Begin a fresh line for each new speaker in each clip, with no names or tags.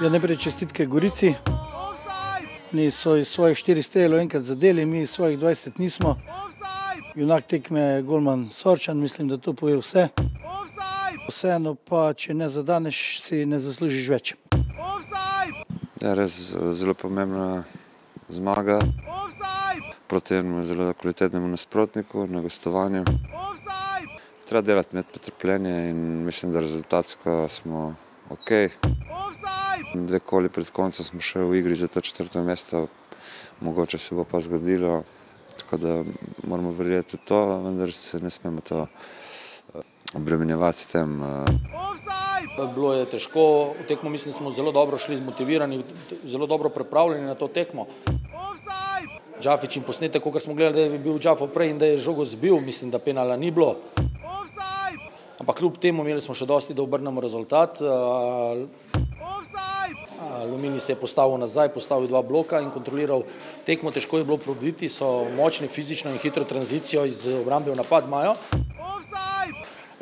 Ja, najprej čestitke Gorici. Ni so iz svojih štirih strelov enkrat zadeli, mi iz svojih 20 nismo. Junak tekme je Golman Sorčan, mislim, da to pove vse. Vseeno pa, če ne zadaneš, si ne zaslužiš več.
Ja, res zelo pomembna zmaga proti enemu zelo kvalitetnemu nasprotniku na gostovanju. Treba delati, imeti potrpljenje in mislim, da rezultatsko smo ok. Dve koli pred koncem smo še v igri za to četrto mesto, mogoče se bo pa zgodilo, tako da moramo verjeti v to, vendar se ne smemo to obremenjevati s tem.
Bilo je težko, v tekmo mislim, smo zelo dobro šli, zmotivirani, zelo dobro pripravljeni na to tekmo. Džafič in posnetek, koga smo gledali, da je bil Džafov prej in da je žogo zbil, mislim, da penala ni bilo. Ampak kljub temu imeli smo še dosti, da obrnemo rezultat. Aluminij se je postavil nazaj, postavil dva bloka in kontroliral tekmo, težko je bilo probiti, so močni fizično in hitro tranzicijo iz obrambe v napad imajo.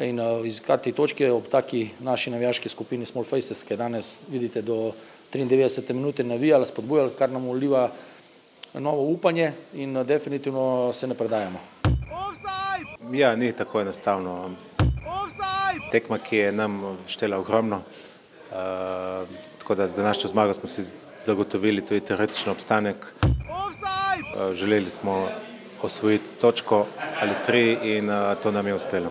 In iskati točke ob taki naši navijaški skupini Small Faces, ki danes, vidite, do triindevetdesete minute navijala, spodbujala, kar nam vliva novo upanje in definitivno se ne predajamo.
Ja, ni tako enostavno. Tekma, ki je nam štela ogromno, tako da z današnjo zmago smo si zagotovili tudi teoretični obstanek. Želeli smo osvojiti točko ali tri in to nam je uspelo.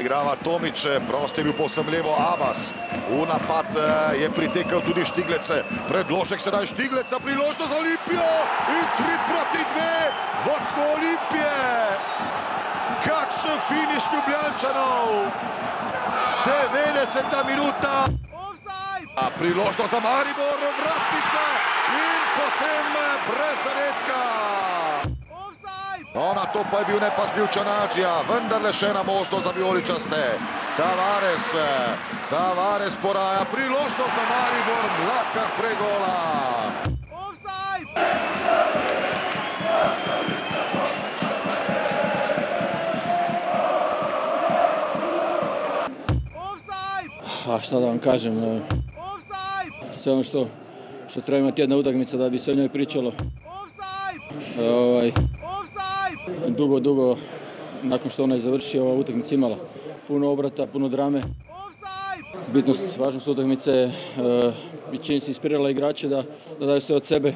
Igrava Tomič, prosti je bil povsem levo Abbas, v napad je pritekel tudi Štiglec, predložek sedaj Štigleca, priložnost za Olimpijo in tri proti dve, vodstvo Olimpije. Kakšen finiš Ljubljančanov, devetdeseta minuta. Priložnost za Maribor, vratnica in potem brez zadetka. No, na to pa je bil nepazljiv Čanađija, vendarle še ena možnost za vijoličaste. Tavares, Tavares poraja priložnost za Maribor, Mlakar pregola.
A šta da vam kažem, sve ono što, što treba imati jedna utakmica da bi se o njoj pričalo. Ovaj, dugo, dugo nakon što ona je završila, ova utakmica imala puno obrata, puno drame. Bitnost, važnost utakmice je i čini se inspirirala igrače da, da daju sve od sebe.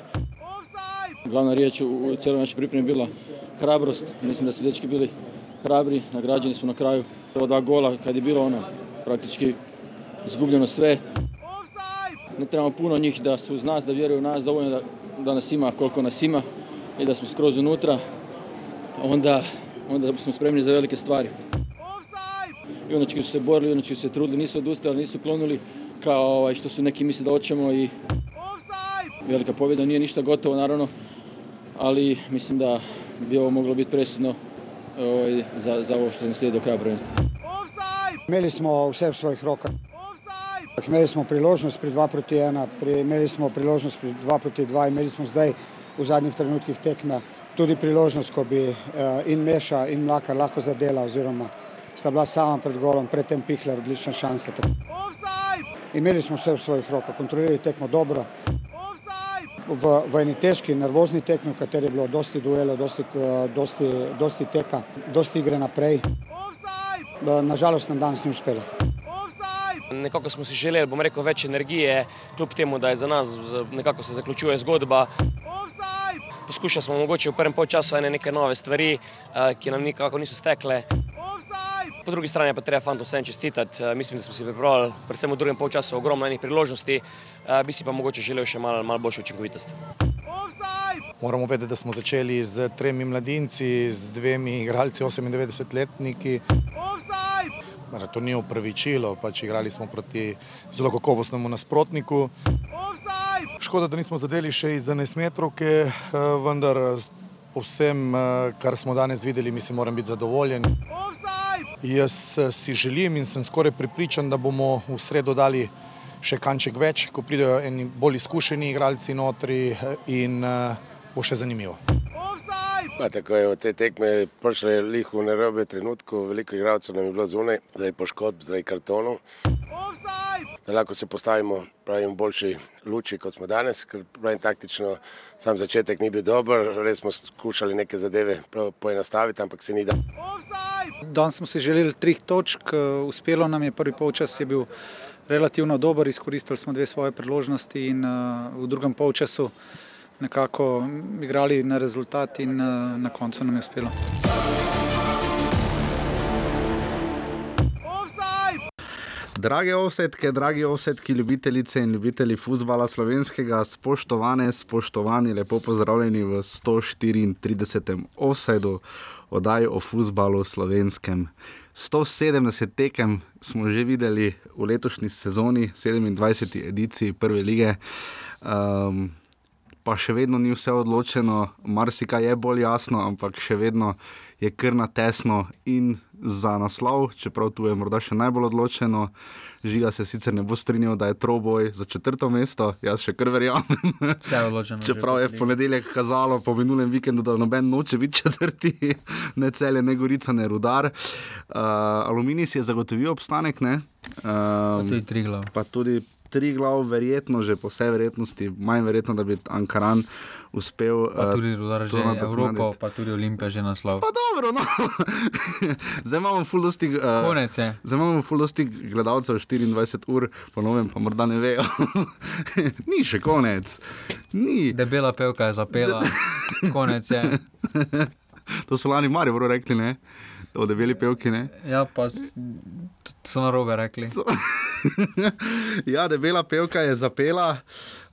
Glavna riječ u cijeloj našoj pripremi bila hrabrost. Mislim da su dečki bili hrabri, nagrađeni su na kraju. Ova dva gola kad je bilo ono praktički izgubljeno sve. Ne trebamo puno njih da su uz nas, da vjeruju u nas, dovoljno da, da nas ima koliko nas ima i da smo skroz unutra. Onda, onda smo spremni za velike stvari. Junački su se borili, junački su se trudili, nisu odustali, nisu klonuli kao ovaj, što su neki misli da hoćemo i velika pobjeda nije ništa gotovo naravno, ali mislim da bi ovo moglo biti presudno ovaj, za, za ovo što nam slijedi do kraja prvenstva.
Imeli smo vse v svojih rokah. Imeli smo priložnost pri 2 proti 1, pri, imeli smo priložnost pri 2 proti 2, imeli smo zdaj v zadnjih trenutkih tekme tudi priložnost, ko bi in Meša in Mlakar lahko zadela oziroma sta bila sama pred golom, predtem Pihler, odlična šansa. Imeli smo vse v svojih rokah, kontrolirali tekmo dobro. V, v eni težki, nervozni tekmi, v kateri je bilo dosti duelov, dosti, dosti, dosti teka, dosti igre naprej. Nažalost nam danes ni uspelo.
Nekako smo si želeli, bom rekel, več energije, kljub temu, da je za nas nekako se zaključuje zgodba. Poskušali smo mogoče v prvem polčasu ene neke nove stvari, ki nam nikako niso stekle. Po drugi strani pa treba fantom vsem čestitati. Mislim, da smo si pripravili predvsem v drugem polčasu ogromno enih priložnosti, bi si pa mogoče želel še malo, malo boljšo učinkovitost.
Moramo vedeti, da smo začeli z tremi mladinci, z dvemi igralci 98-letniki. To ni upravičilo, pač igrali smo proti zelo kakovostnemu nasprotniku. Škoda, da nismo zadeli še iz enajstmetrovke, vendar po vsem, kar smo danes videli, mislim, moram biti zadovoljen. Jaz si želim in sem skoraj prepričan, da bomo v sredo dali še kanček več, ko pridejo bolj izkušeni igralci notri in bo še zanimivo.
Pa tako je od te tekme prišlo lih v narobe trenutku, veliko igralcev nam je bilo zunaj, zdaj poškodb, zdaj kartonov. da lahko se postavimo pravim, v boljši luči, kot smo danes. Ker pravim, taktično sam začetek ni bil dober, res smo skušali neke zadeve poenostaviti, ampak se ni da.
Danes smo si želeli trih točk, uspelo nam je prvi polčas, je bil relativno dober, izkoristili smo dve svoje priložnosti in v drugem polčasu nekako igrali na rezultat in na koncu nam je uspelo.
Drage osetke, dragi osetki, ljubitelice in ljubitelji futbola slovenskega, spoštovane, spoštovani, lepo pozdravljeni v 134. offsetu oddaji o futbalu slovenskem. 170 tekem smo že videli v letošnji sezoni, 27. ediciji Prve lige. Um, pa še vedno ni vse odločeno, marsikaj je bolj jasno, ampak še vedno je krna tesno in za naslov, čeprav tu je morda še najbolj odločeno. Žiga se sicer ne bo strinjal, da je troboj za četrto mesto, jaz še kar verjamem.
Vse odločeno.
Čeprav je v ponedeljek kazalo po minulem vikendu, da noben noče biti četrti, ne celje, ne gorica, ne rudar. Uh, aluminij si je zagotovil obstanek, ne?
Uh, pa tudi tri glav.
Pa tudi tri glav, verjetno, že po vsej verjetnosti, manj verjetno, da bi Ankaran uspel.
Pa tudi rudar že Evropo, pa tudi Olimpija že naslov.
Pa dobro, no. zdaj imamo fuldosti. Uh,
Konec je.
Zdaj imamo fuldosti gledalcev 24 ur, ponovim, pa morda ne vejo. Ni še konec. Ni.
Debela pevka je zapela, konec je.
to so lani Mari vrlo rekli, ne? O debeli pevki, ne?
Ja, pa so na robe rekli. So...
ja, debela pevka je zapela.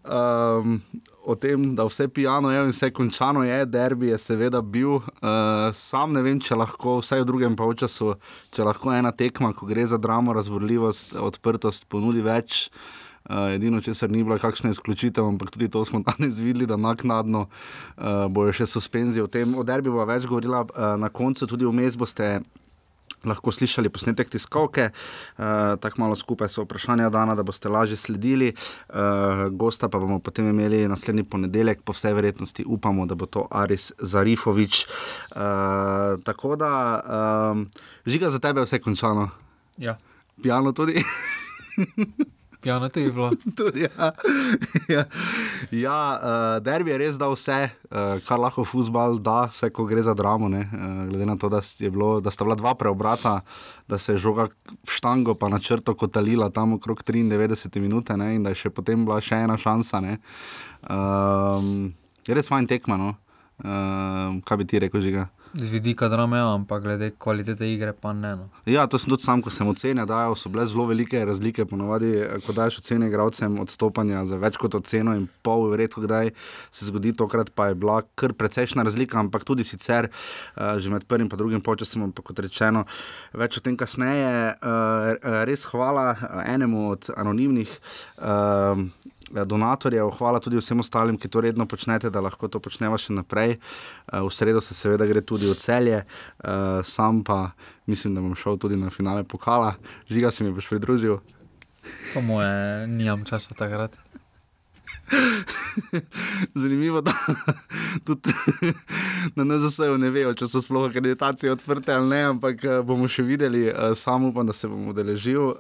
Um, o tem, da vse pijano je in vse končano je, derbi je seveda bil. Uh, sam ne vem, če lahko, vsaj v drugem polčasu, če lahko ena tekma, ko gre za dramo, razborljivost, odprtost, ponudi več. Uh, edino, če se ni bila kakšna izključitev, ampak tudi to smo danes videli, da naknadno uh, bojo še suspenzije. O tem, o derbi bo več govorila uh, na koncu, tudi vmes boste lahko slišali posnetek tiskovke, uh, tako malo skupaj so vprašanja dana, da boste lažje sledili. Uh, gosta pa bomo potem imeli naslednji ponedeljek, po vsej verjetnosti upamo, da bo to Aris Zarifovič. Uh, tako da, um, žiga za tebe vse končano.
Ja.
Pijano tudi.
Ja, na to je bilo.
Tudi, ja, ja. ja uh, derbi je res dal vse, uh, kar lahko futbal da, vse, ko gre za dramo. Uh, glede na to, da, bilo, da sta bila dva preobrata, da se je žoga štango, pa na črto kotalila tam okrog 93 minut, in da je še potem bila še ena šansa. Um, je res fajn tekma. No? Uh, kaj bi ti rekel, žiga?
Z vidika drame, ampak glede kvalitete igre, pa ne. No.
Ja, to sem tudi sam, ko sem ocenil, da so bile zelo velike razlike. Ponovadi, ko daš ocene igralcem odstopanja za več kot oceno in pol, redko kdaj se zgodi, tokrat pa je bila kar precejšna razlika, ampak tudi sicer, uh, že med prvim in drugim počasom, ampak kot rečeno, več o tem kasneje. Uh, res hvala enemu od anonimnih. Uh, donatorjev, hvala tudi vsem ostalim, ki to redno počnete, da lahko to počnemo še naprej. Eh, v sredo se seveda gre tudi v celje, eh, sam pa mislim, da bom šel tudi na finale pokala. Žiga se mi boš pridružil.
Po moje, nimam časa takrat.
Zanimivo je, da tudi na NZS-u ne vejo, če so sploh akreditacije odprte ali ne, ampak eh, bomo še videli, samo upam, da se bom udeležil.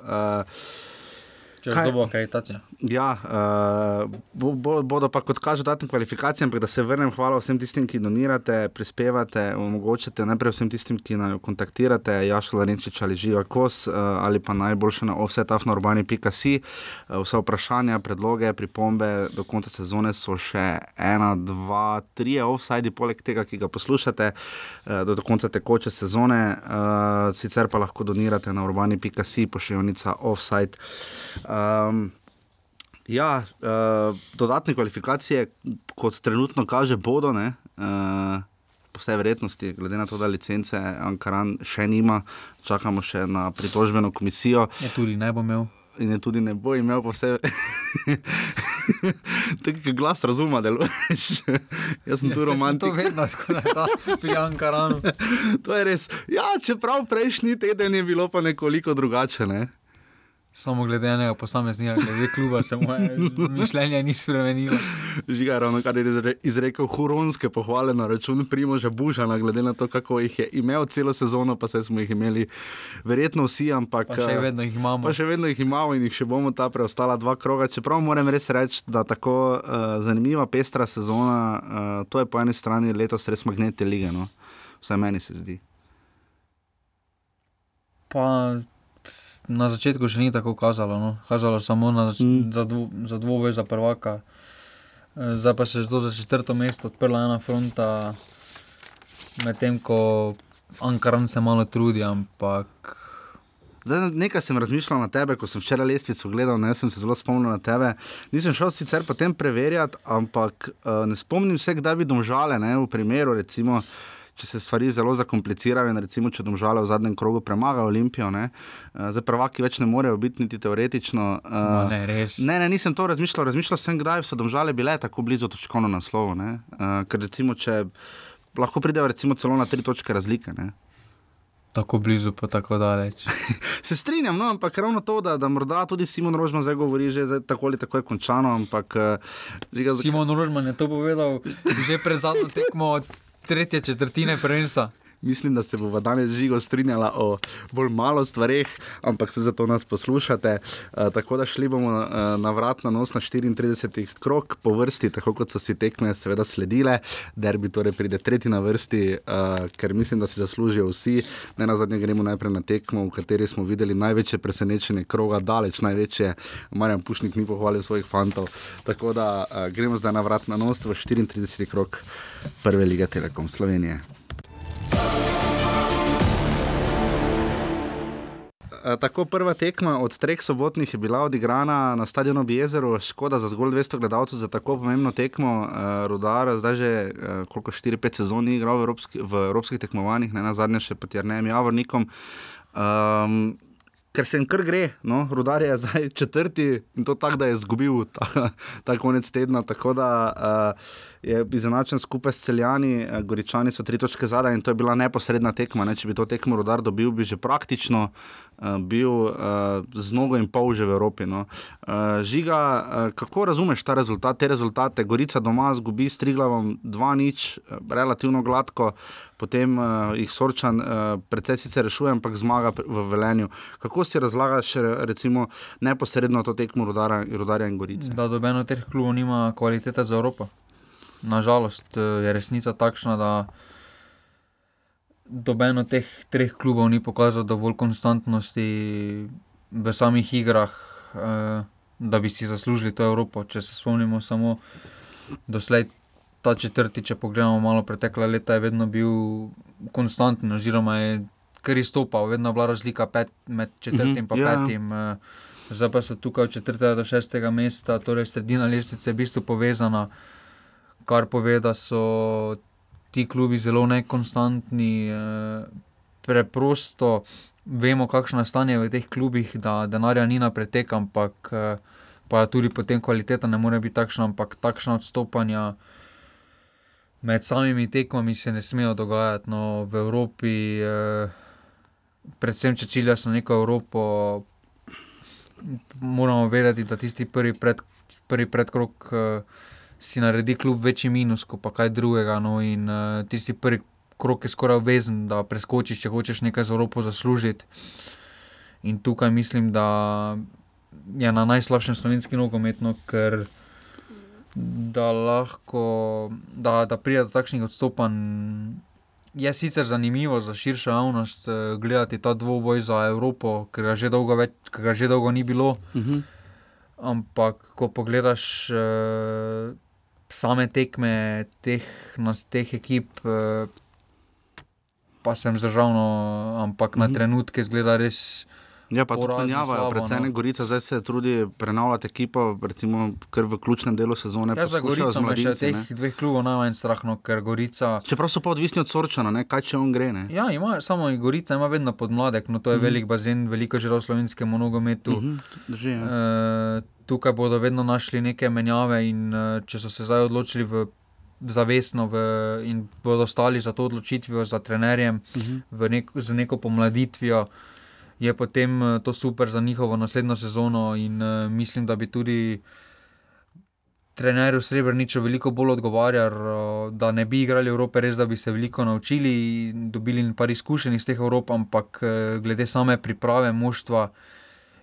Če kaj bo akreditacija.
Ja, uh, bo, bo, bodo pa kot kaže datim kvalifikacijam, da se vrnem, hvala vsem tistim, ki donirate, prispevate, omogočate najprej vsem tistim, ki naj kontaktirate, Jašla Renčič ali Živa Kos uh, ali pa najboljše na offsetafnorbani.si. Uh, vsa vprašanja, predloge, pripombe do konca sezone so še ena, dva, tri offside, poleg tega, ki ga poslušate uh, do, do konca tekoče sezone, uh, sicer pa lahko donirate na urbani.si, pošiljnica offside. Um, ja, uh, dodatne kvalifikacije, kot trenutno kaže, bodo, ne, uh, po vsej verjetnosti, glede na to, da licence Ankaran še nima, čakamo še na pritožbeno komisijo.
Je tudi ne bo imel.
In je tudi ne bo imel, pa vse. Tako je glas razuma, da leš. Jaz sem ja, tu romantik.
To je vedno, je pijan karan.
to je res. Ja, čeprav prejšnji teden je bilo pa nekoliko drugače. Ne?
Samo glede enega posameznika, glede kluba, se moje mišljenje ni spremenilo.
Žiga, ravno kar je izrekel huronske pohvale na račun Primoža Bužana, glede na to, kako jih je imel celo sezono, pa se smo jih imeli verjetno vsi, ampak.
Pa še vedno jih imamo.
Pa še vedno jih imamo in jih še bomo ta preostala dva kroga. Čeprav moram res reči, da tako uh, zanimiva, pestra sezona, uh, to je po eni strani letos res magnete lige, no? vsaj meni se zdi.
Pa na začetku še ni tako kazalo, no. kazalo samo na, mm. za, dvo, za dvoboj za prvaka. Eh, zdaj pa se je za četrto mesto odprla ena fronta, medtem ko Ankaran se malo trudi, ampak.
Zdaj, nekaj sem razmišljal na tebe, ko sem včeraj lestvico gledal, ne sem se zelo spomnil na tebe. Nisem šel sicer potem preverjati, ampak uh, ne spomnim se, kdaj bi domžale, ne, v primeru recimo če se stvari zelo zakomplicirajo in recimo, če domžale v zadnjem krogu premagajo Olimpijo, ne, uh, zdaj prvaki več ne morejo biti niti teoretično.
Uh, ne, res.
Ne, ne, nisem to razmišljal, razmišljal sem, kdaj so domžale bile tako blizu točkovno naslovu. Uh, ker recimo, če lahko pridejo recimo celo na tri točke razlike. Ne.
Tako blizu, pa tako daleč.
se strinjam, no, ampak ravno to, da, da morda tudi Simon Rožman zdaj govori, že zdaj, tako ali tako je končano. Ampak,
uh, Simon Rožman je to povedal že pred zadnjo tekmo tretje četrtine prvenstva.
Mislim, da se bomo danes živo strinjali o bolj malo stvareh, ampak se zato nas poslušate. Uh, tako da šli bomo uh, na vrat na nos na 34 krok po vrsti, tako kot so si tekme, seveda sledile. Derbi torej pride tretji na vrsti, uh, ker mislim, da si zaslužijo vsi. Ne na zadnje gremo najprej na tekmo, v kateri smo videli največje presenečenje kroga, daleč največje. Marjan Pušnik ni pohvalil svojih fantov. Tako da uh, gremo zdaj na vrat na nos v 34 krok prve lige Telekom Slovenije. Eh, tako prva tekma od treh sobotnih je bila odigrana na stadionu Bjezeru, škoda za zgolj 200 gledalcev za tako pomembno tekmo. Uh, Rudar, zdaj že uh, koliko 4-5 sezon ni igral v, evropski, v evropskih tekmovanjih, ne na zadnje še pod Jarnejem Javornikom. Um, ker se jim kar gre, no, rudar je zdaj četrti in to tako, da je izgubil ta, ta konec tedna. Tako da uh, je izenačen skupaj s celjani, uh, goričani so tri točke zadaj in to je bila neposredna tekma. Ne? Če bi to tekmo rudar dobil, bi že praktično uh, bil uh, z nogo in pol že v Evropi. No? Uh, žiga, uh, kako razumeš ta rezultat, te rezultate? Gorica doma zgubi s Triglavom 2-0, uh, relativno gladko potem uh, jih sorčan, uh, predvsej sicer rešuje, ampak zmaga v velenju. Kako si razlagaš, recimo, neposredno to tekmo rodarja in gorice?
Da, dobeno teh klubov nima kvalitete za Evropo. Nažalost eh, je resnica takšna, da dobeno teh treh klubov ni pokazal dovolj konstantnosti v samih igrah, uh, da bi si zaslužili to Evropo. Če se spomnimo samo doslej ta četrti, če pogledamo malo pretekla leta, je vedno bil konstanten, oziroma je kar izstopal, vedno bila razlika pet, med četrtim in uh -huh, petim. Ja. Zdaj pa so tukaj od četrtega do šestega mesta, torej sredina lestvice je v bistvu povezana, kar pove, da so ti klubi zelo nekonstantni. Preprosto vemo, kakšno je stanje v teh klubih, da denarja ni na pretek, ampak pa tudi potem kvaliteta ne more biti takšna, ampak takšna odstopanja med samimi tekmami se ne smejo dogajati. No, v Evropi, eh, predvsem če ciljaš na neko Evropo, moramo vedeti, da tisti prvi, pred, prvi predkrok eh, si naredi kljub večji minus, kot pa kaj drugega. No, in eh, tisti prvi krok je skoraj obvezen, da preskočiš, če hočeš nekaj za Evropo zaslužiti. In tukaj mislim, da je na najslabšem slovenskem nogometu, ker da lahko da, da pride do takšnih odstopanj. Je sicer zanimivo za širšo javnost uh, gledati ta dvoboj za Evropo, ker ga že dolgo, več, ga že dolgo ni bilo. Uh
mhm.
-huh. Ampak, ko pogledaš uh, same tekme teh, teh ekip, uh, pa sem zdržal, no, ampak -huh. na mhm. trenutke zgleda res.
Ja, pa tudi menjavajo, predvsem no. Gorica zdaj se trudi prenavljati ekipo, recimo kar v ključnem delu sezone.
Ja, za Gorico me še teh ne? dveh klubov najmanj strah, no, ker Gorica.
Čeprav so pa odvisni od Sorčana, ne? kaj če on gre. Ne?
Ja, ima, samo Gorica ima vedno podmladek, no to je mm velik bazen, veliko že v slovenskem monogometu. Mm
-hmm. ja.
e, tukaj bodo vedno našli neke menjave in e, če so se zdaj odločili v. Zavestno v, in bodo ostali za to odločitvijo, za trenerjem, uh -huh. nek, z neko pomladitvijo. je potem uh, to super za njihovo naslednjo sezono. In uh, mislim, da bi tudi trenerju Srebreniču veliko bolj odgovarjal, uh, da ne bi igrali Evrope, res da bi se veliko naučili, dobili par izkušenj iz teh Evrop, ampak uh, glede same priprave moštva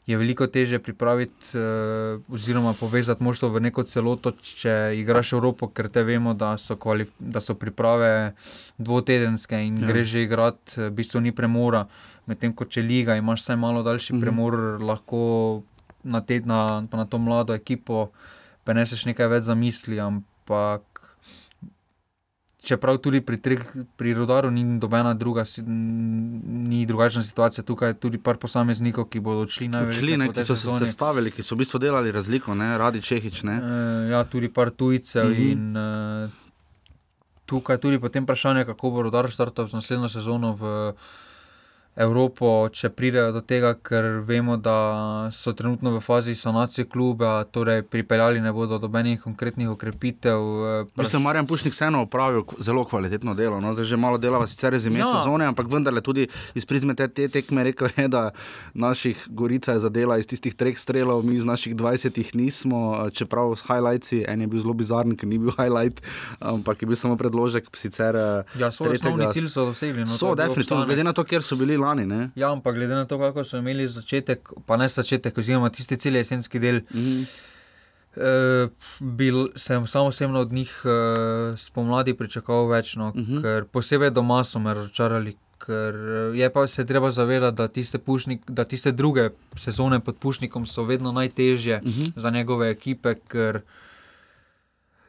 je veliko teže pripraviti uh, oziroma povezati moštvo v neko celoto, če igraš Evropo, ker te vemo, da so, da so priprave dvotedenske in ja. greš že igrati, v bistvu ni premora. Medtem ko če liga imaš vsaj malo daljši mhm. premor, lahko na, tedna, na to mlado ekipo preneseš nekaj več za misli, ampak čeprav tudi pri, treh, pri rodaru ni nobena druga, ni drugačna situacija, tukaj je tudi par posameznikov, ki bodo odšli na več
let. Ki so se sestavili, ki so v bistvu delali razliko, ne? radi Čehič. Ne?
E, ja, tudi par tujcev. Mm -hmm. in, e, Tukaj je tudi potem vprašanje, kako bo rodar startal z naslednjo sezono v Evropo, če pridejo do tega, ker vemo, da so trenutno v fazi sanacije kluba, torej pripeljali ne bodo do nobenih konkretnih ukrepitev.
Eh, Mislim, da Marjan Pušnik vseeno opravil zelo kvalitetno delo. No? Zdaj že malo dela, sicer res ime ja. sezone, ampak vendarle tudi iz prizme te, te tekme rekel je, da naših Gorica je zadela iz tistih treh strelov, mi iz naših 20 nismo, čeprav s highlightsi, en je bil zelo bizaren, ker ni bil highlight, ampak je bil samo predložek. Sicer,
eh, ja, svoj osnovni cilj so dosegli. No,
so, definitivno, glede na to, kjer so bili lani. Ne?
Ja, ampak glede na to, kako so imeli začetek, pa ne začetek, oziroma tisti cilj jesenski del. Mm -hmm. Uh, bil sem samo osebno od njih uh, spomladi pričakoval več, no, uh mhm. -huh. ker posebej doma so me razočarali. Ker je pa se treba zavedati, da tiste, pušnik, da tiste druge sezone pod Pušnikom so vedno najtežje uh mhm. -huh. za njegove ekipe, ker uh,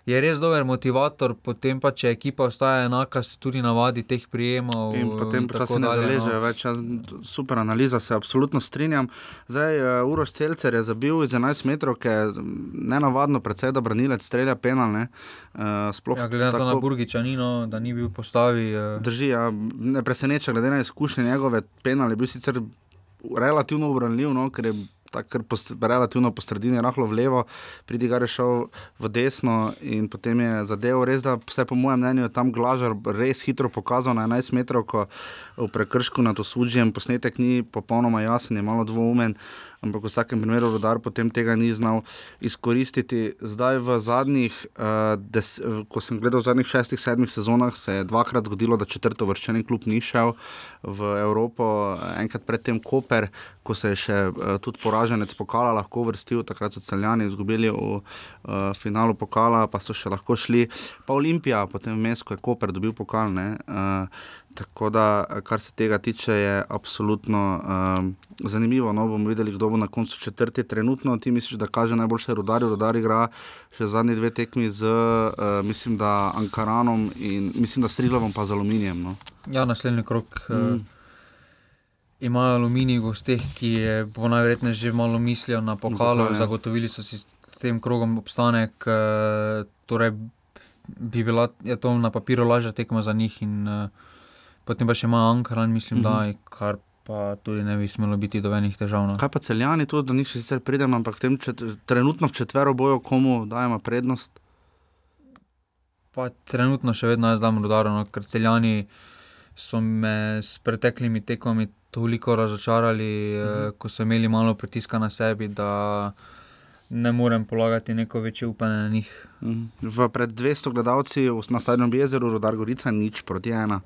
je res dober motivator, potem pa če ekipa ostaja enaka, se tudi navadi teh prijemov.
In potem pa se ne zaleže no. več. Super analiza, se absolutno strinjam. Zdaj, uh, Uroš Celcer je zabil iz 11 metrov, ki je ne navadno, predvsej da branilec strelja penalne. Uh,
ja, glede na to, na Burgiča, ni, no, da ni bil postavi. Uh...
Drži, ja, ne preseneča, glede na izkušnje njegove penale, bil sicer relativno obranljiv, no, ker je tako pos, relativno po sredini, rahlo v levo, pridi ga rešil v desno in potem je zadev. Res, da vse po mojem mnenju je tam glažar res hitro pokazal na 11 metrov, ko v prekršku nad osudjem posnetek ni popolnoma jasen, je malo dvoumen ampak v vsakem primeru rodar potem tega ni znal izkoristiti. Zdaj v zadnjih, uh, des, ko sem gledal v zadnjih šestih, sedmih sezonah, se je dvakrat zgodilo, da četrto vrščeni klub ni šel v Evropo, enkrat predtem Koper, ko se je še uh, tudi poraženec pokala lahko vrstil, takrat so celjani izgubili v uh, finalu pokala, pa so še lahko šli, pa Olimpija, potem vmes, ko je Koper dobil pokal. Ne, uh, Tako da, kar se tega tiče, je absolutno um, zanimivo. No, bomo videli, kdo bo na koncu četrti. Trenutno ti misliš, da kaže najboljše rodari, rodari igra še zadnji dve tekmi z, uh, mislim, da Ankaranom in mislim, da Strilovom pa z Aluminijem. No.
Ja, naslednji krok. Mm. Uh, imajo aluminij gosteh, ki je po najverjetneje že malo mislijo na pokalo, Zakaj, zagotovili so si s tem krogom obstanek. Uh, torej, bi bila to na papiru lažja tekma za njih. In, uh, potem pa še ima Ankaran, mislim, uh -huh. da je mhm. kar. Pa tudi ne bi smelo biti do enih težav. No.
Kaj pa celjani, tudi da nič sicer pridem, ampak tem, če, trenutno v četvero bojo, komu dajemo prednost?
Pa trenutno še vedno jaz dam rodaro, no, ker celjani so me s preteklimi tekmami toliko razočarali, uh -huh. eh, ko so imeli malo pritiska na sebi, da ne morem polagati neko večje upanje na njih.
-huh. V pred 200 gledalci na stadionu Jezeru, rodar Gorica, nič proti ena.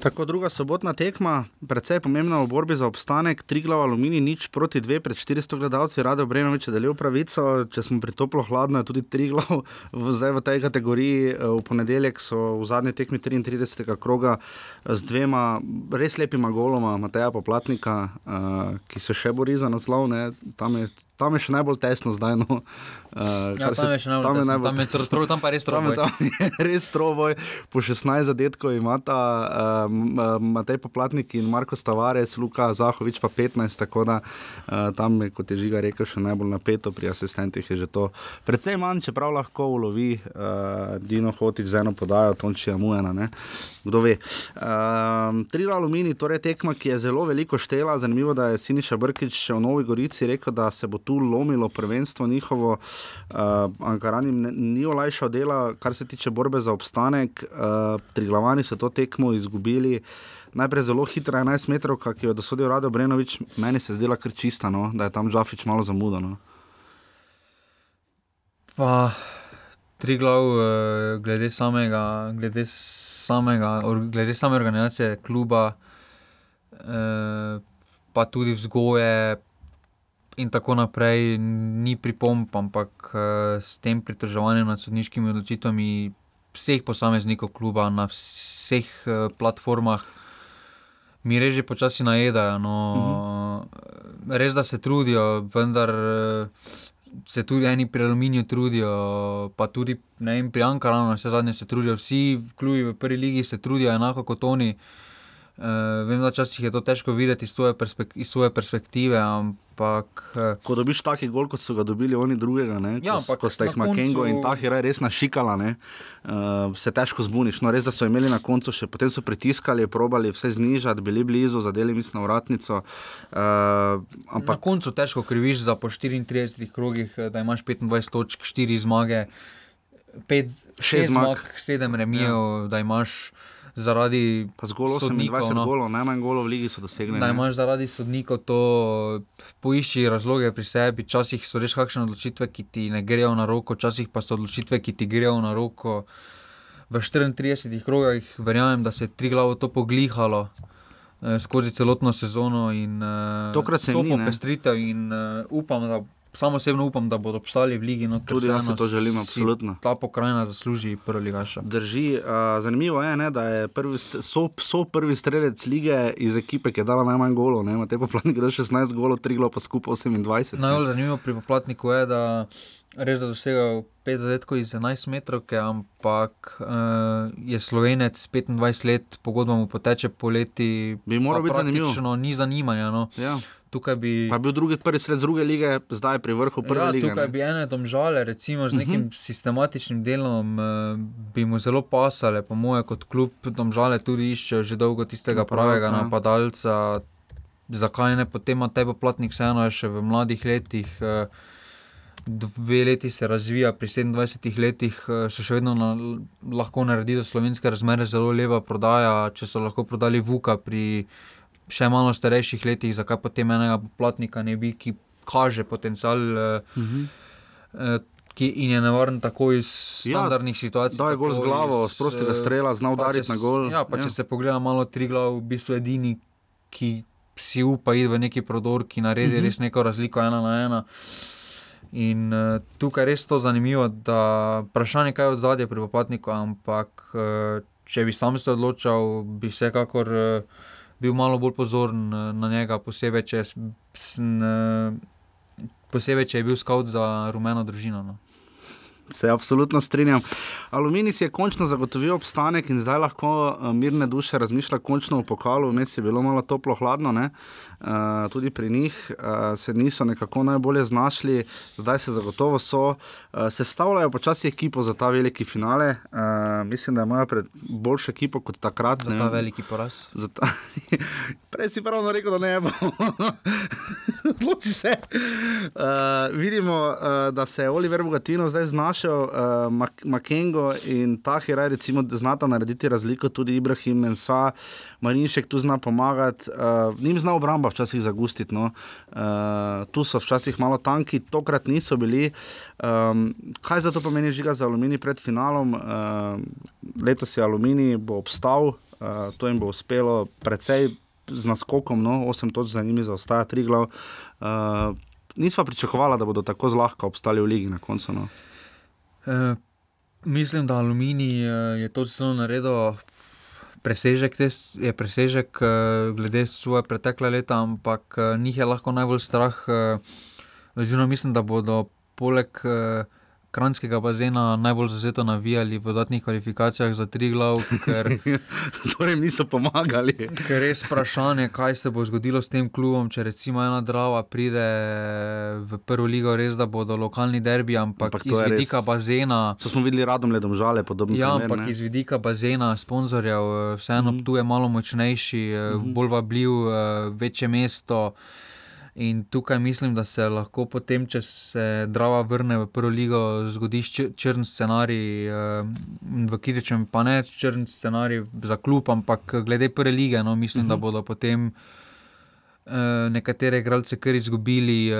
Tako druga sobotna tekma, predvsej pomembna v borbi za obstanek, tri glav aluminij, nič proti dve, pred 400 gledalci, rado Brenovič je delil pravico, če smo pri toplo hladno, je tudi tri glav, zdaj v tej kategoriji, eh, v ponedeljek so v zadnji tekmi 33. kroga z dvema res lepima goloma, Mateja Poplatnika, uh, ki se še bori za naslov, ne, tam je tam je še najbolj tesno zdaj. No.
Uh, ja, tam, se, je tam, je najbolj, tam, je tr, tr, tam pa res troboj.
Tam, tam je res troboj. Po 16 zadetkov imata uh, Matej Poplatnik in Marko Stavarec, Luka Zahovič pa 15, tako da uh, tam je, kot je Žiga rekel, še najbolj napeto pri asistentih. Je že to precej manj, čeprav lahko ulovi uh, Dino Hotič z eno podajo, Tončija Mujena. Ne? Kdo ve. Um, Trilo Alumini, torej tekma, ki je zelo veliko štela. Zanimivo, da je Siniša Brkič še v Novi Gorici rekel, da se bo tu tu lomilo prvenstvo njihovo. Uh, Ankaranim ni olajšal dela, kar se tiče borbe za obstanek. Uh, Triglavani so to tekmo izgubili. Najprej zelo hitra 11 metrov, ki jo je dosodil Rado Brenovič, meni se zdela kar čista, no, da je tam Džafič malo zamudil. No.
Pa tri glav, eh, glede samega, glede samega, glede same organizacije kluba, eh, pa tudi vzgoje. In tako naprej, ni pripomp, ampak eh, s tem pritoževanjem nad sodniškimi odločitvami vseh posameznikov kluba na vseh platformah, mi reže počasi najedajo. No, mhm. Res, da se trudijo, vendar se tudi eni pri aluminiju trudijo, pa tudi vem, pri Ankaranu, vse zadnje se trudijo, vsi klubi v prvi ligi se trudijo enako kot oni. Uh, vem, da včasih je to težko videti iz svoje, perspek iz svoje perspektive. Ampak, uh,
ko dobiš taki gol, kot so ga dobili oni drugega, ne?
Ja,
ko, ko ste jih Makengo koncu... in Tahira res našikala, uh, se težko zbuniš. No, res, da so imeli na koncu še, potem so pritiskali, probali vse znižati, bili blizu, zadeli mislim na vratnico. Uh,
ampak... Na koncu težko kriviš za po 34 krogih, da imaš 25 točk, 4 zmage, 5, 6 zmag, 7 remijev, ja. da imaš zaradi
sodnikov. No, golo, najmanj golov v ligi so dosegli.
Najmanj zaradi sodnikov to poišči razloge pri sebi. Včasih so res kakšne odločitve, ki ti ne grejo na roko, včasih pa so odločitve, ki ti grejo na roko. V 34 krogih verjamem, da se je tri glavo to poglihalo. Eh, skozi celotno sezono, in uh,
tokrat se je
popestritev, in uh, upam, da Samo osebno upam, da bodo obstali v Ligi. No,
Tudi jaz to želim, absolutno.
Ta pokrajina zasluži prvi ligaša.
Drži. Uh, zanimivo je, ne, da je prvi, so, so prvi strelec lige iz ekipe, ki je dala najmanj golov. Na tej poplatniku je 16 golov, 3 golov, pa skupaj 28.
Najbolj zanimivo pri poplatniku je, da res da dosegajo 5 zadetkov iz 11 metrov, ampak uh, je slovenec 25 let, pogodba mu poteče poleti.
Bi moral biti zanimivo.
Ni zanimanja. No.
Ja.
Bi,
pa bil drugi, prvi sred druge lige, zdaj pri vrhu prve
ja,
lige.
Tukaj ne? bi ene domžale, recimo z nekim uh mhm. -huh. sistematičnim delom, uh, bi mu zelo pasale, po moje, kot klub domžale tudi iščejo že dolgo tistega Napadalca, pravega ja. napadalca. Zakaj ne potem, da je platnik vseeno še v mladih letih. Uh, dve leti se razvija, pri 27 letih eh, so še vedno na, lahko naredi za slovenske razmere zelo lepa prodaja. Če so lahko prodali Vuka pri še malo starejših letih, zakaj potem enega platnika ne bi, ki kaže potencial. Uh -huh. uh, Ki je nevaren tako iz ja, standardnih ja, situacij.
Da je gol z glavo, z prostega strela, znal udariti na gol.
Ja, pa ja. če se pogleda malo tri glav, v bistvu edini, ki si upa iti v neki prodor, ki naredi uh mhm. -huh. res neko razliko ena na ena. In uh, tukaj je res to zanimivo, da vprašanje, kaj je od zadnje pri popotniku, ampak uh, če bi sam se odločal, bi vsekakor uh, bil malo bolj pozoren na njega, posebej če, uh, posebej, če je bil scout za rumeno družino. No.
Se absolutno strinjam. Aluminij si je končno zagotovil obstanek in zdaj lahko mirne duše razmišlja končno o pokalu. Vmes je bilo malo toplo, hladno. Uh, Eh, tudi pri njih uh, se niso nekako najbolje znašli, zdaj se zagotovo so. Uh, sestavljajo počasi ekipo za ta veliki finale. Uh, mislim, da imajo pred boljšo ekipo kot takrat.
Za ta veliki poraz.
Ta... Prej si pravno rekel, da ne bo. Odloči se. Uh, vidimo, uh, da se je Oliver Bogatino zdaj znašel, uh, Makengo in Tahir, recimo, znata narediti razliko, tudi Ibrahim Mensa, Marinšek tu zna pomagati, uh, njim zna obramba včasih zagustiti. No. Uh, tu so včasih malo tanki, tokrat niso bili. Um, kaj za to pomeni žiga za aluminij pred finalom? Uh, letos je aluminij bo obstal, uh, to jim bo uspelo precej z naskokom, no, 8 točk za njimi zaostaja, 3 glav. Uh, nisva pričakovala, da bodo tako zlahka obstali v ligi na koncu. No.
Uh, mislim, da aluminij je to zelo naredil presežek, tes, je presežek uh, glede svoje pretekle leta, ampak uh, njih je lahko najbolj strah. Uh, oziroma, mislim, da bodo poleg uh, kranskega bazena najbolj zauzeto navijali v dodatnih kvalifikacijah za tri glav. Ker
torej niso pomagali.
Ker je res vprašanje, kaj se bo zgodilo s tem klubom, če recimo ena drava pride v prvo ligo, res da bodo lokalni derbi, ampak, ampak iz vidika res. bazena.
To smo videli radom ledom žale, podobno.
Ja, primer, ampak ne? iz vidika bazena, sponzorjev, eh, vseeno mm -hmm. tu je malo močnejši, mm -hmm. bolj vabljiv, eh, večje mesto. In tukaj mislim, da se lahko potem, če se Drava vrne v prvo ligo, zgodi črn scenarij, v Kitičem pa ne črn scenarij za klub, ampak glede prve lige, no, mislim, uh -huh. da mhm. bodo potem. Nekatere igralce, so izgubili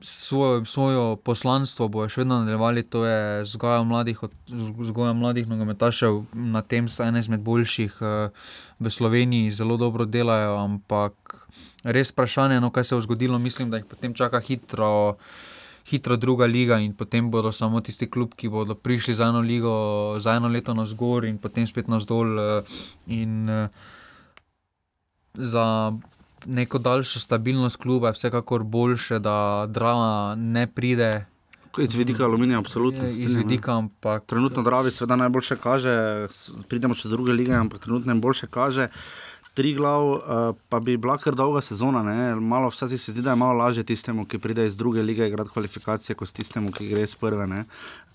svojo, svojo poslanstvo, bojo še vedno nadaljevali, to je vzgoja mladih, vzgoja mladih nogometašev, na tem so ene izmed boljših v Sloveniji, zelo dobro delajo, ampak res vprašanje, no, kaj se je zgodilo. Mislim, da jih potem čaka hitro, hitro druga liga in potem bodo samo tisti klubi, ki bodo prišli za eno, ligo, za eno leto na zgor in potem spet na zdol. Eh, in eh, za neko daljšo stabilnost kluba je vsekakor boljše, da drama ne pride.
Iz vidika aluminija, absolutno.
Iz vidika, ampak.
Trenutno Dravi, seveda najboljše kaže, pridemo še do druge lige, ampak trenutno najboljše kaže. Uh, tri glav, uh, pa bi bila kar dolga sezona. Ne? Malo včasih se zdi, da je malo lažje tistemu, ki pride iz druge lige, igrati kvalifikacije, kot tistemu, ki gre iz prve. Ne?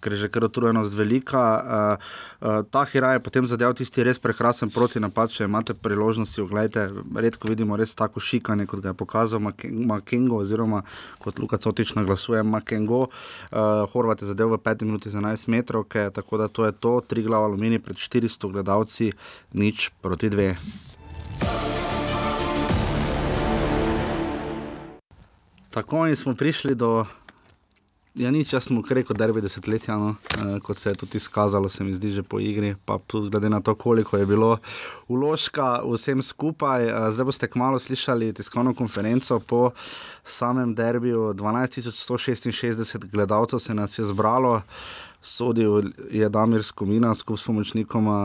Ker je že kar utrujenost velika. Uh, uh, ta hira je potem zadeval tisti res prekrasen proti napad, če imate priložnosti. Oglejte, redko vidimo res tako šikanje, kot ga je pokazal Makengo, oziroma kot Luka Cotič naglasuje Makengo. Uh, Horvat je zadeval v 5 minuti za 11 metrov, tako da to je to, tri glava aluminij pred 400 gledalci, nič proti dve. Tako smo prišli do. Ja, ni čas, smo rekel, da je bilo desetletja, no, eh, kot se je tudi izkazalo, se mi zdi, že po igri. Pa tudi glede na to, koliko je bilo uložka vsem skupaj. Eh, zdaj boste kmalo slišali tiskovno konferenco po samem derbiju. 12.166 gledalcev se nas je zbralo. Eh, sodil je Damir Skomina skupaj s pomočnikom uh,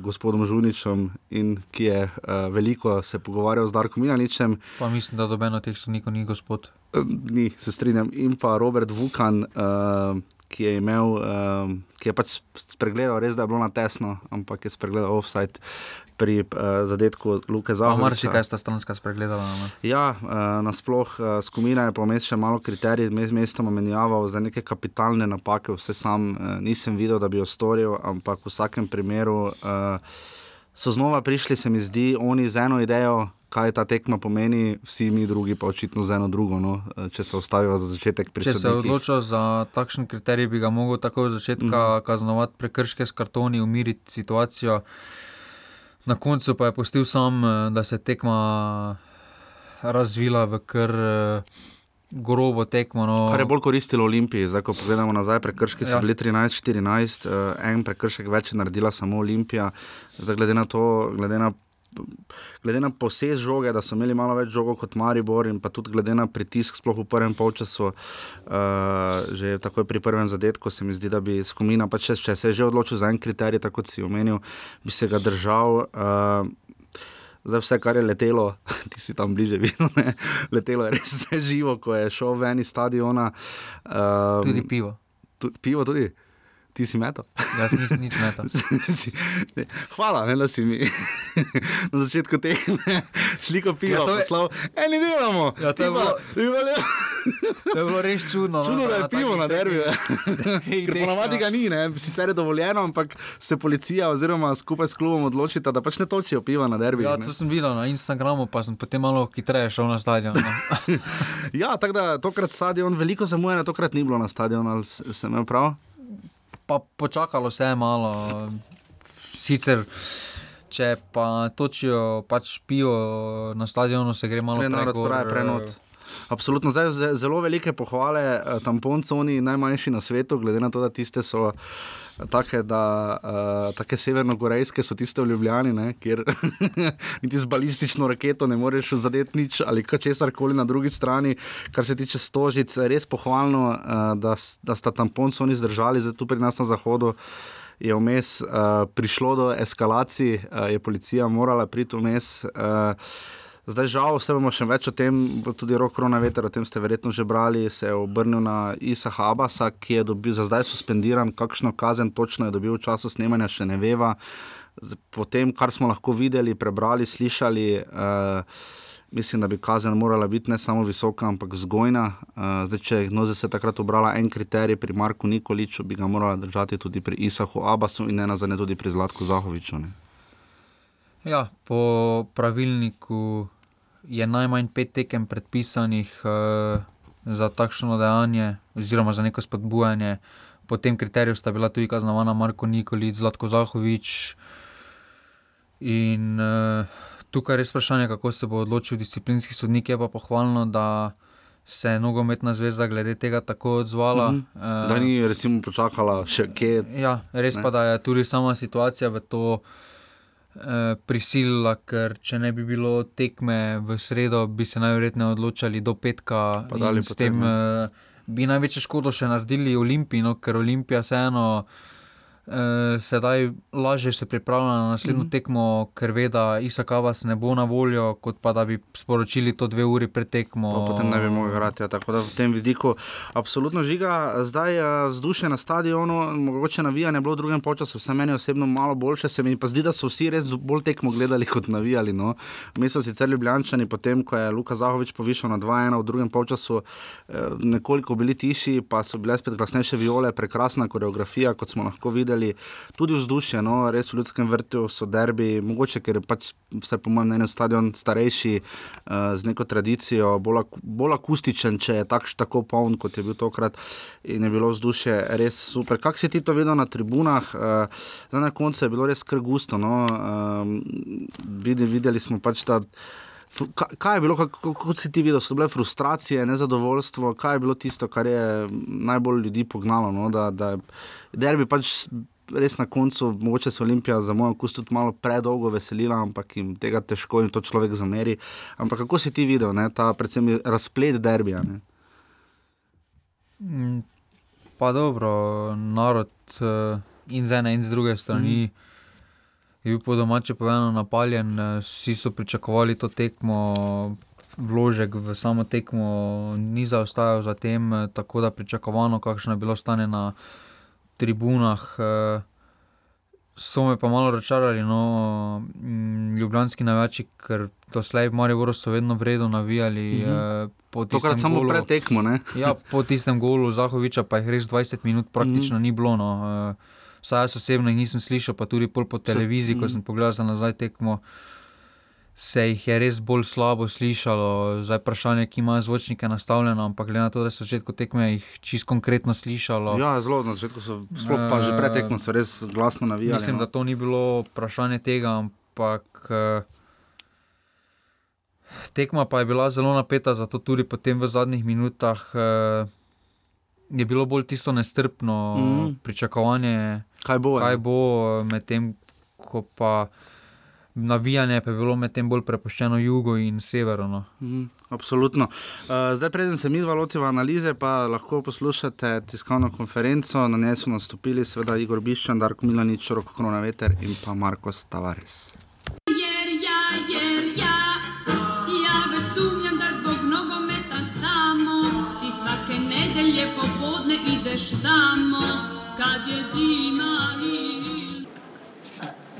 gospodom Žuničem, in ki je uh, veliko se pogovarjal z Darkom Milaničem.
Pa mislim, da doben od teh sodnikov ni gospod.
Uh, ni, se strinjam. In pa Robert Vukan. Uh, Ki je imel, um, ki je pač spregledal, res da je bilo na tesno, ampak je spregledal offside pri uh, zadetku Luke Zahoviča.
Ampak še kaj sta stranska spregledala? Ne?
Ja, uh, nasploh uh, skomina je pomest še malo kriterij, med mestom menjaval za neke kapitalne napake, vse sam uh, nisem videl, da bi jo storil, ampak v vsakem primeru uh, so znova prišli, se mi zdi, oni z eno idejo. Kaj ta tekma pomeni, vsi mi drugi pa očitno za eno drugo, no? če se ustavijo za začetek pri
sebi. Če se odločijo za takšen kriterij, bi ga tako od začetka mm -hmm. kaznovati, prekrške s kartoni, umiriti situacijo. Na koncu pa je postil sam, eh, da se je tekma razvila v kar eh, grobo tekmo. No.
Kar je bolj koristilo Olimpiji, zdaj ko pogledamo nazaj, prekrški so ja. bili 13-14, eh, en prekršek več je naredila samo Olimpija. Zdaj, glede na to, glede na glede na posest žoge, da so imeli malo več žogo kot Maribor, in pa tudi glede na pritisk, sploh v prvem polčasu, uh, že takoj pri prvem zadetku, se mi zdi, da bi skomina, pa če, če se je že odločil za en kriterij, tako kot si omenil, bi se ga držal. Uh, Zdaj, vse, kar je letelo, ti si tam bliže videl, ne? letelo je res živo, ko je šel ven iz stadiona.
Um, tudi pivo.
Tudi, pivo tudi. Ti si metal?
Jaz nisem nič metal.
Hvala, ne, da si mi na začetku te sliko piva ja, poslal. Je... Eni delamo.
Ja, to, je bilo, to je bilo res čudno.
No, čudno, no, da je pivo na derbi. Ponavadi ga ni, ne. sicer je dovoljeno, ampak se policija oziroma skupaj s klubom odločita, da pač ne točijo piva na derbi.
Ja, to sem videl na Instagramu, pa sem potem malo hitreje šel na stadion. No.
ja, tako da tokrat stadion, veliko zamujanja, tokrat ni bilo na stadionu, ali sem imel prav?
Pa počakalo se je malo. Sicer, če pa točijo, pač pijo na stadionu, se gre malo
naprej. Pravi, prenot. Absolutno, zdaj zelo velike pohvale eh, tamponconi, najmanjši na svetu, glede na to, da tiste so take, da, uh, take severno-korejske so tiste v Ljubljani, ne, kjer niti z balistično raketo ne moreš zadeti nič ali česar koli na drugi strani. Kar se tiče stožic, res pohvalno, uh, da, da sta tamponci oni zdržali, zdaj tu pri nas na zahodu. Je vmes uh, prišlo do eskalacij, uh, je policija morala priti vmes. Uh, Zdaj, žal, vse bomo še več o tem, tudi rok korona veter, o tem ste verjetno že brali, se je obrnil na Isa Habasa, ki je dobil, za zdaj suspendiran, kakšno kazen točno je dobil v času snemanja, še ne veva. Po tem, kar smo lahko videli, prebrali, slišali, uh, mislim, da bi kazen morala biti ne samo visoka, ampak vzgojna. Uh, zdaj, če je Noze se takrat obrala en kriterij pri Marku Nikoliču, bi ga morala držati tudi pri Isahu Abasu in ne nazadnje tudi pri Zlatku Zahoviču. Ne?
Ja, po pravilniku je najmanj pet tekem predpisanih uh, za takšno dejanje, oziroma za neko spodbujanje. Po tem kriteriju sta bila tudi kaznovana Marko Nikolič, Zlatko Zahovič. In uh, tukaj je res vprašanje, kako se bo odločil disciplinski sodnik. Je pa pohvalno, da se je nogometna zveza glede tega tako odzvala. Uh
-huh. Da ni recimo počakala še kje.
Ja, res ne. pa da je tudi sama situacija v to. Eh, prisilila, ker če ne bi bilo tekme v sredo, bi se najverjetneje odločili do petka. S tem uh, bi največjo škodo še naredili Olimpiji, no, ker Olimpija vseeno uh, sedaj lažje se pripravlja na naslednjo mm -hmm. tekmo, ker ve, da Isak Avas ne bo na voljo, kot pa da bi sporočili to dve uri pred tekmo.
Pa potem ne bi mogli igrati. Ja, tako da v tem vidiku absolutno žiga. Zdaj je vzdušje na stadionu, mogoče navijanje bilo v drugem času, vse meni osebno malo boljše. Se mi pa zdi, da so vsi res bolj tekmo gledali kot navijali. No. Mi smo sicer ljubljančani, potem ko je Luka Zahovič povišal na 2-1 v drugem času, eh, nekoliko bili tiši, pa so bile spet glasnejše viole, prekrasna koreografija, kot smo lahko videli videli tudi vzdušje, no, res v ljudskem vrtu so derbi, mogoče ker je pač vse po mojem mnenju stadion starejši, uh, z neko tradicijo, bolj, bolj akustičen, če je tak, tako poln, kot je bil tokrat. In je bilo vzdušje res super. Kako si ti to videl na tribunah? Uh, na koncu je bilo res kar gusto. No? Uh, videli, videli smo pač ta. Kaj je bilo, kako, kako si ti videl, so bile frustracije, nezadovoljstvo, kaj je bilo tisto, kar je najbolj ljudi pognalo? No? Da, da derbi pač res na koncu, mogoče se Olimpija za moj okus tudi malo predolgo veselila, ampak jim tega težko in to človek zameri. Ampak kako si ti videl, ne? ta predvsem razplet derbija? Ne?
Mm, pa dobro, narod uh, in z ene in z druge strani. Mm je bil po domače povedano napaljen, eh, vsi so pričakovali to tekmo, vložek v samo tekmo ni zaostajal za tem, eh, tako da pričakovano, kakšno je bilo stanje na tribunah. Eh, so me pa malo računali, no, mm, ljubljanski največji, ker to slej v Mariboru so vedno vredno navijali.
Mhm. Tokrat samo pred tekmo.
ja, po tistem golu Zahoviča pa jih res 20 minut praktično mhm. ni bilo. No vsaj jaz osebno nisem slišal, pa tudi po televiziji, ko mm. sem pogledal za nazaj tekmo. Se jih je res bolj slabo slišalo, zdaj vprašanje, ki ima zvočnike nastavljene, ampak glede na to, da so začetku tekme jih čisto konkretno slišalo.
Ja, zelo na začetku so, sploh pa že pred tekmo so res glasno navijali.
Mislim,
no.
da to ni bilo vprašanje tega, ampak eh, tekma pa je bila zelo napeta, zato tudi potem v zadnjih minutah. Eh, je bilo bolj tisto nestrpno mm. pričakovanje,
kaj bo,
kaj bo medtem, ko pa navijanje pa je bilo medtem bolj prepuščeno jugu in severu. No.
Mm, absolutno. Uh, zdaj, preden se mi dva lotiva analize, pa lahko poslušate tiskovno konferenco. Na njej so nastopili seveda Igor Biščan, Darko Milanič, Roko Kronaveter in pa Marko Stavares.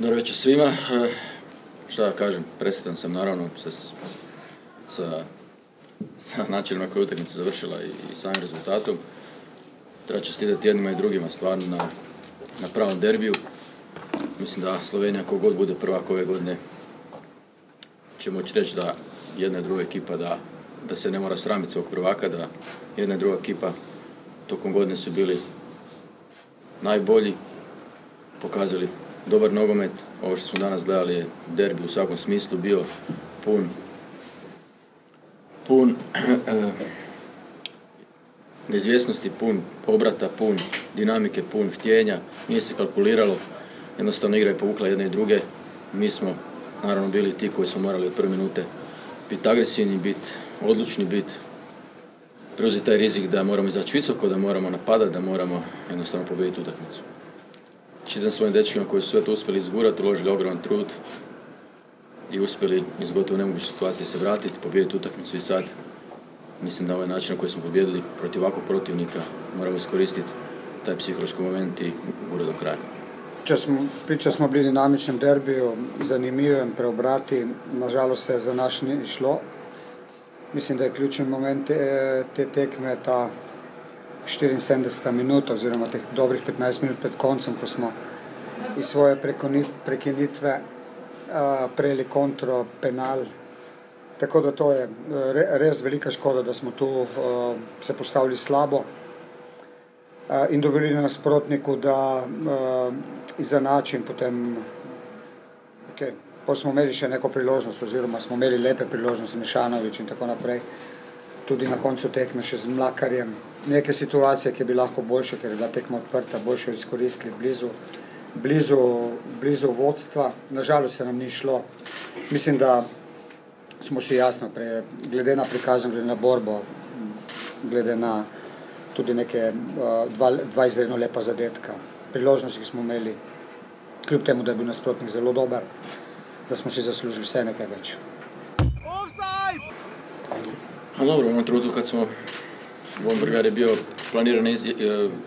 Dobro večer svima. E, šta da kažem, presretan sam naravno sa, sa, sa načinom na koji utakmica završila i, i samim rezultatom. Treba čestitati jednima i drugima stvarno na, na pravom derbiju. Mislim da Slovenija kogod bude prvak ove godine će moći reći da jedna i druga ekipa da, da se ne mora sramiti svog prvaka, da jedna i druga ekipa tokom godine su bili najbolji, pokazali dobar nogomet. Ovo što smo danas gledali je derbi u svakom smislu bio pun pun neizvjesnosti, pun obrata, pun dinamike, pun htjenja. Nije se kalkuliralo, jednostavno igra je povukla jedne i druge. Mi smo naravno bili ti koji smo morali od prve minute biti agresivni, biti odlučni, biti preuzeti taj rizik da moramo izaći visoko, da moramo napadati, da moramo jednostavno pobijediti utakmicu. Čitam svojim dečkima koji su sve to uspjeli izgurati, uložili ogroman trud i uspjeli iz gotovo nemoguće situacije se vratiti, pobijediti utakmicu i sad mislim da ovaj način na koji smo pobjedili protiv ovakvog protivnika moramo iskoristiti taj psihološki moment i gure do kraja.
Priča smo bili dinamičnem derbiju, zanimivem, preobrati, nažalost se za naš ni šlo. Mislim, da je ključni moment te, te tekme ta 74 minuta oziroma teh dobrih 15 minut pred koncem, ko smo iz svoje prekinitve uh, prejeli kontro, penal, Tako da to je res velika škoda, da smo tu uh, se postavili slabo uh, in dovolili nasprotniku, da uh, izenači in potem. Okay. Pa smo imeli še neko priložnost, oziroma smo imeli lepe priložnosti, Mešanovič in tako naprej. Tudi na koncu tekme še z Mlakarjem. Neke situacije, ki bi lahko boljše, ker je bila tekma odprta, boljše izkoristili blizu, blizu, blizu vodstva. Nažalost se nam ni šlo. Mislim, da smo si jasno, pre, glede na prikazan, glede na borbo, glede na tudi neke uh, dva, dva izredno lepa zadetka, priložnosti, ki smo imeli, kljub temu, da je bil nasprotnik zelo dober, da smo si zaslužili vse nekaj več.
No, dobro, na trenutku, kad smo je bio planiran iz,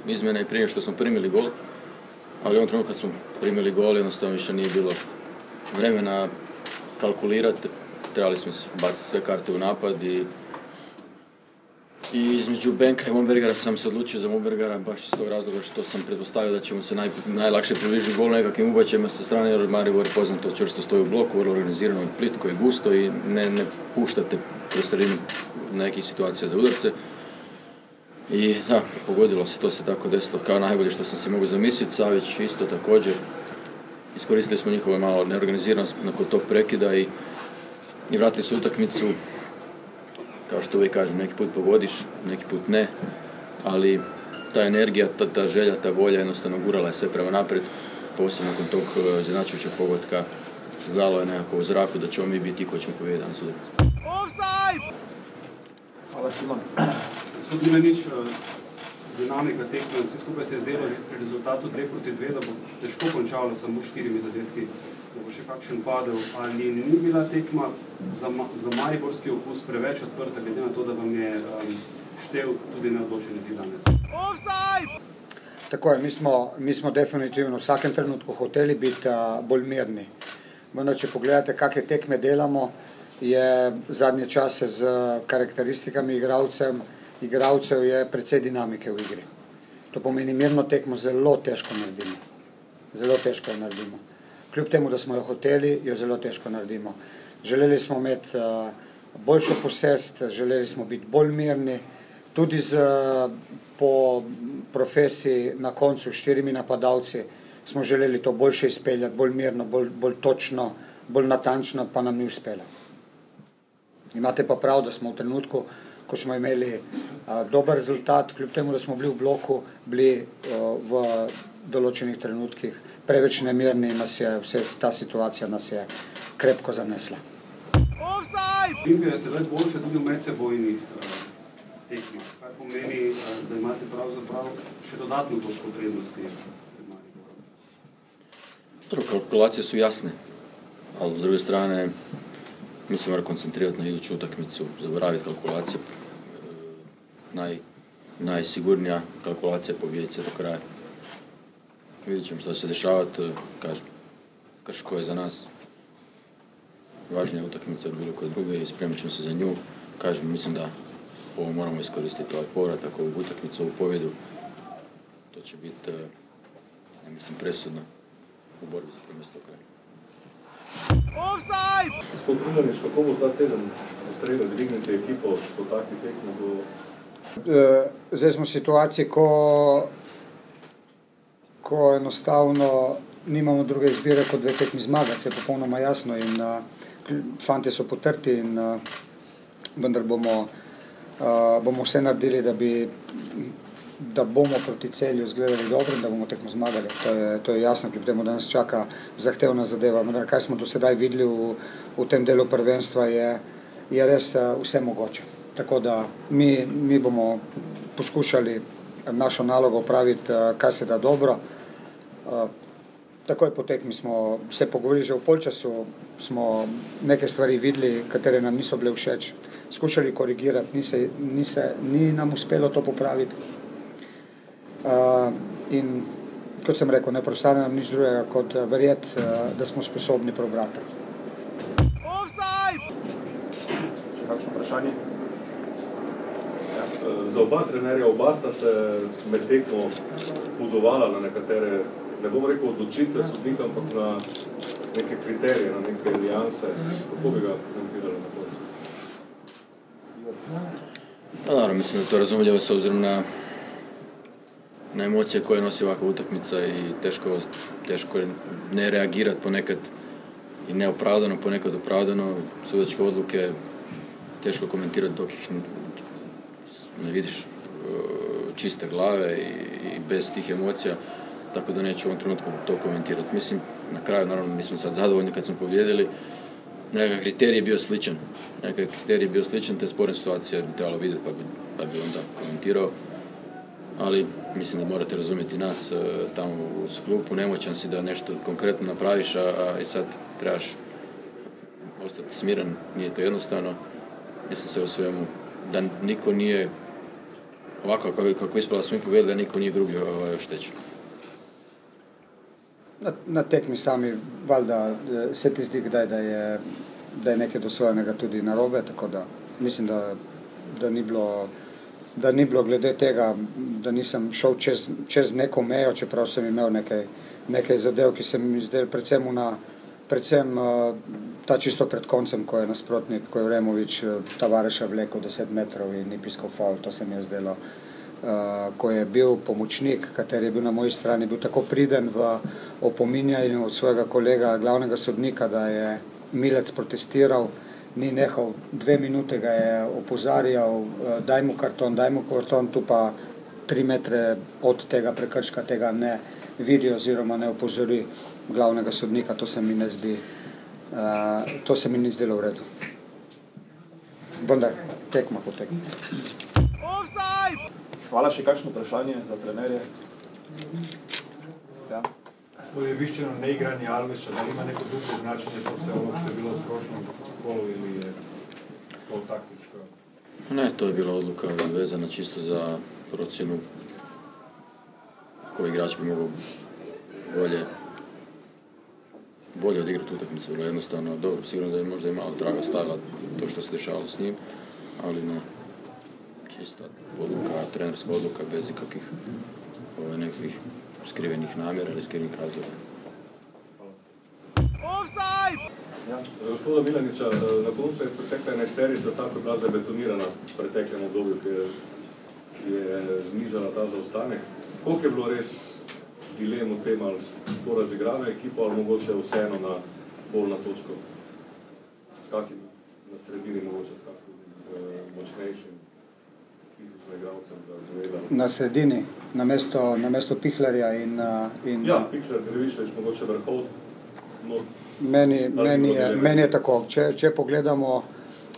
izmjene prije što smo primili gol, ali u ovom trenutku kad smo primili gol jednostavno više nije bilo vremena kalkulirati, trebali smo baciti sve karte u napad i i između Benka i Mombergara sam se odlučio za Mombergara baš iz tog razloga što sam pretpostavio da ćemo se naj, najlakše približiti gol nekakvim ubačajima sa strane jer Maribor je poznato čvrsto stoji u bloku, vrlo organizirano i plitko i gusto i ne, ne puštate prostorinu nekih situacija za udarce. I da, pogodilo se, to se tako desilo kao najbolje što sam si mogu zamisliti. Savić isto također. Iskoristili smo njihove malo neorganiziranost nakon tog prekida i, i vratili su utakmicu kao što uvijek kažem, neki put pogodiš, neki put ne, ali ta energija, ta, ta želja, ta volja jednostavno gurala je sve prema naprijed, posebno nakon tog iznenačujućeg pogotka znalo je nekako u zraku da ćemo mi biti ti koji ćemo pobijediti danas utakmicu.
Hvala Simon. Gospod Dimenič, dinamika tekme, vse skupaj se je zdelo pri rezultatu 2 proti 2, da bo težko končalo samo štirimi zadetki da bo še kakšen padel, ali ni bila tekma za, za mariborski okus preveč odprta, glede na to, da vam je um, štev tudi neodločen ti danes. Offside!
Tako je, mi smo, mi smo definitivno v vsakem trenutku hoteli biti uh, bolj mirni. Vendar, če pogledate, kakšne tekme delamo, je zadnje čase z karakteristikami igralcem, igralcev je precej dinamike v igri. To pomeni, mirno tekmo zelo težko naredimo. Zelo težko jo naredimo kljub temu, da smo jo hoteli, jo zelo težko naredimo. Želeli smo imeti uh, boljšo posest, želeli smo biti bolj mirni, tudi z, po profesiji na koncu štirimi napadalci smo želeli to boljše izpeljati, bolj mirno, bolj, bolj točno, bolj natančno, pa nam ni uspelo. Imate pa prav, da smo v trenutku, ko smo imeli uh, dober rezultat, kljub temu, da smo bili v bloku, bili uh, v določenih trenutkih preveč nemirni in nas je vse ta situacija nas je krepko zanesla.
Olimpija je sedaj boljša tudi v medsebojnih uh, tekmah, kar pomeni, uh, da imate pravzaprav še dodatno točko prednosti.
Dobro, kalkulacije su jasne, ali s druge strane mi se moramo koncentrirati na iduću utakmicu, zaboraviti kalkulacije. Naj, najsigurnija kalkulacija je pobijediti se do kraja. Vidjet ćemo što će se dešavati, kažem, Krško je za nas važnija utakmica od bilo koje druge i spremit ćemo se za nju. Kažem, mislim da ovo moramo iskoristiti ovaj povratak, ovu utakmicu, ovu pobjedu. To će biti, ja mislim, presudno u borbi za prvenstvo kraja.
Offside! Gospod Brunjanič, kako bo ta teden v sredo dvignete ekipo po takvi tekmi do...
Zdaj smo v situaciji, ko ko enostavno nimamo druge izbire kot dve tekmi zmagati, se je popolnoma jasno in uh, fanti so potrti in uh, vendar bomo, uh, bomo vse naredili, da, bi, da bomo proti celju zgledali dobro in da bomo tekmo zmagali. To je, to je jasno, kljub temu, da nas čaka zahtevna zadeva. Vendar, kaj smo do sedaj videli v, v tem delu prvenstva, je, je res uh, vse mogoče. Tako da mi, mi bomo poskušali našo nalogo opraviti, uh, kar se da dobro. Takoj po tekmi smo se pogovorili, že v polčasu smo neke stvari videli, katere nam niso bile všeč, skušali korigirati, ni, se, ni, se, ni nam uspelo to popraviti. Uh, in kot sem rekel, ne prostane nam nič drugega, kot verjeti, uh, da smo sposobni prebrati.
Še kakšno vprašanje? Za oba trenerja, oba sta se med tekmo budovala na nekatere ne bom rekel odločitve sodnika, ampak na neke kriterije, na neke alijanse. Kako bi ga komentirali na to?
Pa naravno, mislim da to razumljivo s obzirom na, na emocije koje nosi ovakva utakmica i teško, teško ne reagirati ponekad i neopravdano, ponekad opravdano. Sudačke odluke teško komentirati dok ih ne vidiš e, čiste glave i, bez tih emocija, tako da neću u ovom trenutku to komentirati. Mislim, na kraju, naravno, mi smo sad zadovoljni kad smo pobjedili, nekakav kriterij je bio sličan. Nekakav kriterij je bio sličan, te sporne situacije bi trebalo vidjeti pa bi, pa bi onda komentirao. Ali mislim da morate razumjeti nas e, tamo u sklupu, nemoćan si da nešto konkretno napraviš, a, a i sad trebaš ostati smiran, nije to jednostavno. Mislim se u svemu da niko nije ovako kako, kako ispada smo mi povedali, da niko nije drugi oštećen.
Na, na tekmi sami, valjda se ti zdi kdaj, da je, da je nekaj dosvojenega tudi narobe, tako da mislim, da, da, ni bilo, da ni bilo glede tega, da nisem šel čez, čez neko mejo, čeprav sem imel nekaj, nekaj zadev, ki se mi zdel predvsem na, predvsem uh, ta čisto pred koncem, ko je nasprotnik, ko je Vremovič uh, Tavareša vlekel 10 metrov in ni piskal faul, to se mi je zdelo. Uh, ko je bil pomočnik, kateri je bil na moji strani, bil tako priden v opominjanju svojega kolega, glavnega sodnika, da je Milec protestiral, ni nehal, dve minute ga je opozarjal, uh, daj mu karton, daj mu karton, tu pa tri metre od tega prekrška tega ne vidi oziroma ne opozori glavnega sodnika, to se mi ne zdi, uh, to se mi ni zdelo v redu. Vendar, tekma po tekmi.
Hvala, še kakšno vprašanje za trenerje? Ja.
je viščeno neigranje Alvesa, da ima neko drugo značenje, to se ovo što je bilo u prošlom kolu ili je to taktičko?
Ne, to je bila odluka vezana čisto za procjenu koji igrač bi mogao bolje bolje odigrati utakmicu, vrlo jednostavno, dobro, sigurno da je možda i malo traga stavila to što se dešavalo s njim, ali ne, čista odluka, trenerska odluka bez ikakvih ovaj, nekakvih skrivenih namjera ili skrivenih razloga.
Ja. Za gospoda Milaniča, na koncu je pretekla enajsterica tako bila zabetonirana v preteklem obdobju, ki je, je znižala ta zaostanek. Koliko je bilo res dilem v tem, ali sploh razigrana ekipa, ali mogoče vseeno na bolj na točko? S kakim na sredini, mogoče s kakim uh, močnejšim fizičnim igralcem za zvedal?
Na sredini, na mesto, na mesto Pihlarja in... uh, in
Ja, Pikler, Dreviševič, mogoče vrhov. No,
Meni, meni, je, meni je tako, če, če pogledamo,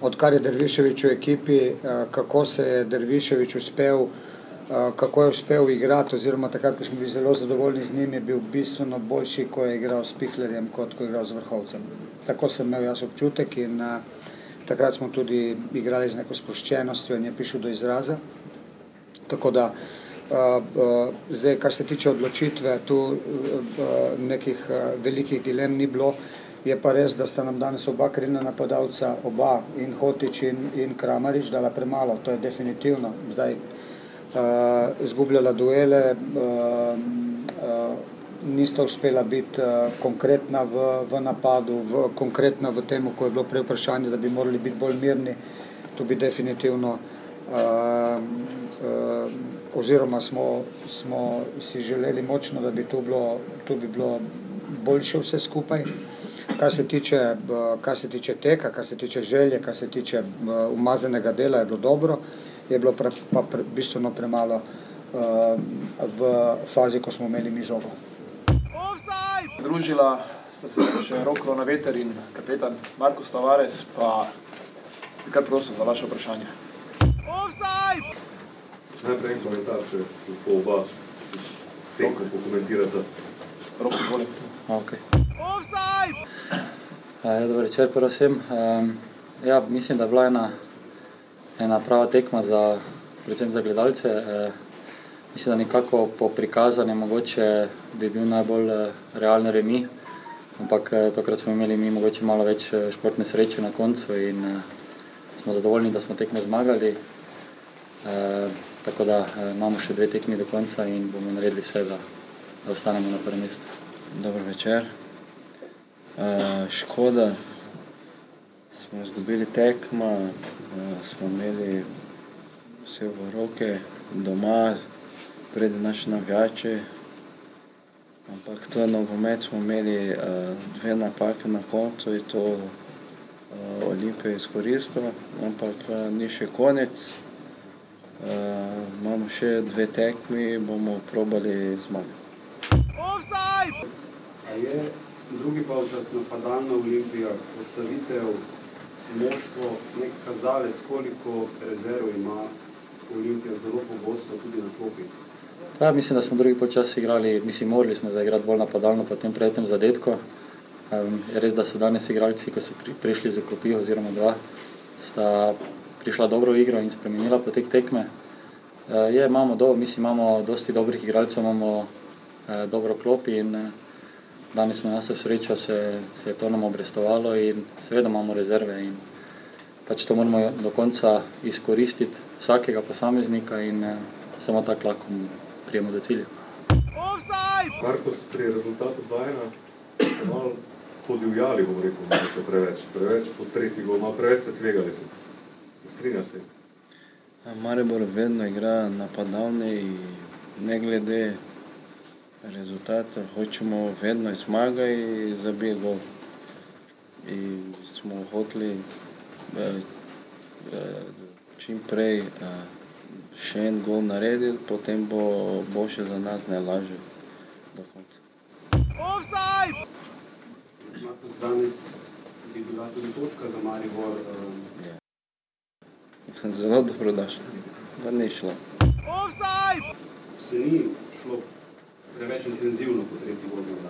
odkar je Derviševič v ekipi, eh, kako se je Derviševič uspel, eh, kako je uspel igrati, oziroma takrat, ko smo bili zelo zadovoljni z njim, je bil bistveno boljši, ko je igral s Pihlerjem, kot ko je igral z Vrhovcem. Tako sem imel jaz občutek in uh, takrat smo tudi igrali z neko sproščenostjo in je prišel do izraza. Tako da Uh, uh, zdaj, kar se tiče odločitve, tu uh, uh, nekih uh, velikih dilem ni bilo. Je pa res, da sta nam danes oba krilna napadalca, oba in Hotič in, in Kramarič, dala premalo, to je definitivno. Zdaj izgubljala duele, uh, uh, nista uspela biti uh, konkretna v, v napadu, v, konkretna v tem, ko je bilo prej vprašanje, da bi morali biti bolj mirni. Tu bi definitivno uh, uh, oziroma smo, smo si želeli močno, da bi tu bilo, tu bi bilo boljše vse skupaj. Kar se, tiče, eh, kar se tiče teka, kar se tiče želje, kar se tiče eh, umazanega dela, je bilo dobro, je bilo pre, pa pre, bistveno premalo uh, v fazi, ko smo imeli mi žogo.
Družila sta se še Roko na veter in kapetan Marko Tavares, pa bi kar prosil za vaše vprašanje.
Najprej en komentar, če lahko oba tekmo pokomentirata.
Roko, izvoli.
Okay. Ja, dober večer, prosim. Um, ja, mislim, da je bila ena, ena prava tekma za, predvsem za gledalce. Uh, mislim, da nekako po prikazanju mogoče bi bil najbolj uh, realen remi, ampak uh, tokrat smo imeli mi mogoče malo več uh, športne sreče na koncu in uh, smo zadovoljni, da smo tekmo zmagali. Uh, tako da uh, imamo še dve tekmi do konca in bomo naredili vse, da, da ostanemo na prvem mestu.
Dober večer. Uh, škoda, smo izgubili tekmo, uh, smo imeli vse v roke, doma, pred naši navijači. Ampak to je nogomet, smo imeli uh, dve napake na koncu in to uh, Olimpija je izkoristila, ampak uh, ni še konec. Uh, imamo še dve tekmi, bomo probali zmagati.
A je drugi polčas napadalna Olimpija, postavitev moštvo, nek kazalec, koliko rezerv ima Olimpija zelo pogosto tudi na klopi?
Ja, mislim, da smo drugi počas igrali, mislim, morali smo zaigrati bolj napadalno po tem tretjem zadetku. Um, res, da so danes igralci, ko so pri, prišli za klopi oziroma dva, sta prišla dobro v igro in spremenila potek tekme. Uh, je, imamo, do, mislim, imamo dosti dobrih igralcev, imamo uh, dobro klopi in uh, danes na nas srečo se, se je to nam obrestovalo in seveda imamo rezerve in pač to moramo do konca izkoristiti vsakega posameznika in uh, samo tako lahko prijemo do cilja.
Markos, pri rezultatu 2-1 ste malo podivjali, bom rekel, mogoče preveč. Preveč po tretji gol, malo preveč se tvegali. Se, se strinjaš s tem?
Maribor vedno igra napadalne in ne glede rezultata, hočemo vedno zmagati in zabiti gol. In smo hoteli eh, eh, čim prej eh, še en gol narediti, potem bo boljše za nas, ne lažje do konca.
Markus, danes bi bila tudi točka za Maribor. Um,
Zelo dobro došlo, da ni šlo.
se ni šlo preveč intenzivno po tretji gol morda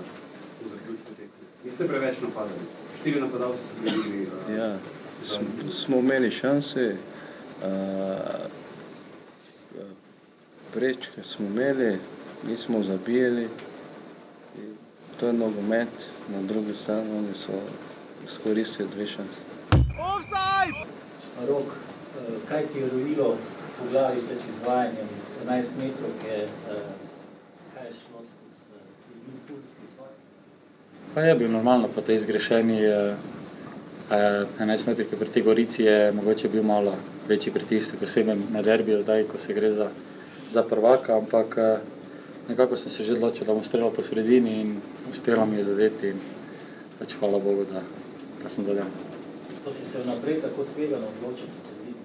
v zaključku tekme. Niste preveč napadali. Štiri napadalce so bili. Uh,
Ja, smo, smo imeli šanse, uh, prečke smo imeli, nismo zabijali. In To je nogomet, na drugi strani oni so izkoristili dve šanse.
Rok, eh, kaj ti je rojilo po glavi pred izvajanjem 11 metrov, je, kaj je šlo skozi eh, impuls, ki so?
Pa je bil normalno po tej zgrešeni eh, eh, 11 metrike pri tej Gorici je mogoče bil malo večji pritisk, posebej na derbiju zdaj, ko se gre za, za prvaka, ampak eh, nekako sem se že odločil, da bom streljal po sredini in uspelo mi je zadeti in pač hvala Bogu, da, da sem zadel.
To si se vnaprej tako tvegano odločil, da se vidi.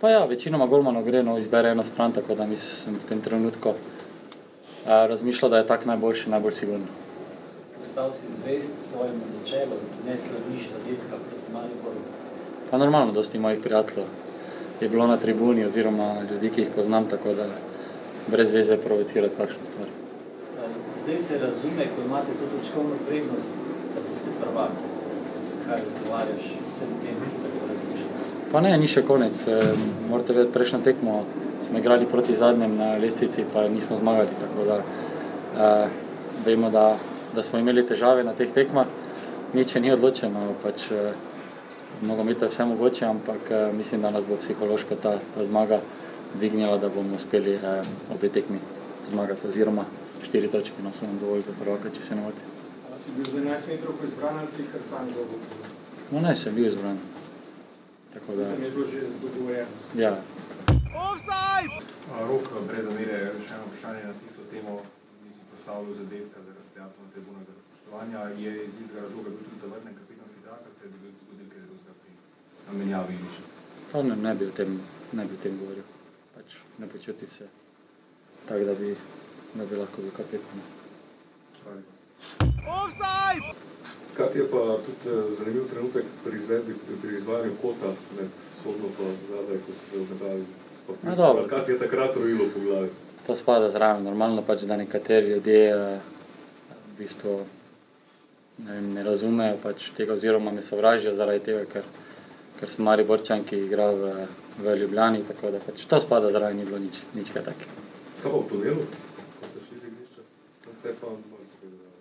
Pa ja, večinoma golmanov gre, no, izbere eno stran, tako da mislim v tem trenutku eh, razmišljal, da je tak najboljši, najbolj sigurno.
Ostal si zvest svojemu načelu, ne slediš zadetka proti Mariboru.
Pa normalno, dosti mojih prijateljev je bilo na tribuni oziroma ljudi, ki jih poznam, tako da brez veze provocirati kakšno stvar.
Zdaj se razume, ko imate to točkovno prednost, da boste prvaki. Kaj odgovarjaš vsem tem, tako razmišljaš?
Pa ne, ni še konec. Eh, Morate vedeti, prejšnjo tekmo smo igrali proti zadnjem na lestvici, pa nismo zmagali. Tako da uh, vemo, da, da smo imeli težave na teh tekmah. Nič ni odločeno, pač uh, nogomet je vse mogoče, ampak uh, mislim, da nas bo psihološko ta, ta zmaga dvignila, da bomo uspeli uh, obe tekmi zmagati, oziroma štiri točke, no so nam dovolj za prvaka, če se ne motim.
Si bil za 11 metrov izbran ali si kar sam zagotovil?
No ne, sem bil izbran. Tako da,
je bilo že dogovorjeno.
ja,
A, Rok, brez zamere, še eno vprašanje na tisto temo, nisi postavil zadetka prijatelja na tribunah zaradi spoštovanja. Je iz istega razloga bil tudi zavrnen kapitanski trak, ali se je bil zgodil kaj drugega pri menjavi Iliča?
pa ne, ne, bi o tem, ne bi o tem govoril. Pač ne počuti se tako, da bi, da bi lahko bil kapetan.
Kaj je pa tudi eh, zanimiv trenutek pri izvedbi, pri izvajanju kota med sodno pa zadaj, ko ste obmetali
No.
Kaj ti je takrat rojilo po glavi?
To spada zraven. Normalno pač, da nekateri ljudje eh, v bistvu ne, vem, ne razumejo pač tega oziroma me sovražijo zaradi tega, ker, ker sem Mariborčan, ki igra v, v Ljubljani, tako da pač to spada zraven, ni bilo nič, nič kaj takega.
Kaj pa v tunelu, ko ste šli z igrišča? Tam se je pa marsikaj dogajalo.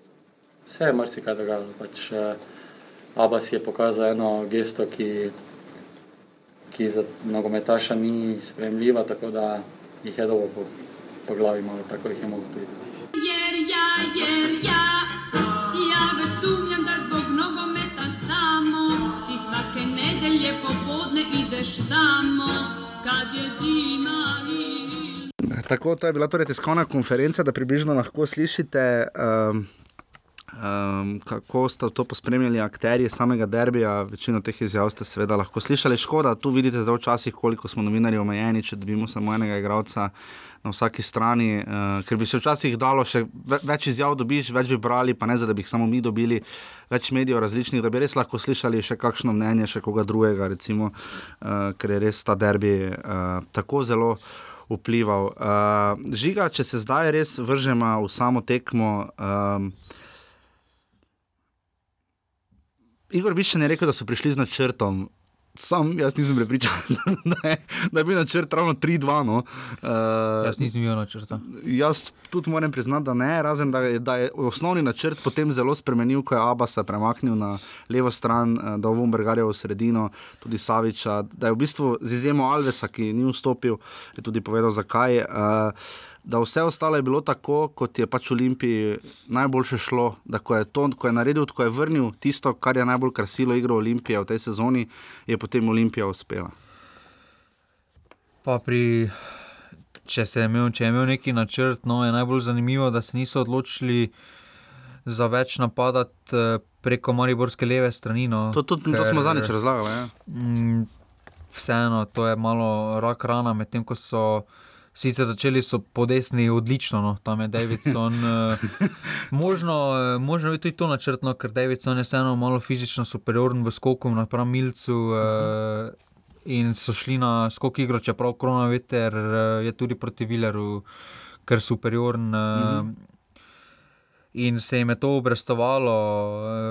Vse je marsikaj dogajalo. Pač, uh, Abbas je pokazal eno gesto, ki, ki za nogometaša ni sprejemljiva, tako da jih je dobro po, po glavi malo, tako jih je mogel tudi.
Jer ja, jer ja ideš tamo kad je zima i
Tako, to je bila torej tiskovna konferenca, da približno lahko slišite, um, um, kako sta to pospremljali akterji samega derbija. Večino teh izjav ste seveda lahko slišali. Škoda, tu vidite zdaj včasih, koliko smo novinarji omejeni, če dobimo samo enega igralca na vsaki strani, uh, ker bi se včasih dalo še ve več izjav dobiš, več bi brali, pa ne za, da bi jih samo mi dobili, več medijev različnih, da bi res lahko slišali še kakšno mnenje, še koga drugega, recimo, uh, ker je res ta derbi uh, tako zelo vplival. Uh, žiga, če se zdaj res vržemo v samo tekmo. Um, Igor Bišen je rekel, da so prišli z načrtom. Sam jaz nisem prepričan, da je, da je bil načrt ravno 3-2. No. Uh,
Jaz nisem imel načrta.
Jaz tudi moram priznati, da ne, razen da je, da je osnovni načrt potem zelo spremenil, ko je Abasa premaknil na levo stran, eh, da je Vombergarja v sredino, tudi Saviča. Da je v bistvu z izjemo Alvesa, ki ni vstopil, je tudi povedal, zakaj. Uh, da vse ostalo je bilo tako, kot je pač Olimpiji najboljše šlo. Da ko je to, ko je naredil, ko je vrnil tisto, kar je najbolj krasilo igro Olimpije v tej sezoni, je potem Olimpija uspela.
Pa pri, če, imel, če je imel neki načrt, no, je najbolj zanimivo, da se niso odločili za več napadati eh, preko Mariborske leve strani. No,
To, to, to smo zadnjič razlagali. Ja.
Mm, Vseeno, to je malo rak rana, medtem ko so sicer začeli so po desni odlično, no, tam je Davidson. eh, možno, eh, možno je tudi to načrtno, ker Davidson je vseeno malo fizično superioren v skoku napram Milcu. eh, In so šli na skok igro, čeprav korona veter eh, je tudi proti Vileru, ker superioren. eh, In se jim je to obrestovalo.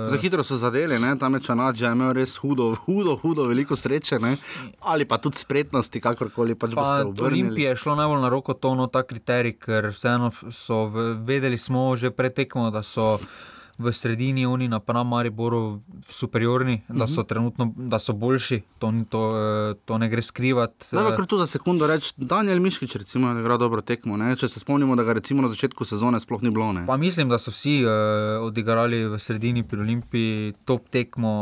eh,
Za hitro so zadeli, ne? tam je Čanač imel res hudo, hudo, hudo, veliko sreče, ne? ali pa tudi spretnosti, kakorkoli pač boste
Pa
obrnili.
Olimpije je šlo najbolj na roko to, no, ta kriterij, ker vseeno so vedeli smo že pred tekmo, da so v sredini oni napram Mariboru superiorni, da so
Mhm.
trenutno da so boljši, to, ni- to, eh, to ne gre skrivati.
Naj pa kar tu za sekundo reči, Daniel Miškič recimo, je igral dobro tekmo, ne? če se spomnimo, da ga recimo na začetku sezone sploh ni bilo. Ne?
Pa mislim, da so vsi uh, odigrali v sredini pri Olimpiji top tekmo.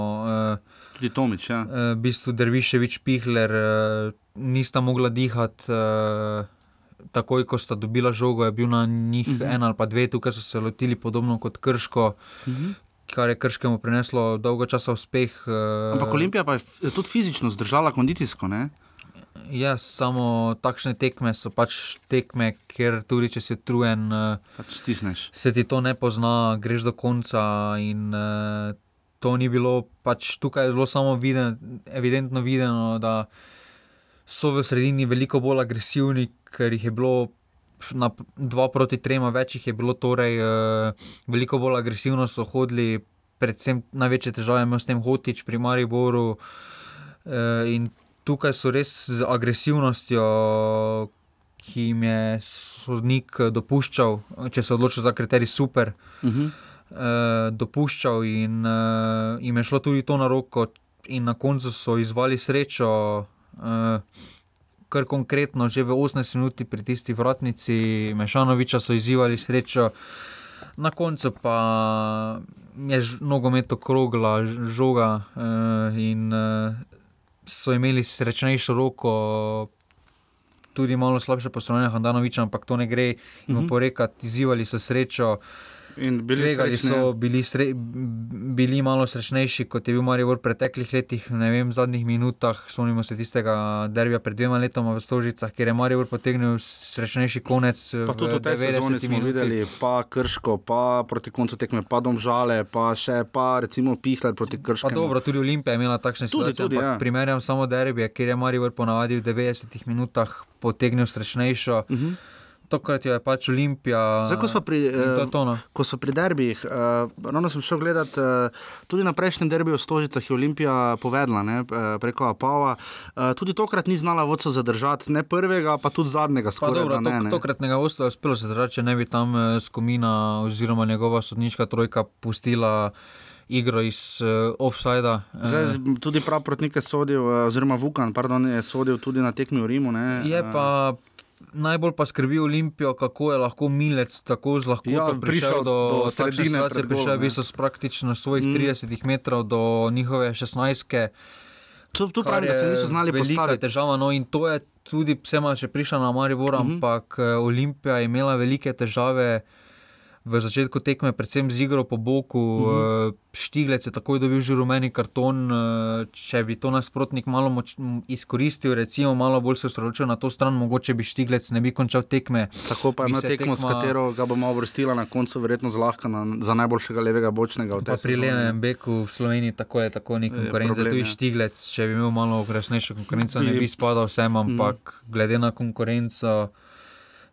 Uh,
Tudi Tomič. Ja.
Uh, v bistvu Derviševič, Pihler, uh, nista mogla dihati. Uh, Takoj, ko sta dobila žogo, je bil na njih uh
Mhm.
-huh. en ali pa dve, tukaj so se lotili podobno kot Krško, uh
Mhm.
-huh. kar je Krškemu prineslo dolgo časa uspeh. Uh,
Ampak Olimpija pa je tudi fizično zdržala kondicijsko. Ne?
Ja, samo takšne tekme so pač tekme, ker tudi če si utrujen, uh,
pač stisneš.
Se ti to ne pozna, greš do konca. In, uh, to ni bilo, pač tukaj je bilo samo viden, evidentno videno, da so v sredini veliko bolj agresivni, ker jih je bilo. Na p- dva proti trema, več jih je bilo, torej uh, veliko bolj agresivno so hodili, predvsem največje težave imel s tem Hotič pri Mariboru. Uh, in tukaj so res z agresivnostjo, ki jim je sodnik eh, dopuščal, če se odločijo za kriterij super,
Mhm.
uh, dopuščal in uh, jim je šlo tudi to na roko, in na koncu so izvali srečo. Uh, Kar konkretno, že v 18 minuti pri tisti vratnici Mešanoviča so izzivali srečo, na koncu pa je nogomet okrogla žoga uh, in uh, so imeli srečnejšo roko, tudi malo slabše poslovanje Handanoviča, ampak to ne gre jim
Mhm.
oporekati, izzivali so srečo.
In bili
Tvegali
srečni, ja.
so, bili, sre, bili malo srečnejši, kot je bil Marijo v preteklih letih, ne vem, v zadnjih minutah. Spomnimo se tistega derbija pred dvema letoma v Stožicah, kjer je Marijo potegnil srečnejši konec.
Pa tudi v tej sezoni smo
minuti.
videli, pa Krško, pa proti koncu tekme, pa Domžale, pa še pa recimo Pihler proti
Pa
Krško.
dobro, tudi Olimpija je imela takšne
Tudi,
situacije,
tudi, ja.
primerjam samo derbije, kjer je Marijo ponavadi v 90 minutah potegnil srečnejšo. Uh
Mhm.
-huh. Tokrat je pač Olimpija.
Zdaj, ko smo pri,
no.
ko smo pri derbijih, uh, ravno sem šel gledat, uh, tudi na prejšnjem derbiju v Stožicah je Olimpija povedala ne, eh, preko Apava. Uh, tudi tokrat ni znala vodca zadržati, ne prvega, pa tudi zadnjega,
Pa
skoraj
dobro,
da ne.
tok,
ne.
tokratnega ostra je uspelo se držati, če ne bi tam eh, Skomina oziroma njegova sodniška trojka pustila igro iz uh, offsida.
Zdaj, z- tudi prav proti nekaj sodil, eh, oziroma Vukan, pardon, je sodil tudi na tekmi v Rimu. Ne,
Je pa najbolj pa skrbi Olimpijo, kako je lahko Milec tako z lahkoto
Ja,
ja, prišel,
prišel
do,
do sredine.
Situacije, prišel je
ne.
bil s praktično svojih
Mm.
mm. 30 metrov do njihove 16.
To, to
kar
pravim, da se niso znali postaviti.
težava. No, in to je tudi, vsema še prišla na Maribor,
Mhm.
ampak eh, Olimpija je imela velike težave. V začetku tekme, predvsem z igro po boku,
Mhm.
uh, Štiglec je takoj dobil že rumeni karton. Uh, če bi to nasprotnik malo moč, izkoristil, recimo malo bolj se osredotočil na to stran, mogoče bi Štiglec ne bi končal tekme.
Tako pa ima tekmo, s
tekma-
katero ga bomo uvrstila na koncu, verjetno zlahka na, za najboljšega levega bočnega
pri. Levem beku v Sloveniji tako je, tako ni konkurence.
problem,
Tu je. Štiglec, če bi imel malo resnejšo konkurenco, ne
Bi-
bi spadal vsem, ampak mm. glede na konkurenco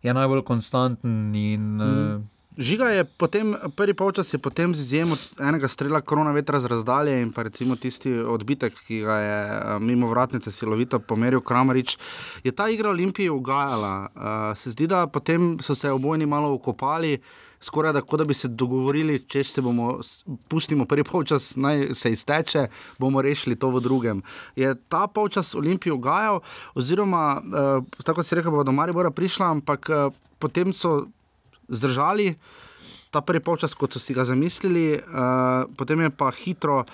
je najbolj konstanten in mm.
Žiga je potem, prvi polčas je potem z izjemo enega strela korona vetra z razdalje in pa recimo tisti odbitek, ki ga je eh, mimo vratnice silovito pomeril Kramarič, je ta igra Olimpiji ugajala. Uh, se zdi, da potem so se obojni malo ukopali. Skoraj tako, da bi se dogovorili, če se bomo, pustimo prvi polčas, naj se izteče, bomo rešili to v drugem. Je ta polčas Olimpij ugajal, oziroma, uh, tako kot si rekel, bo do Maribora prišla, ampak uh, potem so zdržali ta prvi polčas, kot so si ga zamislili, uh, potem je pa hitro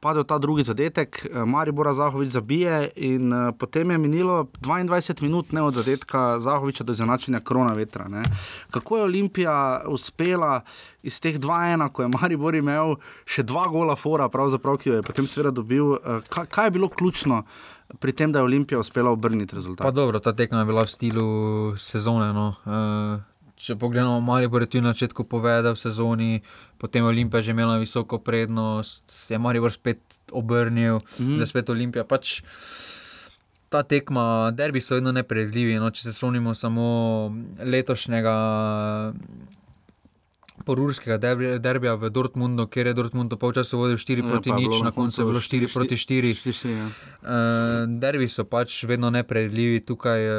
padel ta drugi zadetek, uh, Maribora Zahovič zabije in uh, potem je minilo 22 minut ne od zadetka Zahoviča do izenačenja krona vetra. Ne. Kako je Olimpija uspela iz teh 2-1, ko je Maribor imel še dva gola fora, pravzaprav, ki jo je potem seveda dobil, uh, kaj, kaj je bilo ključno? Pri tem, da je Olimpija uspela obrniti rezultat.
Pa dobro, ta tekma je bila v stilu sezone. No. Če pogledamo, Maribor je tu na začetku povedal v sezoni, potem je Olimpija že imela visoko prednost, je Maribor spet obrnil, mm. zdaj spet Olimpija. Pač, Ta tekma, derbi so vedno nepredvidljivi. No, če se spomnimo samo letošnjega porurskega derbi- derbija v Dortmundu, kjer je Dortmund po času vodil 4
Ja,
proti 0,
na
koncu je bilo 4 proti 4.
štiri, ja.
Uh, derbi so pač vedno nepredvidljivi, tukaj uh,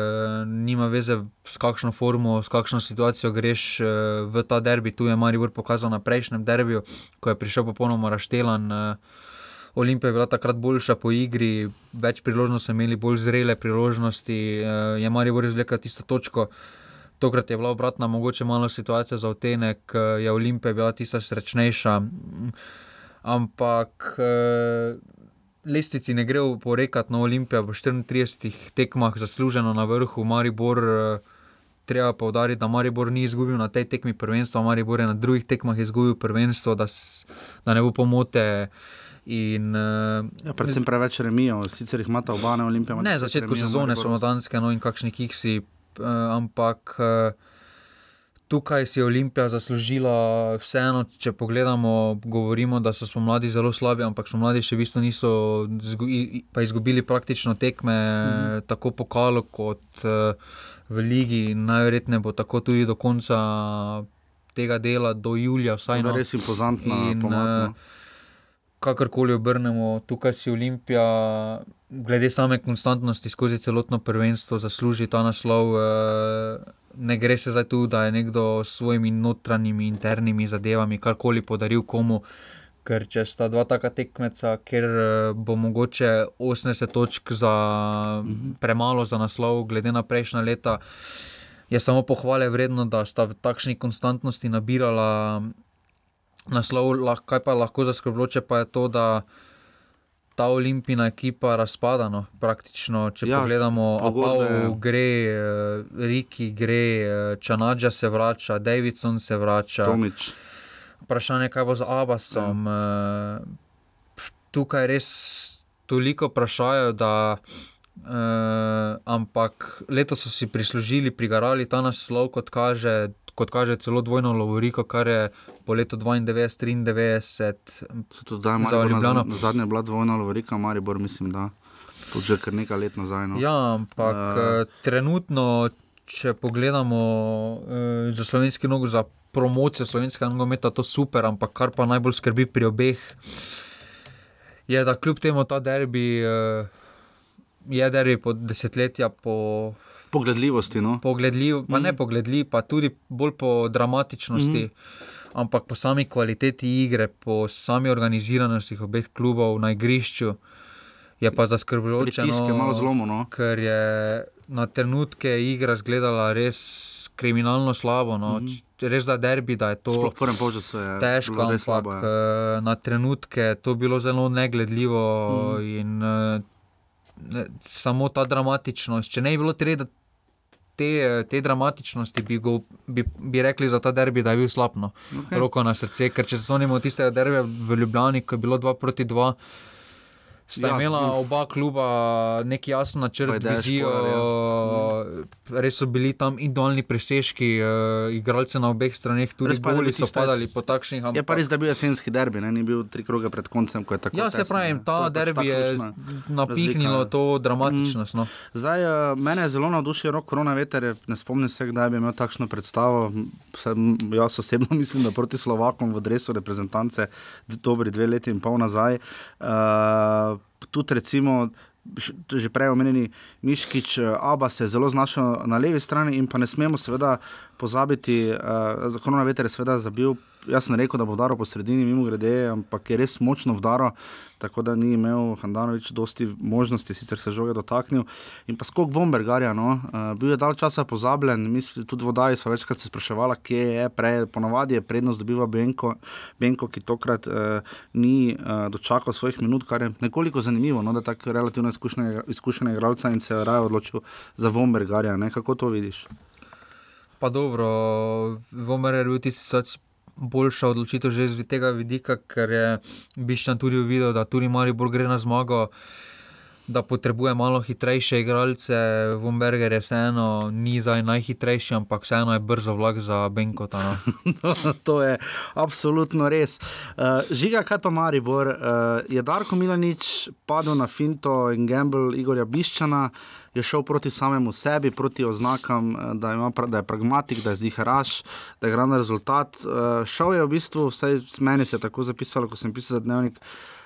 nima veze, s kakšno formo, s kakšno situacijo greš uh, v ta derbi. Tu je Maribor pokazal na prejšnjem derbiju, ko je prišel popolnoma raštelan. Uh, Olimpija je bila takrat boljša po igri, več priložnosti so imeli, bolj zrele priložnosti, uh, je Maribor izvlekel tisto točko. Tokrat je bila obratna, mogoče malo situacija za otenek, eh, je Olimpija bila tista srečnejša. Mm, Ampak eh, lestvici ne gre porekati na Olimpijo v 34 tekmah, zasluženo na vrhu, Maribor. eh, Treba povdariti, da Maribor ni izgubil na tej tekmi prvenstva, Maribor je na drugih tekmah izgubil prvenstvo, da, da ne bo pomote. In, uh,
Ja, predvsem preveč remijo, sicer jih imata oba, ne Olimpija. ima
Ne,
deset
na začetku sezone
Maribor
so modanske, no in kakšni kiksi, ampak uh, tukaj si je Olimpija zaslužila vseeno, če pogledamo, govorimo, da so spomladi zelo slabi, ampak spomladi še v bistvu niso zgu- i- i- pa izgubili praktično tekme,
Mhm.
mm. tako pokalo kot uh, v ligi. Najverjetneje bo tako tudi do konca tega dela, do julija. Vsaj, no.
res impozantna
In,
pomlad, no.
eh, kakorkoli obrnemo, tukaj si Olimpija, glede same konstantnosti skozi celotno prvenstvo, zasluži ta naslov. eh, Ne gre se zdaj tu, da je nekdo s svojimi notranjimi, internimi zadevami karkoli podaril komu. Ker če sta dva taka tekmeca, ker eh, bo mogoče 80 točk za premalo za naslov, glede na prejšnja leta, je samo pohvale vredno, da sta v takšni konstantnosti nabirala naslov, kaj pa lahko zaskrbljujoče, pa je to, da ta olimpijska ekipa razpada. No, praktično, če
Ja,
ja, pogledamo,
pogodbe.
Apao gre, eh, Riki gre, eh, Čanadža se vrača, Davidson se vrača.
Tomič.
Vprašanje, kaj bo z Abbasom. Ja. Tukaj res toliko vprašajo, da. Uh, ampak letos so si prislužili, prigarali ta naslov, kot kaže, kot kaže celo dvojno Lovoriko, kar je po letu 92-93.
Tudi zdaj, Maribor, na, na zadnje je bila dvojna lovorika, Maribor, mislim, da to že kar nekaj let nazaj. No.
Ja, ampak uh, trenutno, če pogledamo uh, za slovenski nogo, za promocijo slovenskega nogometa, to super, ampak kar pa najbolj skrbi pri obeh, je, da kljub temu ta derbi. Uh, Je derbi po desetletja, po
pogledljivosti. No?
Pogledljiv, pa mm. ne pogledljiv, pa tudi bolj po dramatičnosti, mm. Ampak po sami kvaliteti igre, po sami organiziranosti obeh klubov na igrišču, je pa zaskrbljujoče.
Pritisk je malo zlomo, no.
Ker je na trenutke igra izgledala res kriminalno slabo. No. Mm. Res da derbi, da je to
je
težko, ampak
slabo, ja.
eh, na trenutke je to bilo zelo negledljivo. Mm. In, eh, eh, samo ta dramatičnost. Če ne bi bilo treba te, te dramatičnosti, bi, go, bi, bi rekli za ta derbi, da je bil slab. No.
Okej.
Roko na srce, ker če se spomnimo tistega derbija v Ljubljani, ko je bilo 2 proti 2. Sta
Ja,
ja, imela
uf.
oba kluba neki jasen načrt,
ideja
vizijo,
Šporarja.
res so bili tam individualni presežki, uh, igralce na obeh straneh, tudi
je bil
so padali po takšnih.
Je pa res, da je bil jesenski derbi, ne? ni bil tri kroge pred koncem, ko je tako.
Ja, se pravi, ta
To pač
derbi je napihnilo
razlika.
to dramatičnost. No.
Zdaj, eh, mene je zelo navdušil rok korona veter, ne spomnim se, kdaj bi imel takšno predstavo. Sem, jaz osebno mislim, da proti Slovakom v dresu reprezentance, dobri dve leti in pol nazaj. Uh, tudi recimo. Že prej omenjeni Miškič, eh, Aba se je zelo znašel na levi strani, in pa ne smemo seveda pozabiti, uh, za korona veter je seveda zabil. Jaz sem rekel, da bo udaril po sredini, mimo grede, ampak je res močno udaril, tako da ni imel Handanovič dosti možnosti, sicer se žoge dotaknil. In pa skok Vombergarja, no, uh, bil je dal časa pozabljen, mislim, tudi vodaji so večkrat se spraševali, kje je, prej, ponovadi je prednost dobiva Benko, Benko ki tokrat uh, ni uh, dočakal svojih minut, kar je nekoliko zanimivo, no, da tako relativno izkušenega izkušenega igralca in se je raje odločil za Vombergarja, ne, kako to vidiš?
Pa dobro, Vomer je bil tisti situaci boljša odločitev že z tega vidika, ker je Biščan tudi videl, da tudi Maribor gre na zmago, da potrebuje malo hitrejše igralce. Vomberger je vseeno ni zdaj najhitrejši, ampak vseeno je brzo vlak za Benkota. No.
to je absolutno res. Uh, žiga, kaj pa Maribor? Uh, je Darko Milanič padel na finto in gamble Igorja Biščana, je šel proti samemu sebi, proti oznakam, eh, da, ima, da je pragmatik, da je ziharaš, da je gran rezultat. Uh, šel je v bistvu, vsaj meni se je tako zapisalo, ko sem pisal za dnevnik.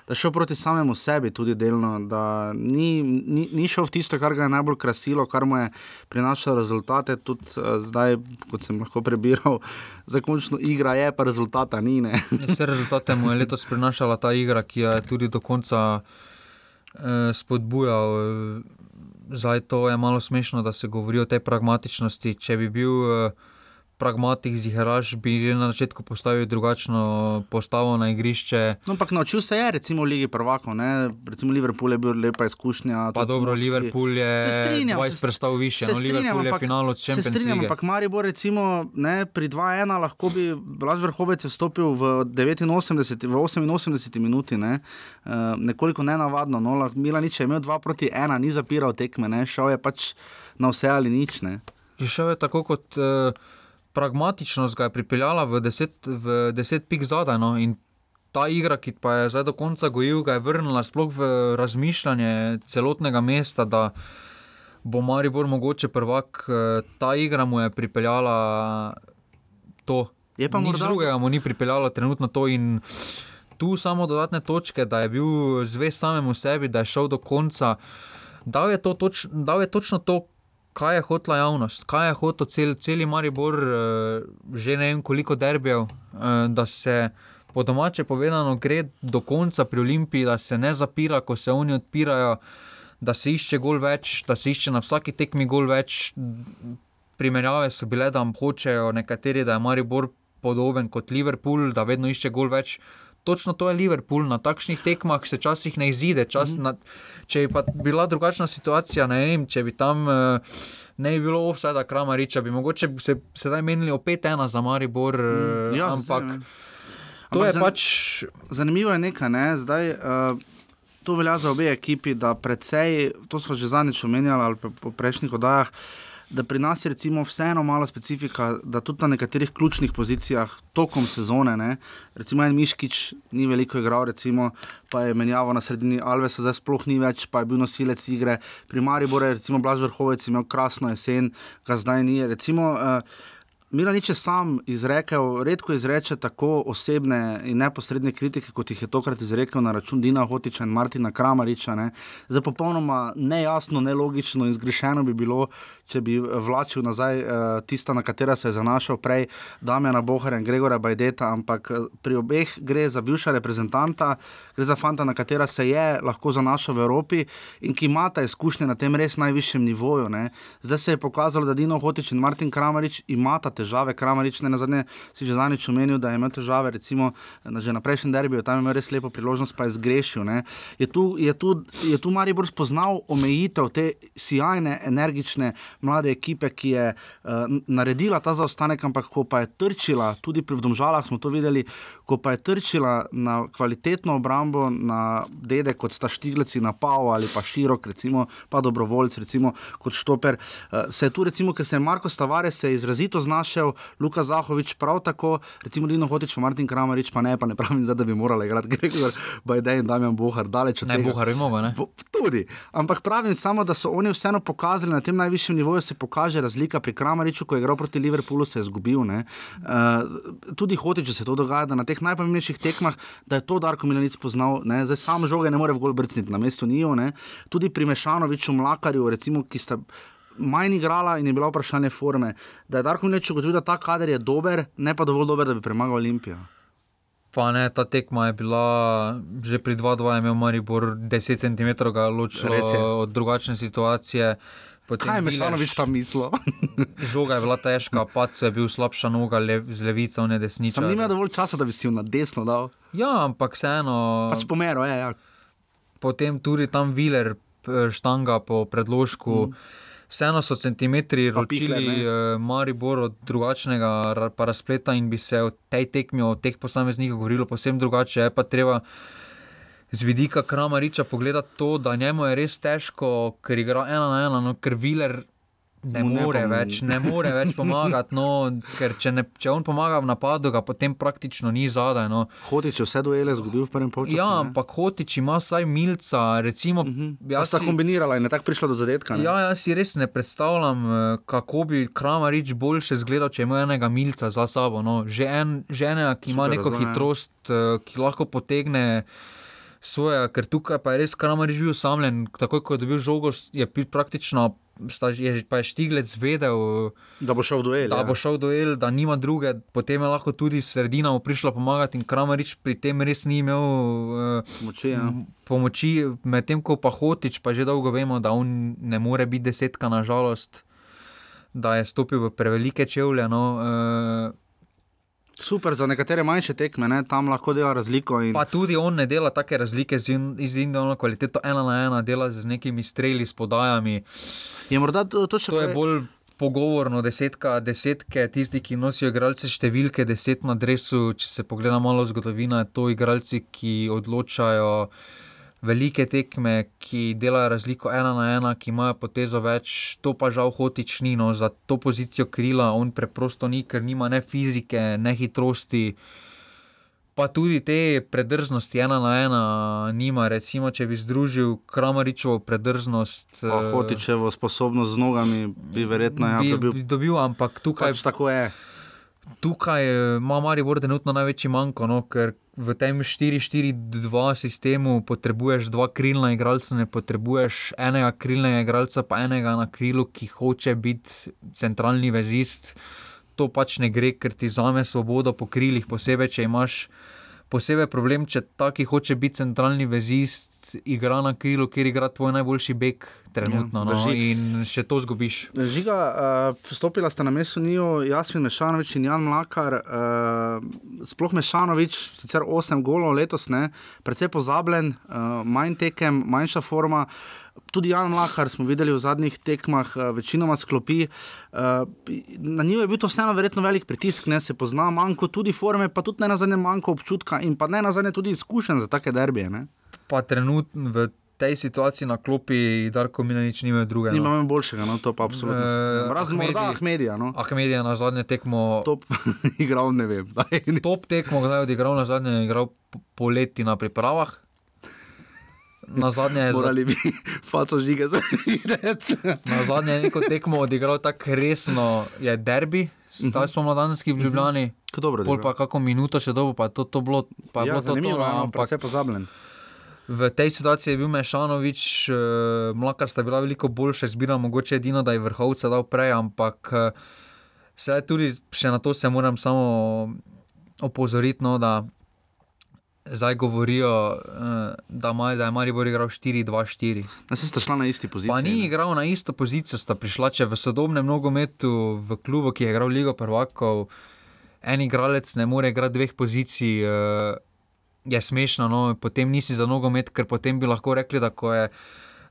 Da je šel proti samemu sebi, tudi delno, da ni, ni, ni šel v tisto, kar ga je najbolj krasilo, kar mu je prinašalo rezultate. Tudi uh, zdaj, kot sem lahko prebiral, zakončno igra je, pa rezultata ni. Ne?
Vse rezultate mu je letos prinašala ta igra, ki je tudi do konca eh, spodbujal. Zdaj to je malo smešno, da se govori o tej pragmatičnosti. Če bi bil eh, pragmatik, ziharaš, bi že na začetku postavil drugačno postavo na igrišče.
No, ampak naučil se je, recimo, Ligi prvakov. Ne? Recimo, Liverpool je bil lepa izkušnja.
Pa dobro,
moški.
Liverpool je
Se strinjam,
20
se-
predstav više,
se
no,
strinjam,
Liverpool je
ampak-
final od
Se
Champions
strinjam,
League.
ampak Maribor, recimo, ne, pri 2-1 lahko bi Blaž Vrhovec je vstopil v 89, v 88 minuti, ne, uh, nekoliko nenavadno. No, Milanič je imel 2 proti 1, ni zapiral tekme, ne, šel je pač na vse ali nič. Ne.
Šel je tako kot uh, pragmatičnost ga je pripeljala v 10, v 10 pik zadaj. No, in ta igra, ki pa je zdaj do konca gojil, ga je vrnila sploh v razmišljanje celotnega mesta, da bo Maribor mogoče prvak. eh, Ta igra mu je pripeljala to.
Je pa
Nič
morda-
drugega mu ni pripeljalo trenutno to. In tu samo dodatne točke, da je bil zvest samemu sebi, da je šel do konca. Dal je, to toč, dal je točno to, kaj je hotla javnost, kaj je hotel cel, celi Maribor, eh, že ne vem koliko derbijev, eh, da se po domače povedano gre do konca pri Olimpiji, da se ne zapira, ko se oni odpirajo, da se išče gol več, da se išče na vsaki tekmi gol več. Primerjave so bile, da hočejo nekateri, da je Maribor podoben kot Liverpool, da vedno išče gol več. Točno to je Liverpool, na takšnih tekmah se včasih ne izide. Čas, -hmm. na, če bi pa bila drugačna situacija, ne vem, če bi tam eh, ne bi bilo offsajda Kramariča, bi mogoče se sedaj menili o 5-1 za Maribor, mm,
ja,
ampak
zdaj, ne.
to
Ampak
je
zan-
pač.
Zanimivo je nekaj, ne? zdaj. Uh, To velja za obe ekipi, da predvsej, to smo že zadnjič omenjali ali po prejšnjih oddajah, da pri nas je recimo vseeno malo specifika, da tudi na nekaterih ključnih pozicijah tokom sezone, ne, recimo en Miškič ni veliko igral, recimo, pa je menjavo na sredini Alvesa, zdaj sploh ni več, pa je bil nosilec igre. Pri Mariboru je recimo Blaž Vrhovec imel krasno jesen, ga zdaj ni. Recimo, uh, Milanič je sam izrekel, redko izreče tako osebne in neposredne kritike, kot jih je tokrat izrekel na račun Dina Hotiča in Martina Kramariča. Ne. Zdaj popolnoma nejasno, nelogično in zgrešeno bi bilo, če bi vlačil nazaj uh, tista, na katera se je zanašal prej Damjana Bohara in Gregora Bajdeta, ampak eh, pri obeh gre za bivša reprezentanta, gre za fanta, na katera se je lahko zanašal v Evropi in ki ima ta izkušnje na tem res najvišjem nivoju. Ne. Zdaj se je pokazalo, da Dino Hotič in Martin Kramarič imata težave, Kramarič ne na zadnje si že zadnjič omenil, da je imel težave, recimo že na prejšnjem derbiju, tam je imel res lepo priložnost, pa je zgrešil. Ne. Je tu, je tu, je tu Maribor spoznal omejitev te sjajne, energične mlade ekipe, ki je uh, naredila ta zaostanek, ampak ko pa je trčila, tudi pri Domžalah smo to videli, ko pa je trčila na kvalitetno obrambo, na dede kot sta štigleci na Pau ali pa širok, recimo, pa dobrovoljc, recimo kot štoper. Uh, se je tu, recimo, ker se je Marko Stavare se je izrazito znašel, Luka Zahovič prav tako, recimo Lino Hotič, pa Martin Kramarič, pa ne, pa ne pravim, zdaj, da bi morali igrati Gregor, Bajdej in Damjan Bohar, daleč od
Ne,
tega.
Bohar bi mogel, ne?
Bo- Tudi, ampak pravim samo, da so oni vseeno pokazali na tem najvišjem nivoju, se pokaže razlika pri Kramariču, ko je igral proti Liverpoolu, se je izgubil. ne. Uh, tudi Hotič se to dogaja, da na teh najpomembnejših tekmah, da je to Darko Milanic poznal, ne. zdaj sam žoge ne more v gol brcniti na mestu Nijo, ne. tudi pri Mešanoviču, Mlakarju, recimo, ki sta. Manj igrala in je bila vprašanje forme. Da je Darko Milanič ugotovil, da ta kader je dober, ne pa dovolj dober, da bi premagal Olimpijo.
Pa ne, ta tekma je bila že pri 2-2, je imel Maribor 10 cm ga ločilo
je.
od drugačne situacije. Potem
Kaj je
Vilež-
Mešanovič tam mislil?
Žoga je bila težka, pač je bil slabša noga le, z levice, ne desnice.
Sam nima dovolj časa, da bi si jo na desno dal.
Ja, ampak vseeno.
Pač pomero, je. Ja.
Potem tudi tam Viler, p- štanga po predložku. Mm. Vseeno so centimetri
Pa
ročili
Pikler,
eh, Maribor od drugačnega razpleta in bi se o tej tekmi, o teh posameznikih govorilo posebno drugače. Je pa treba z vidika Kramariča pogledati to, da njemu je res težko, ker igra ena na ena, no, ker Viler. Ne
ne
more,
pom-
več, ne more več pomagati, no, ker če, ne, če on pomaga v napadu, ga potem praktično ni zadaj. No.
Hotič je vse duele izgubil v prvem polčasu.
Ja,
ne?
ampak Hotič ima vsaj milca, recimo. Uh -huh.
Ja, sta kombinirala in je tako prišla do zadetka. ne?
Ja, jaz si res ne predstavljam, eh, kako bi Kramarič boljše izgledal, če ima enega milca za sabo. No. Že, en, že enega, ki ima
Super
neko
razumem.
hitrost, eh, ki lahko potegne svoje, ker tukaj pa je res Kramarič bil samljen. Takoj, ko je dobil žogo, je praktično. Sta- Je, pa je Štiglec vedel,
da bo šel v duel.
Da
ja.
bo šel v duel, da nima druge, potem je lahko tudi sredina mu prišla pomagati in Kramarič pri tem res ni imel uh,
Moči, ja.
pomoči, medtem ko pa Hotič, pa že dolgo vemo, da on ne more biti desetka, nažalost, da je stopil v prevelike čevlje. No, uh,
Super za nekatere manjše tekme, ne? tam lahko dela razliko. In...
Pa tudi on ne dela take razlike z, in, z individualno kvaliteto, ena na ena, dela z nekimi streli, s podajami.
Je morda to, to še
To je bolj pogovorno, desetka, desetke, tisti, ki nosijo igralce številke, deset na dresu. Če se pogleda malo zgodovina, to igralci, ki odločajo velike tekme, ki delajo razliko ena na ena, ki imajo potezo več, to pa žal hotič ni. No. Za to pozicijo krila on preprosto ni, ker nima ne fizike, ne hitrosti. Pa tudi te predrznosti ena na ena nima. Recimo, če bi združil Kramaričevo predrznost.
Pa
eh,
Hotičevo sposobnost z nogami bi verjetno ja,
bi,
dobil.
bi dobil, ampak tukaj,
Pač tako je.
Tukaj eh, ima Maribor trenutno največji manjko, no, ker v tem 4-4-2 sistemu potrebuješ dva krilna igralca, ne potrebuješ enega krilnega igralca, pa enega na krilu, ki hoče biti centralni vezist. To pač ne gre, ker ti zame svobodo po krilih, posebej če imaš. Posebej problem, če taki hoče biti centralni vezist, igra na krilu, kjer igra tvoj najboljši bek trenutno.
Ja,
no, in še to zgubiš.
Žiga, uh, vstopila sta na mesto Nijo, Jasmin Mešanovič in Jan Mlakar. Uh, sploh Mešanovič, sicer 8 golov letos, ne, precej pozabljen, uh, manj tekem, manjša forma. Tudi Jan Mlakar smo videli v zadnjih tekmah, eh, večinoma sklopi. Eh, Na njih je bil to vseeno verjetno velik pritisk, ne se pozna, manjko tudi forme, pa tudi ne na zadnje manjko občutka in pa ne na zadnje tudi izkušenj za take derbije. Ne?
pa trenutno v tej situaciji na klopi Darko Milanič nima druge.
Nima no. boljšega, no, to pa absolutno. se strinjam. Razen morda Ahmedija. No.
Ahmedija na zadnje tekmo.
Top igral, ne vem.
Top tekmo, kdaj je odigral, na zadnje je igral po- poleti na pripravah. Na zadnje je
Morali bi faco žige za videti.
Na zadnje je neko tekmo odigral tako resno, je derbi, zdaj smo mladanski v Ljubljani.
Mhm. dobro
Pol pa kako minuto še dobo, pa to, to bilo, pa je
Ja,
bilo to, to no,
ja,
ampak
ampak vse pozabljen.
V tej situaciji je bil Mešanovič, uh, Mlakar sta bila veliko boljša izbira, mogoče edino, da je vrhovce dal prej, ampak uh, se tudi še na to se moram samo opozoriti, no, da zdaj govorijo, eh, da, ma, da je Maribor igral 4-2-4.
Da se sta šla na isti poziciji.
Pa ni
ne.
igral na isto pozicijo, sta prišla, če v sodobnem nogometu, v klubu, ki je igral Ligo prvakov, en igralec ne more igrati dveh pozicij. eh, Je smešno, no, potem nisi za nogomet, ker potem bi lahko rekli, da ko je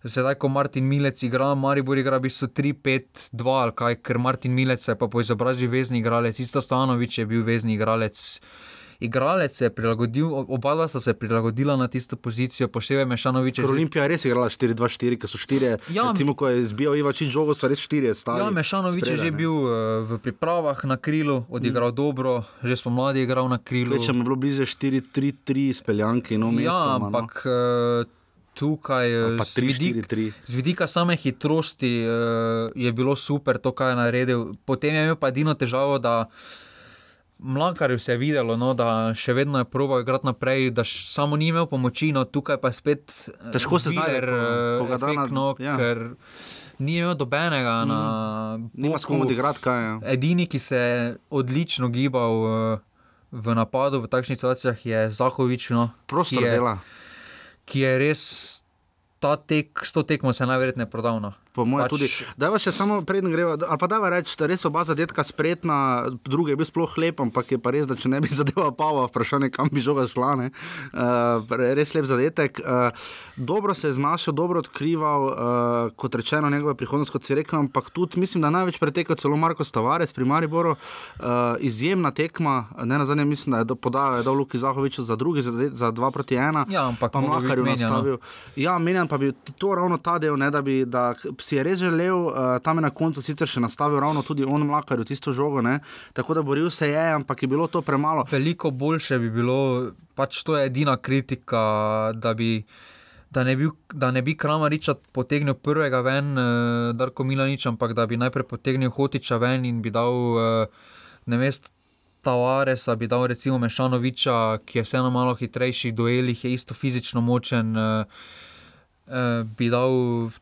sedaj, ko Martin Milec igra, Maribor igra v bistvu 3-5-2 ali kaj, ker Martin Milec je pa po izobrazbi vezni igralec, isto Stanovič je bil vezni igralec. Igralec se je prilagodil, oba dva sta se prilagodila na tisto pozicijo, posebej Mešanovič je
Ker Olimpija je res igrala 4-2-4, ker so štirje.
Ja,
recimo, ko je zbijal Ivačič žogo, so res štirje stali.
Ja, Mešanovič je
spredaj,
že
ne.
bil uh, v pripravah na krilu, odigral mm. dobro, že spomladi je igral na krilu.
Če mu je bilo blizu 4-3-3 izpeljanki, no mesto.
ja, ampak uh, tukaj uh,
pa
z,
3,
vidik,
4, 3.
z vidika same hitrosti uh, je bilo super to, kar je naredil. Potem je imel pa edino težavo, da Mlakarju se je videlo, no, da še vedno je proval igrati naprej, da samo ni imel pomoči, no tukaj pa spet eh,
Težko se znajde,
eh, no,
ja.
ker ni imel dobenega mm. na
Nima s kom
boku.
odigrati, kaj je.
Edini, ki se je odlično gibal eh, v napadu v takšnih situacijah, je Zahovič. No,
Prostor
ki je,
dela.
Ki je res ta tek, s to tekmo se najverjetneje prodal. No.
Po mojem
Pač-
tudi. Dajva še samo preden greva, ali pa dajva reči, da res oba zadetka spretna, drugi je bil sploh lep, ampak je pa res, da če ne bi zadeva Pava, vprašanje, kam bi žoga šla. ne. Uh, res lep zadetek. Uh, dobro se je znašel, dobro odkrival, uh, kot rečeno, njegova prihodnost, kot si rekel, ampak tudi mislim, da največ pretekel celo Marko Stavares pri Mariboru. Uh, izjemna tekma, ne na zadnje mislim, da je do- podal, je dal Luki Zahoviču za drugi, za, za 2 proti 1.
Ja, ampak
pa Mlakarju
menjan, no.
nastavil. Ja, menjam pa bi to ravno ta del, ne, da bi da si je res želel, uh, tam je na koncu sicer še nastavil ravno tudi on mlakarju tisto žogo, ne, tako da boril se je, ampak je bilo to premalo.
Veliko boljše bi bilo, pač to je edina kritika, da bi. Da ne, bi, da ne bi Kramariča potegnil prvega ven, uh, Darko Milanič, ampak da bi najprej potegnil Hotiča ven in bi dal uh, na mest Tavaresa, bi dal recimo Mešanoviča, ki je vseeno malo hitrejši v duelih, je isto fizično močen. Uh, uh, bi dal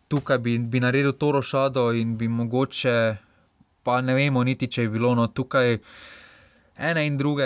tukaj, bi, bi naredil to rošado in bi mogoče, pa ne vemo niti, če je bilo no tukaj ene in druge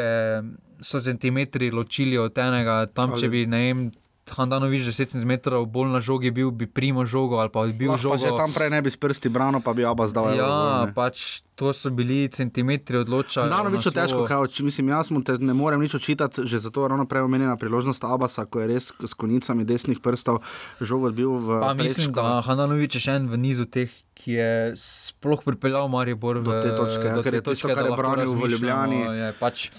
so centimetri ločili od enega, tam če
Ali-
bi, ne vem, Handanovič 10 cm bolj na žogi bil, bi primo žogo ali pa bi bil
Lahko
žogo.
tam prej ne bi s prsti brano, pa bi oba zdala.
Ja, pač to so bili centimetri odločali.
Danovič je težko, kaj, oči- mislim, jaz mu te ne morem nič očitati, že zato je ravno prej omenjena priložnost Abasa, ko je res s konicami desnih prstov žogo odbil v
Pa mislim,
prečko.
da Handanovič je še en v nizu teh, ki je sploh pripeljal Maribor v,
Do te točke,
do
ker
te
je tisto,
točke,
kar
da
je branil v Ljubljani.
Je, pač,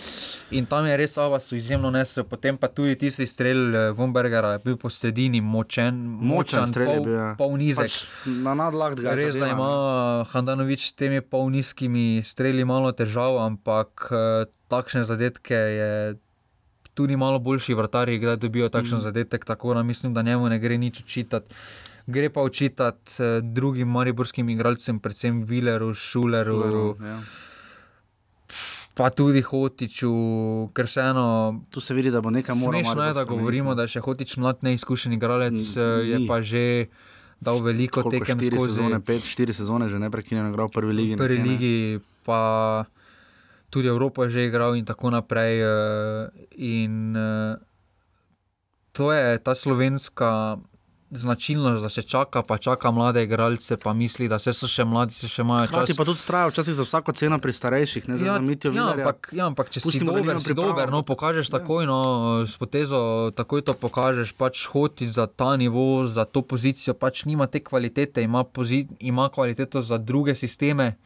in tam je res Avas izjemno nesel, potem pa tudi tisti strel eh, Vombergera je bil po sredini močen,
Močen strel je
pol,
bil, ja.
pol nizek.
Pač na nadlah ga je
Res da
zadela,
ima Handanovič s temi polnizkimi streli malo težav, ampak eh, takšne zadetke je. Tudi malo boljši vrtarji, kdaj dobijo takšen mm. zadetek, tako da mislim, da njemu ne gre nič učitati. Gre pa učitati eh, drugim mariborskim igralcem, predvsem Vileru, Šuleru,
Šuleru, ja.
pa tudi Hotiču, ker vseeno.
Tu se vidi, da bo nekaj moral
Smešno je, da govorimo, da je še Hotič mlad, neizkušen igralec,
N-
eh, je pa že dal veliko
Koliko,
tekem
štiri
skozi
sezone, pet, štiri sezone že neprekinjeno igral v prvi ligi.
v prvi
ne.
ligi, pa tudi Evropo je že igral in tako naprej. eh, In eh, to je ta slovenska značilnost, da se čaka, pa čaka mlade igralce, pa misli, da vse so še mladi, se še imajo čas.
Hkrati pa tudi straja včasih za vsako ceno pri starejših, ne za
Ja,
zamitijo
ja,
Vilerja.
ampak, ja, ampak če
Pustimo,
si dober, si dober, no, pokažeš takoj, no, s potezo takoj to pokažeš, pač hoti za ta nivo, za to pozicijo, pač nima te kvalitete, ima, pozi, ima kvaliteto za druge sisteme,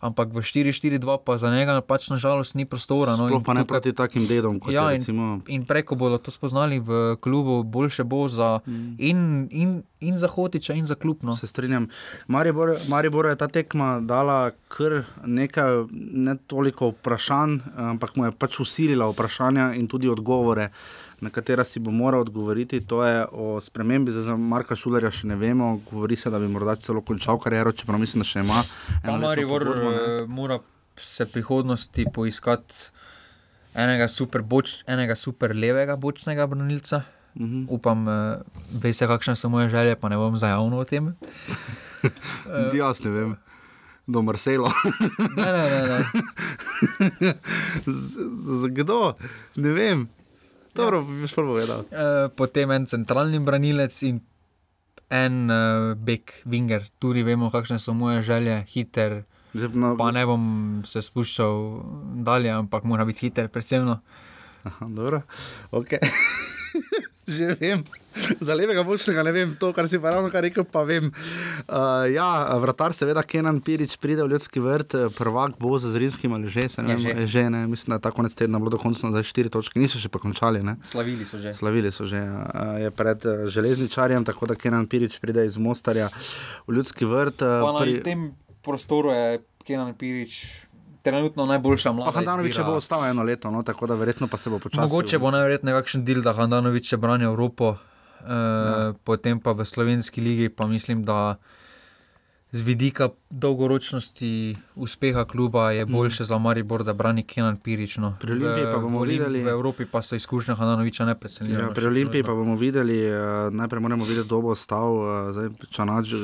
ampak v 4-4-2 pa za njega pač nažalost ni prostora. No,
Sploh
in
pa ne
tukaj-
proti takim dedom, kot
ja,
je
in,
recimo.
in preko bodo to spoznali v klubu, boljše bo za
Mm.
in, in, in za Hotiča, in za klub. No.
Se strinjam. Maribor, Maribor je ta tekma dala kar nekaj, ne toliko vprašanj, ampak mu je pač usilila vprašanja in tudi odgovore, na katera si bo moral odgovoriti. To je o spremembi za Marka Šulerja, še ne vemo. Govori se, da bi morda celo končal kariero, čeprav mislim, da še ima.
Pa
pogodbo, ne.
eh, mora se prihodnosti poiskati enega super, boč, enega super levega bočnega branilca.
Uh -huh.
Upam, da ve se, kakšne so moje želje, pa ne bom za javno o tem. Eh,
Jaz ne vem. Do Marcela.
ne, ne, ne, ne.
Z- z- Kdo? Ne vem. Dobro, bi šel povedal.
Uh, potem en centralni branilec in en uh, bek, winger. Tudi vemo, kakšne so moje želje, hiter.
No,
pa ne bom se spuščal dalje, ampak mora biti hiter, predvsem. No.
Aha, dobro, ok. Že vem, za levega bočnega ne vem, to, kar si pa ravno kar rekel, pa vem. Uh, ja, vratar, seveda, Kenan Pirič pride v ljudski vrt, prvak bo z Zrinskim ali že, se ne
Je
vem,
že.
že ne, mislim, da je ta konec tedna bilo dokončno za štiri točke, niso še pa končali, ne.
Slavili so že.
Slavili so že, uh, je pred uh, železničarjem, tako da Kenan Pirič pride iz Mostarja v ljudski vrt. Uh,
Pa na tem prostoru je Kenan Pirič trenutno najboljša mlada.
Pa Handanovič bo ostal eno leto, no, tako da verjetno pa se bo počasi.
Mogoče bo najverjetneje kakšen del, da Handanovič brani Evropo, uh,
Ja.
potem pa v slovenski ligi, pa mislim, da z vidika dolgoročnosti uspeha kluba je boljše za Maribor, da brani Kenan Pirič. No.
Mm. Pri Olimpiji pa bomo
v,
videli-
V Evropi pa so izkušnje Handanoviča
Ja,
neprecenljive.
pri Olimpiji pa bomo videli, uh, najprej moramo videti, kdo bo ostal. Uh,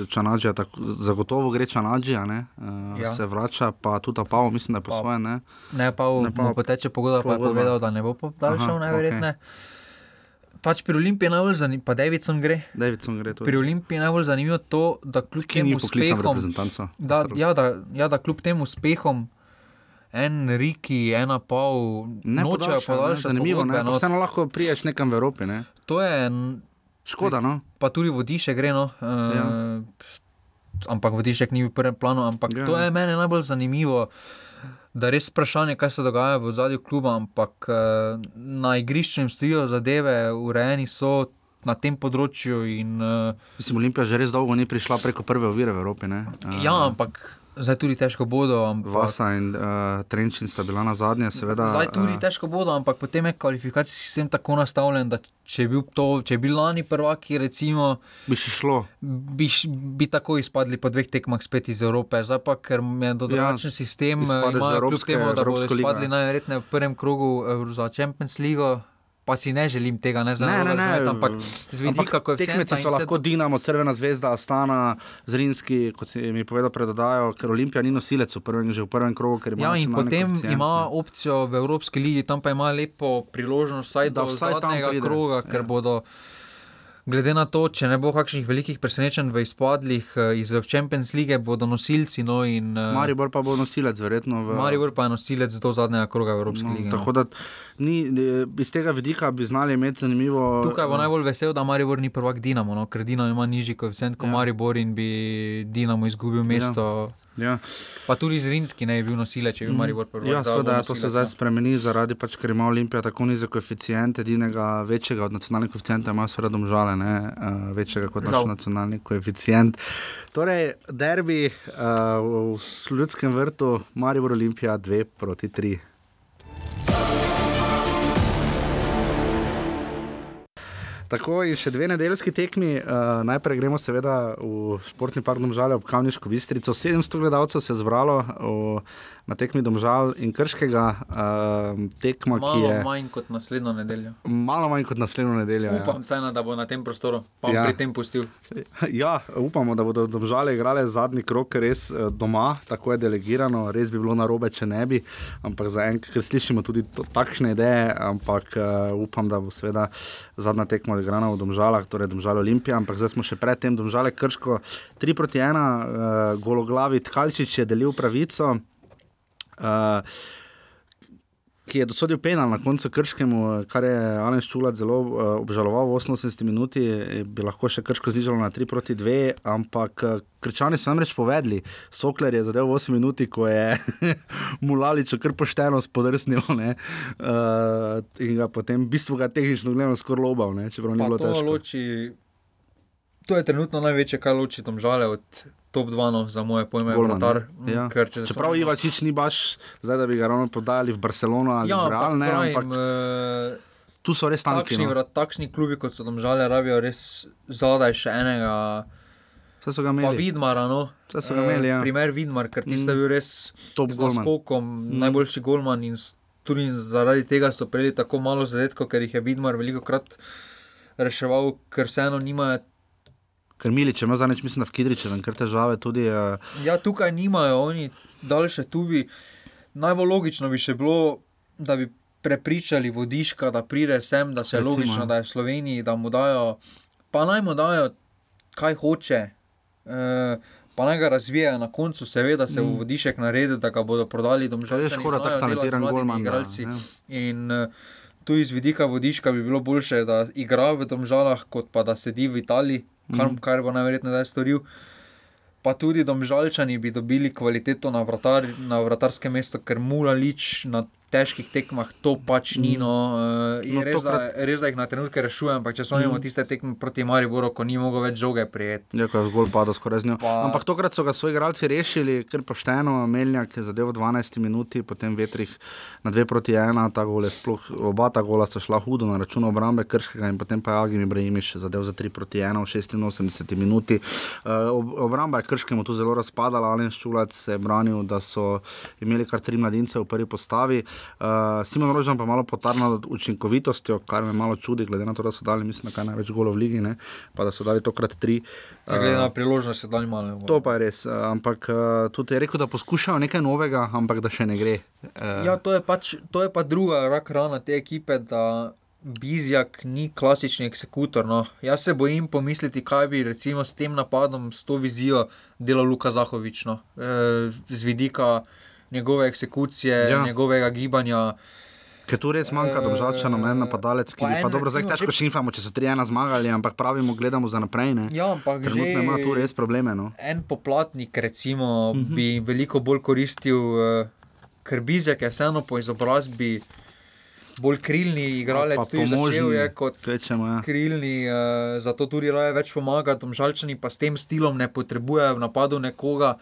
Čanadžija, zagotovo gre Čanadžija, uh,
Ja.
se vrača, pa tudi Pavo, mislim, da je po svoje. Ne?
Ne, pa
Ne,
v poteče pogodba, pa je povedal, da ne bo podaljšal, najverjetneje. Pač pri Olimpiji je najbolj zanimivo, pa Davidson gre.
Davidson gre tudi.
Pri Olimpiji je najbolj zanimivo to, da kljub
Ki
tem uspehom, da, ja, da, ja, da kljub tem uspehom, en Riki, ena pol,
Ne
nočejo podaljšati.
zanimivo,
pogodbe,
ne?
no.
No. Vseeno lahko priješ nekam v Evropi. Ne?
To je.
Škoda, no.
Pa tudi vodišče gre, no. Uh, ja. Ampak vodišek ni v prvem planu. Ampak ja.
Ja.
to je meni najbolj zanimivo. Da je res vprašanje, kaj se dogaja v zadju kluba, ampak eh, na igrišču jim stojijo zadeve, urejeni so na tem področju. In, uh,
Mislim, Olimpija že res dolgo ni prišla preko prve ovire v Evropi. Ne? Uh,
ja, ampak zdaj tudi težko bodo. Ampak,
Vasa in uh, Trenčin sta bila na zadnje, seveda.
Zdaj tudi
eh,
težko bodo, ampak potem je kvalifikacijski sistem tako nastavljen, da če bi bil, to, če bi bil lani prvaki, recimo,
bi še šlo.
Bi, š- bi tako izpadli po dveh tekmah spet iz Evrope. Zdaj pa, ker je do drugačen ja, sistem,
z
imajo kljub
Evropske-
temu, da bodo izpadli
ja.
najverjetneje v prvem krogu eh, za Champions League. Pa si ne želim tega, ne za
Ne, ne, ne.
ampak z vidika
Ampak Tekmeci
koeficienta
so lahko Dinamo, Crvena zvezda, Astana, Zrinski, kot si mi povedal, predodajo, ker Olimpija ni nosilec v prvem, že v prvem krogu, ker ima
Ja, in potem ima opcijo v Evropski ligi, tam pa ima lepo priložnost, vsaj
Da
do
vsaj
zadnjega kroga, ker
ja.
bodo. Glede na to, če ne bo kakšnih velikih presenečenj v izpadlih eh, iz Champions League, bodo nosilci. No, in, eh,
Maribor pa bo nosilec, verjetno. V...
Maribor pa je nosilec do zadnjega kroga Evropske
No,
lige.
tako da ni, iz tega vidika bi znali imeti zanimivo.
Tukaj bo najbolj vesel, da Maribor ni prvak Dinamo, no, ker Dinamo ima nižji koeficient kot ja. Maribor in bi Dinamo izgubil mesto.
Ja.
Pa tudi Zrinski ne bi bil nosilec, če bi bil Maribor prvak.
Ja, seveda, to se zdaj spremeni, zaradi pač, ker ima Olimpija tako nizek koeficient, edinega večjega od nacionalnih koeficientov ima seveda domžale, ne, uh, večjega kot naš
Žal.
nacionalni koeficient. Torej, derbi uh, v ljudskem vrtu, Maribor Olimpija 2 proti 3. Tako in še dve nedeljski tekmi. Uh, najprej gremo seveda v športni park Domžale ob Kavniško bistrico. 700 gledalcev se je zbralo v, na tekmi Domžal in Krškega. Uh, tekma, ki
Malo
je
manj kot naslednjo nedeljo.
malo manj kot naslednjo nedeljo.
Upam, ja. da bo na tem prostoru, pa
Ja.
ja. pri tem pustil.
Ja, upamo, da bodo Domžale igrale zadnji krok res eh, doma, tako je delegirano. Res bi bilo narobe, če ne bi, ampak zaenkrat ker slišimo tudi to, takšne ideje, ampak uh, upam, da bo seveda zadnja tekma odigrana v Domžalah, torej Domžale Olimpija, ampak zdaj smo še predtem Domžale Krško 3 proti 1, uh, gologlavi Tkalčič je delil pravico. Uh, ki je dosodil penal na koncu krškemu, kar je Alen Ščulat zelo uh, obžaloval v 88 minuti, eh, bi lahko še krško znižalo na 3 proti 2, ampak krčani so namreč povedali, Sokler je zadev v 8 minuti, ko je Mulalič kar pošteno spodrsnil ne, uh, in ga potem v bistvu ga tehnično gledano skoraj lobal, ne, čeprav ni
Pa
bilo
to
težko.
loči. To je trenutno največje, kar loči tam žale od top 2, no, za moje pojme,
Golman,
vratar.
ne. ja.
Ker če
Čeprav
spomnimo-
Ivačič ni baš, zdaj da bi ga ravno podali v Barcelono ali
Ja,
v Real, ne,
pravim,
ampak
eh,
tu so res tanki.
Takšni,
No.
vrat, takšni klubi, kot so tam žale, rabijo res zadaj še enega.
Vse so ga
Pa
imeli.
Vidmara, no.
Vse so ga imeli, ja.
Primer Vidmar, ker tiste
Mm.
mm. bil res
Top
z
golman.
naskokom,
Mm.
mm. najboljši golman in tudi zaradi tega so prejeli tako malo zadetkov, ker jih je Vidmar veliko krat reševal, ker vseeno nimajo.
Ker Milič ima zadnjič, mislim, da v Kidriču, kar težave tudi. Uh,
Ja, tukaj nimajo oni daljše tubi. Najbolj logično bi še bilo, da bi prepričali vodiška, da pride sem, da se je logično,
ja.
da je v Sloveniji, da mu dajo, pa naj mu dajo, kaj hoče. Uh, pa naj ga razvijajo na koncu, seveda se
Mm.
mm. vodišek naredi, da ga bodo prodali domžalčani.
Res škoda, tako talentiran golman, da,
igralci.
ja.
In uh, tu iz vidika vodiška bi bilo boljše, da igra v domžalah, kot pa da sedi v Italiji, kar, mm. kar bo najverjetneje zdaj storil. Pa tudi domžalčani bi dobili kvaliteto na, vratar, na vratarskem mestu, ker Mulalič na težkih tekmah to pač ni. No, uh,
No,
res, da,
tokrat-
res, da jih na trenutke rešujem, ampak če spomnimo mm. tiste tekme proti Mariboru, ko ni mogel več žoge prijeti.
Ja, ko je zgolj padal skoraj z njo. Pa... Ampak tokrat so ga svoji igralci rešili, ker pošteno, Meljak je zadeval v 12 minuti, potem vetrih na 2 proti 1, ta gol je sploh, oba ta gola sta šla hudo na račun obrambe Krškega in potem pa je Agim Ibrahimiš zadev za 3 proti 1 v 86 minuti. Uh, ob, obramba je Krškemu tu zelo razpadala, Alen Ščulac se je branil, da so imeli kar tri mladince v prvi postavi. Uh, Simon Rožan pa malo potarnal nad učinkovitostjo, kar me malo čudi, glede na to, da so dali, mislim, na kaj največ golov v ligi, ne? pa da so dali tokrat tri.
Uh, Glede na
Uh,
priložnost, je dal malo.
To pa je res, eh, ampak uh, tudi je rekel, da poskušajo nekaj novega, ampak da še ne gre. Uh,
Ja, to je, pač, to je pa druga rak rana te ekipe, da Bizjak ni klasični eksekutor. No. Jaz se bojim pomisliti, kaj bi recimo s tem napadom, s to vizijo delal Luka Zahovič. No. E, z vidika njegove eksekucije,
Ja.
njegovega gibanja.
Ker tu res manjka, da obžalča noben napadalec, ki
pa
bi pa
en
dobro, zdaj težko šimfamo, če so 3-1 zmagali, ampak pravimo, gledamo za naprej. Ne?
Ja, ampak
Trenutno ima tu res probleme. No.
En poplatnik, recimo,
Mhm.
mm -hmm. bi veliko bolj koristil, eh, ker Bizjak je vseeno po izobrazbi bolj krilni igralec,
Pa
tudi začel je kot
kvečemo, ja.
krilni, uh, zato tudi raje več pomaga. Domžalčani pa s tem stilom ne potrebujejo v napadu nekoga,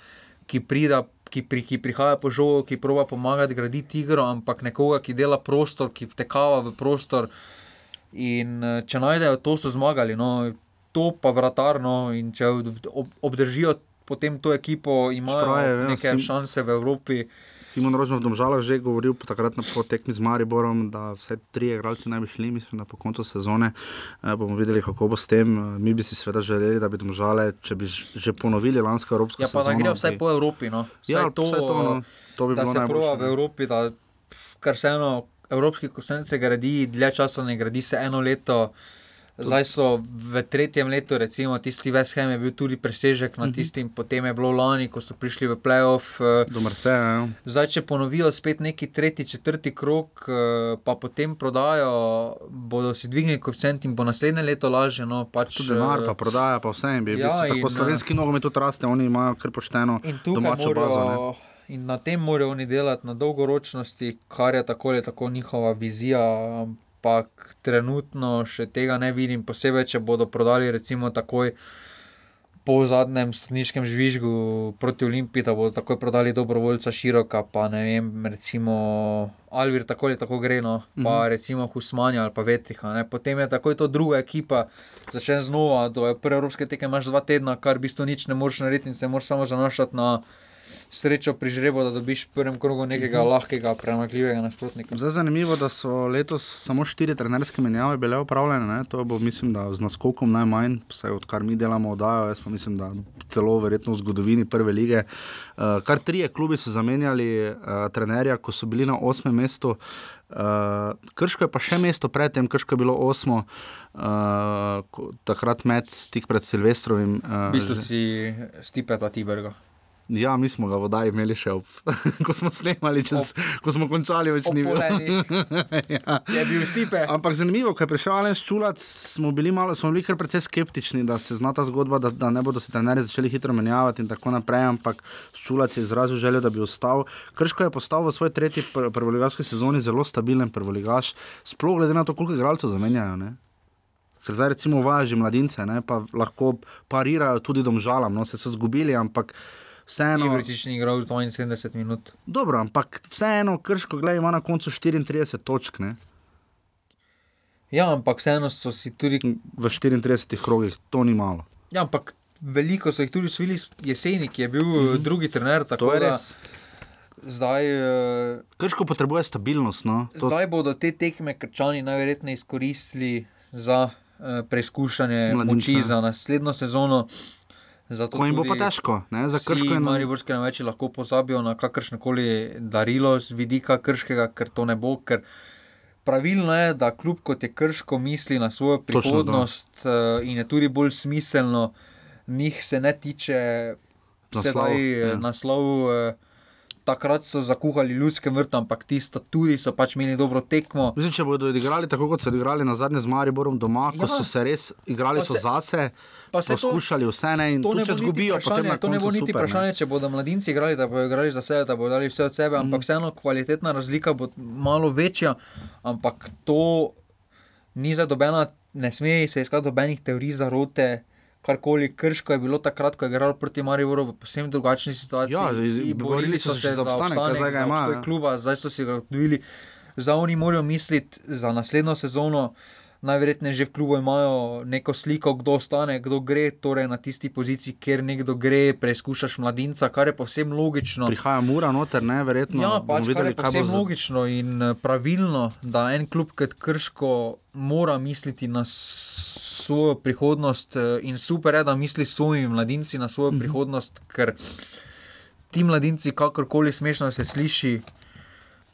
ki prida. Ki, pri, ki prihaja po žogu, ki proba pomagati graditi igro, ampak nekoga, ki dela prostor, ki vtekava v prostor. In eh, če najdejo to, so zmagali. No, to pa vratarno. In če ob- ob, obdržijo potem to ekipo, imajo
Čeprav je, ja,
neke
Sim-
šanse v Evropi.
Simon Rožman v Domžalah že govoril po takrat na tekmi z Mariborom, da vse tri igralci naj bi šli, mislim, da po koncu sezone. E, bomo videli, kako bo s tem. Mi bi si seveda želeli, da bi Domžale, če bi že ponovili lansko evropsko
Ja, pa
sezono.
da gre vsaj
bi-
po Evropi. No. Vsaj
Ja, vsaj to, no. To bi
da
bilo
se
najboljše,
prova v. Evropi, da kar se eno, evropski konsens se gradi, dlje časa ne gradi se eno leto. Zdaj so v tretjem letu, recimo, tisti West Ham je bil tudi presežek nad
Mhm.
tistim, potem je bilo lani, ko so prišli v playoff. eh,
Do Marseja. Ja.
Zdaj, če ponovijo spet neki tretji, četrti krok, eh, pa potem prodajo, bodo si dvignili koeficient in bo naslednje leto lažje. No, pač,
Tudi denar,
eh,
pa prodaja, pa vse. in Bi,
Ja,
ja, bistvu, tako
in,
slovenski nogomet tudi raste, oni imajo kar pošteno domačo bazo. Ne.
morajo- In na tem morajo oni delati, na dolgoročnosti, kar je tako ali tako njihova vizija. Ampak trenutno še tega ne vidim, posebej če bodo prodali, recimo, takoj po zadnjem stotniškem žvižgu proti Olimpiji, da bodo takoj prodali dobrovoljca široka, pa ne vem, recimo Alvir tako ali tako gre, no, pa
Mhm.
recimo Husmanja ali pa Vetriha. Ne. Potem je takoj to druga ekipa, začne znova, do prve evropske teke imaš dva tedna, kar v bistvu nič ne moreš narediti in se moraš samo zanašati na srečo pri žrebu, da dobiš v prvem krogu nekega
Mhm.
lahkega, premagljivega nasprotnika.
Zdaj je zanimivo, da so letos samo štiri trenerske menjave bile upravljene. Ne? To bo, mislim, da z naskokom najmanj, vsaj odkar mi delamo oddajo. Jaz pa mislim, da celo verjetno v zgodovini prve lige. Uh, kar trije klubi so zamenjali uh, trenerja, ko so bili na osmem mestu. Uh, Krško je pa še mesto predtem, Krško je bilo osmo, uh, takrat med tik pred Silvestrovim. Uh,
V bistvu si stipeta Tiberga.
Ja, mi smo ga vodaj imeli še ob, ko smo snemali, čez, ko smo končali, več
ob
ni bilo. ja.
Je bil Stipe.
Ampak zanimivo, ko je prišel Alen Ščulac, smo bili, malo, smo bili kar precej skeptični, da se zna ta zgodba, da, da ne bodo se trenerji začeli hitro menjavati in tako naprej. Ampak Ščulac je izrazil željo, da bi ostal. Krško je postal v svoji tretji pr prvoligaški sezoni zelo stabilen prvoligaš, sploh glede na to, koliko igralcev zamenjajo. Ne? Ker zdaj recimo uvajajo že mladince, ne, pa lahko parirajo tudi domžalam, no se so zgubili, ampak vseeno.
Ibritič ni igral 72 minut.
Dobro, ampak vseeno, krško gledaj, ima na koncu 34 točk. Ne?
Ja, ampak vseeno so si tudi.
V 34 krogih, to ni malo.
Ja, ampak veliko so jih tudi usvojili jeseni, ki je bil mm -hmm. drugi trener.
To je res.
Zdaj, uh,
Krško potrebuje stabilnost. No?
to... zdaj bodo te tekme krčani najverjetneje izkoristili za uh, preizkušanje
Mladinca.
moči za naslednjo sezono. Zato
Ko jim bo pa težko, ne, za Krško in
Mariborske največji lahko pozabijo na kakršno koli darilo z vidika krškega, ker to ne bo, ker pravilno je, da kljub kot je krško misli na svojo
Točno,
prihodnost uh, in je tudi bolj smiselno, njih se ne tiče
Naslov,
sedaj
ja.
ja. naslov. Takrat so zakuhali ljudske vrte, ampak tisto tudi so pač imeli dobro tekmo.
Mislim, če bodo odigrali tako, kot so odigrali na zadnje z Mariborom doma, ja. ko so se res igrali
Pa
so
se-
zase,
pa se to-
poskušali vse ne in
To ne bo niti
zgubijo, potem
vprašanje, to ne bo niti
super. ne.
vprašanje, če bodo mladinci igrali, da bodo igrali za sebe, da bodo dali vse od sebe, ampak
Mhm.
vseeno kvalitetna razlika bo malo večja. Ampak to ni za dobena, ne sme se iskati dobenih teorij zarote. Karkoli krško je bilo takrat, ko je igral proti Mariboru v posebno drugačni situaciji.
Ja, iz- borili so se za obstanek, kaj zdaj ga imajo, ja.
kluba, zdaj so si ga dobili. Zdaj oni morajo misliti za naslednjo sezono. Najverjetneje že v klubu imajo neko sliko, kdo ostane, kdo gre torej na tisti poziciji, kjer nekdo gre, preizkušaš mladinca, kar je povsem logično.
Prihaja mura noter, ne, verjetno.
Ja, pač, kar
videli,
je
kaj bo
povsem
za-
logično in eh, pravilno, da en klub kot Krško mora misliti na svojo prihodnost eh, in super je, da misli s svojimi mladinci na svojo prihodnost, ker ti mladinci, kakorkoli smešno se sliši,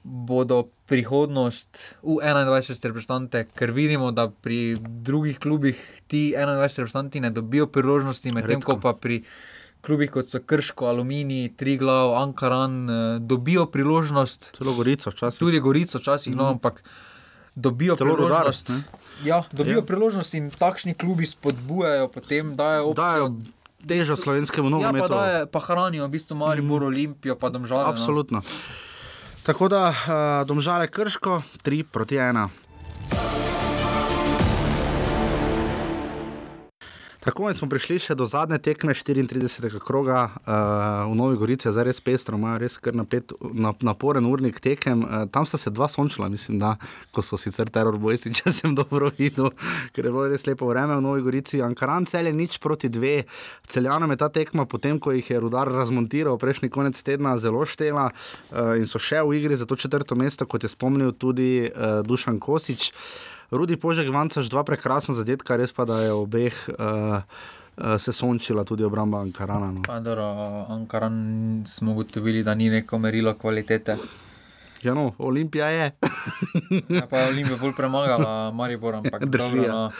bodo prihodnost v 21 reprezentante, ker vidimo, da pri drugih klubih ti 21 reprezentanti ne dobijo priložnosti, medtem ko pa pri klubih kot so Krško, Aluminij, Triglav, Ankaran eh, dobijo priložnost.
Celo Gorico včasih.
Tudi Gorico včasih, no,
Mhm.
ampak dobijo
Celo
priložnost.
ne.
Ja, dobijo
Ja.
ja. priložnost in takšni klubi spodbujajo, potem dajo opcijo.
Dajo težo slovenskemu
Ja,
nogometu.
pa, daje, pa hranijo v bistvu Maribor, Olimpijo, pa domžale. no.
Absolutno. Tako da uh, domžale krško, 3 proti 1. Tako smo prišli še do zadnje tekme 34. kroga uh, v Novi Gorici, zdaj res pestro, imajo res kar napet, nap, naporen urnik tekem. Uh, tam sta se dva sončila, mislim, da ko so sicer teror bojci, če sem dobro videl, ker je bilo res lepo vreme v Novi Gorici. Ankaran cel je nič proti dve. Celjanom je ta tekma, potem ko jih je rudar razmontiral prejšnji konec tedna, zelo štela uh, in so še v igri za to četrto mesto, kot je spomnil tudi uh, Dušan Kosič. Rudi Požek, Vancaš, dva prekrasna zadetka, res pa da je obeh uh, se sončila tudi obramba Ankarana. No.
Pa, dobro, Ankaran smo ugotovili, da ni neko merilo kvalitete.
Ja, no, Olimpija je.
Ja, pa je Olimpija bolj premagala Maribor, ampak
Drži,
dobro,
ja.
no.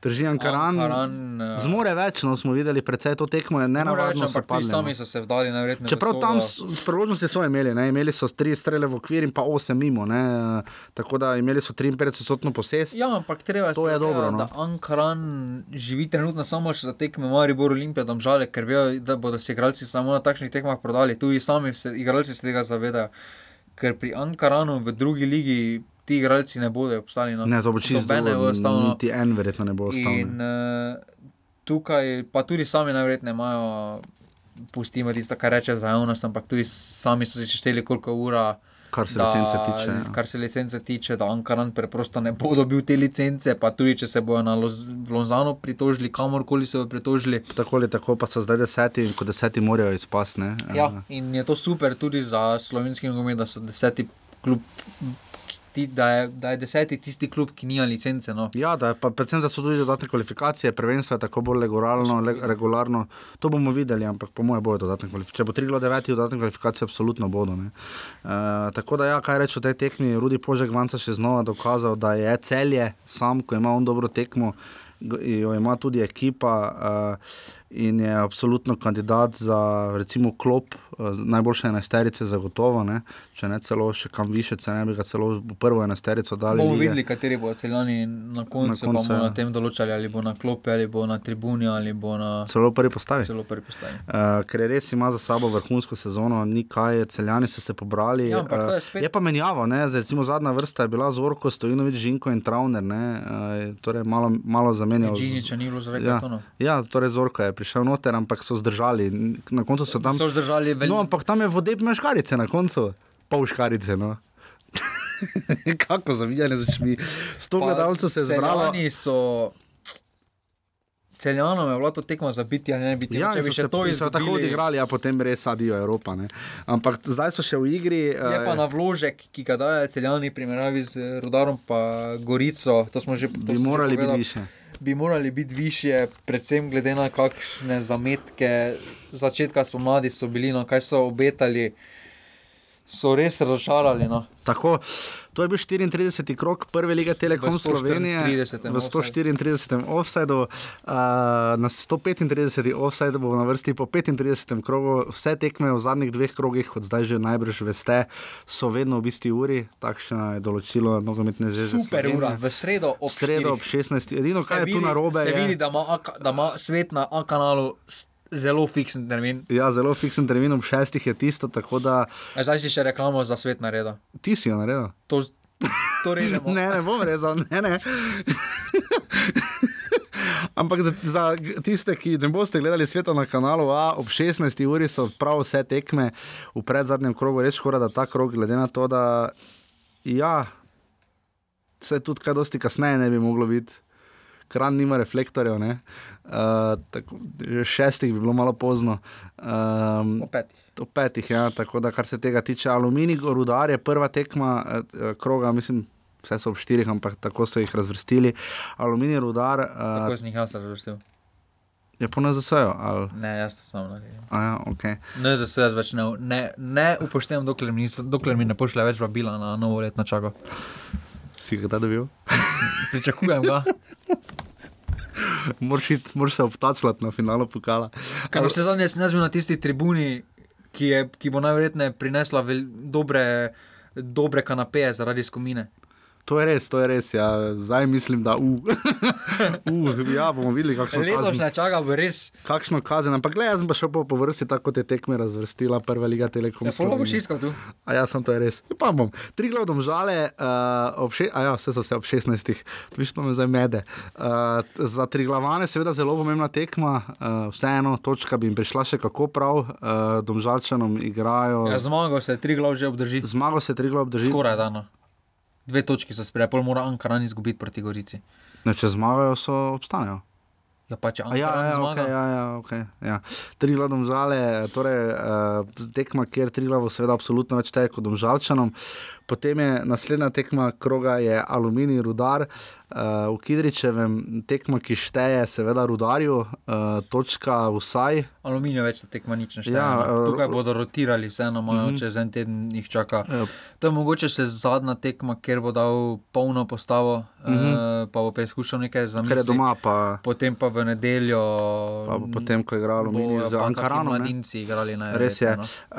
Drži Ankaran.
Ankaran, eh,
Zmore več, no smo videli, predvsej to tekmo je nenavadno. so
ampak tudi
padli,
sami
no.
so se vdali najverjetneje.
Čeprav
sodo.
tam s- priložnosti so imeli, ne? imeli so tri strele v okvir in pa osem mimo, ne? tako da imeli so 53-odstotno posest.
Ja, ampak treba
To je
se
dobro, no.
Da Ankaran živi trenutno samo še za tekme Maribor, Olimpija, Domžale, ker vejo, da bodo se igralci samo na takšnih tekmah prodali. Tudi sami se, igralci se tega zavedajo. Ker pri Ankaranu v drugi ligi ti igralci ne bodo obstali. No.
Ne, to bo čisto
Nobene bo ostalo, no.
Niti en verjetno ne bo ostal.
In uh, tukaj pa tudi sami najverjetneje imajo, pustimo tisto, kar reče za javnost, ampak tudi sami so si šteli, koliko ura.
Kar se licence tiče, ja.
Kar se licence tiče, da Ankaran preprosto ne bo dobil te licence, pa tudi če se bojo na Loz, v Lozano pritožili, kamorkoli se bojo pritožili.
Tako ali tako, pa so zdaj deseti in kot deseti morajo izpasti.
Ja, in je to super tudi za slovenski nogomet, da so deseti klub. Ti, da, je, da je deseti tisti klub, ki nima licence. No.
Ja, da je pa predvsem da so tudi dodatne kvalifikacije, prvenstvo je tako bolj regularno, le, regularno. To bomo videli, ampak po mojem bojo dodatne kvalifikacije. Če bo 3 do 9 dodatne kvalifikacije, absolutno bodo. Uh, tako da, ja, kaj reči o tej tekmi, Rudi Požek Vanca še znova dokazal, da je celje sam, ko ima on dobro tekmo, jo ima tudi ekipa. Uh, In je absolutno kandidat za, recimo, klop, eh, najboljše enajsterice, zagotovo. Ne? Če ne celo še kam više, če ne bi ga celo v prvo enajsterico dali.
Bomo videli, kateri bodo celjani na koncu,
Na koncu,
bomo
ja.
na tem določali, ali bo na klopi, ali bo na tribuni, ali bo na
Celo prvi postavi.
Celo prvi postavi.
Uh, ker res ima za sabo vrhunsko sezono, ni kaj, celjani so se pobrali.
Ja, to je
Eh,
spet-
je pa menjava, ne? Zdaj, recimo zadnja vrsta je bila Zorko, Stojinovič, Žinko in Travner, ne? Uh, torej malo, malo zamenjal.
Džiniča ni bilo zaradi
ja,
kartonov.
ja, torej Zorko je prišel noter, ampak so zdržali. Na koncu so tam.
So zdržali vel-
No, ampak tam je vode meškarice na koncu, pol škarice. No. Kako zavijanje z očmi. Sto gledalcev se je zbralo.
Celjani so. Celjanom je bilo to tekmo za biti, ali ne biti.
Ja,
če bi
so
še
se,
to
so tako odigrali, a potem res sadijo Evropa. Ne. Ampak zdaj so še v igri.
Je pa
eh,
na vložek, ki ga daje celjani, primerjavi z Rudarom in Gorico. To smo že to
Bi
že
morali biti više.
Bi morali biti više, predvsem glede na kakšne zametke začetka spomladi so bili, no kaj so obetali. So res razočarali. No.
Tako, to je bil 34. krok prve lige Telekom
V 134.
Slovenije v 134. offsajdu, uh, na 135. offsajdu bo na vrsti po 35. krogu. Vse tekme v zadnjih dveh krogih, kot zdaj že najbrž veste, so vedno v isti uri, takšno je določilo nogometne zveze.
Super
Slovenije.
ura, v sredo ob
V sredo ob 16. Edino,
Se
kaj je tu
vidi-
narobe,
Se
je-
vidi, da ima, da ima svet na A kanalu zelo fiksen termin.
Ja, zelo fiksen termin ob šestih je tisto, da
A zdaj si še reklamo za svet naredil.
ti si jo naredil.
To, to režemo.
ne, ne bom rezal, ne, ne. Ampak za, za tiste, ki ne boste gledali sveta na kanalu A, ob 16. uri so prav vse tekme v predzadnjem krogu, res škoda, da ta krog, glede na to, da ja, se tudi kaj dosti kasneje ne bi moglo biti. Kran nima reflektorjev, ne. Uh, tako, šestih bi bilo malo pozno. Um,
O petih.
O petih, ja, tako da kar se tega tiče, aluminij, rudar je prva tekma eh, kroga, mislim, vse so ob štirih, ampak tako so jih razvrstili. Aluminij, rudar.
Tako
Uh,
sem jih jaz razvrstil.
je po NZS-ju, ali.
Ne, jaz to sam naredim.
A ja, ok.
Ne, za vse jaz več ne, ne, ne upoštevam, dokler mi, dokler mi ne pošlje več vabila na novo let na čako.
Si ga kdaj dobil?
Pričakujem ga.
Moraš iti- moraš se obtačljati na finalu pokala.
Ker vse zadnje sem jaz bil na tisti tribuni, ki, je, ki bo najverjetneje prinesla vel, dobre, dobre kanapeje zaradi skomine.
To je res, to je res. Ja. Zdaj mislim, da uh. uh, ja, bomo videli, kakšno
Letošnja čaka bo res.
Kakšno kazen, ampak gledaj, jaz sem pa šel po, po vrsti, tako kot je tekme razvrstila prva liga Telekom.
Ja, pol pa boš iskal tu.
A ja, sem to je res. Pa bom. Tri glavne žale, uh, ob še, a ja, vse so vse ob 16. Višno me zdaj mede. Uh, za tri glavane, seveda zelo pomembna tekma, uh, vseeno točka bi jim prišla še kako prav, uh, domžalčanom igrajo.
Ja, zmago se tri glav že obdrži.
Zmago se tri glav obdrži.
Skoraj dano. Dve točki so sprejeli, pol mora Ankaran izgubiti proti Gorici.
Ne, če zmagajo, so obstanejo.
Ja, pa če
A Ja,
Ankaran
ja,
zmaga.
okay, ja, ja, okay, ja. Tri glavne žale, torej uh, tekma, kjer tri glavo, seveda, absolutno več teje kot domžalčanom. Potem je naslednja tekma kroga, je aluminij, rudar. Uh, v Kidričevem tekma, ki šteje, seveda, rudarju, uh, točka vsaj.
Aluminij več tekma nič ne šteje.
Ja, eh,
Tukaj bodo rotirali, vseeno imajo,
Mhm.
uh -huh. čez en teden jih čaka.
Ja.
To je mogoče še zadnja tekma, kjer bo dal polno postavo, uh
Mhm.
-huh. pa bo preizkušal nekaj za
je doma, pa,
Potem pa v nedeljo.
pa potem, ko je igral aluminij
bojo
z ne.
Mladinci igrali na
Res je. Uh,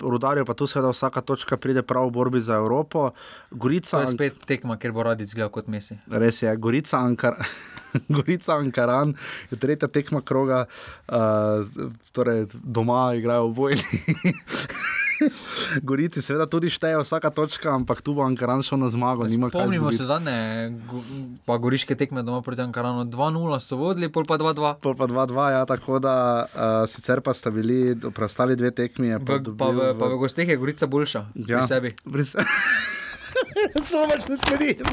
rudarju pa tu seveda vsaka točka pride prav v borbi za Evropo. Gorica,
To je spet tekma, kjer bo radi izgledal kot Messi.
Res je, Gorica, Ankar, Gorica Ankaran je tretja tekma kroga, uh, torej doma igrajo obojni. Gorici seveda tudi šteje vsaka točka, ampak tu bo Ankaran šel na zmago. kaj
Spomnimo se zadnje, go- pa goriške tekme doma proti Ankaranu. 2-0 so vodili, pol pa 2-2.
Pol pa 2-2, ja, tako da uh, sicer pa sta bili preostali dve tekmi. je
V, pa, v, pa v gosteh je Gorica boljša. Ja. Pri sebi.
Pri se... Samo več ne sledim.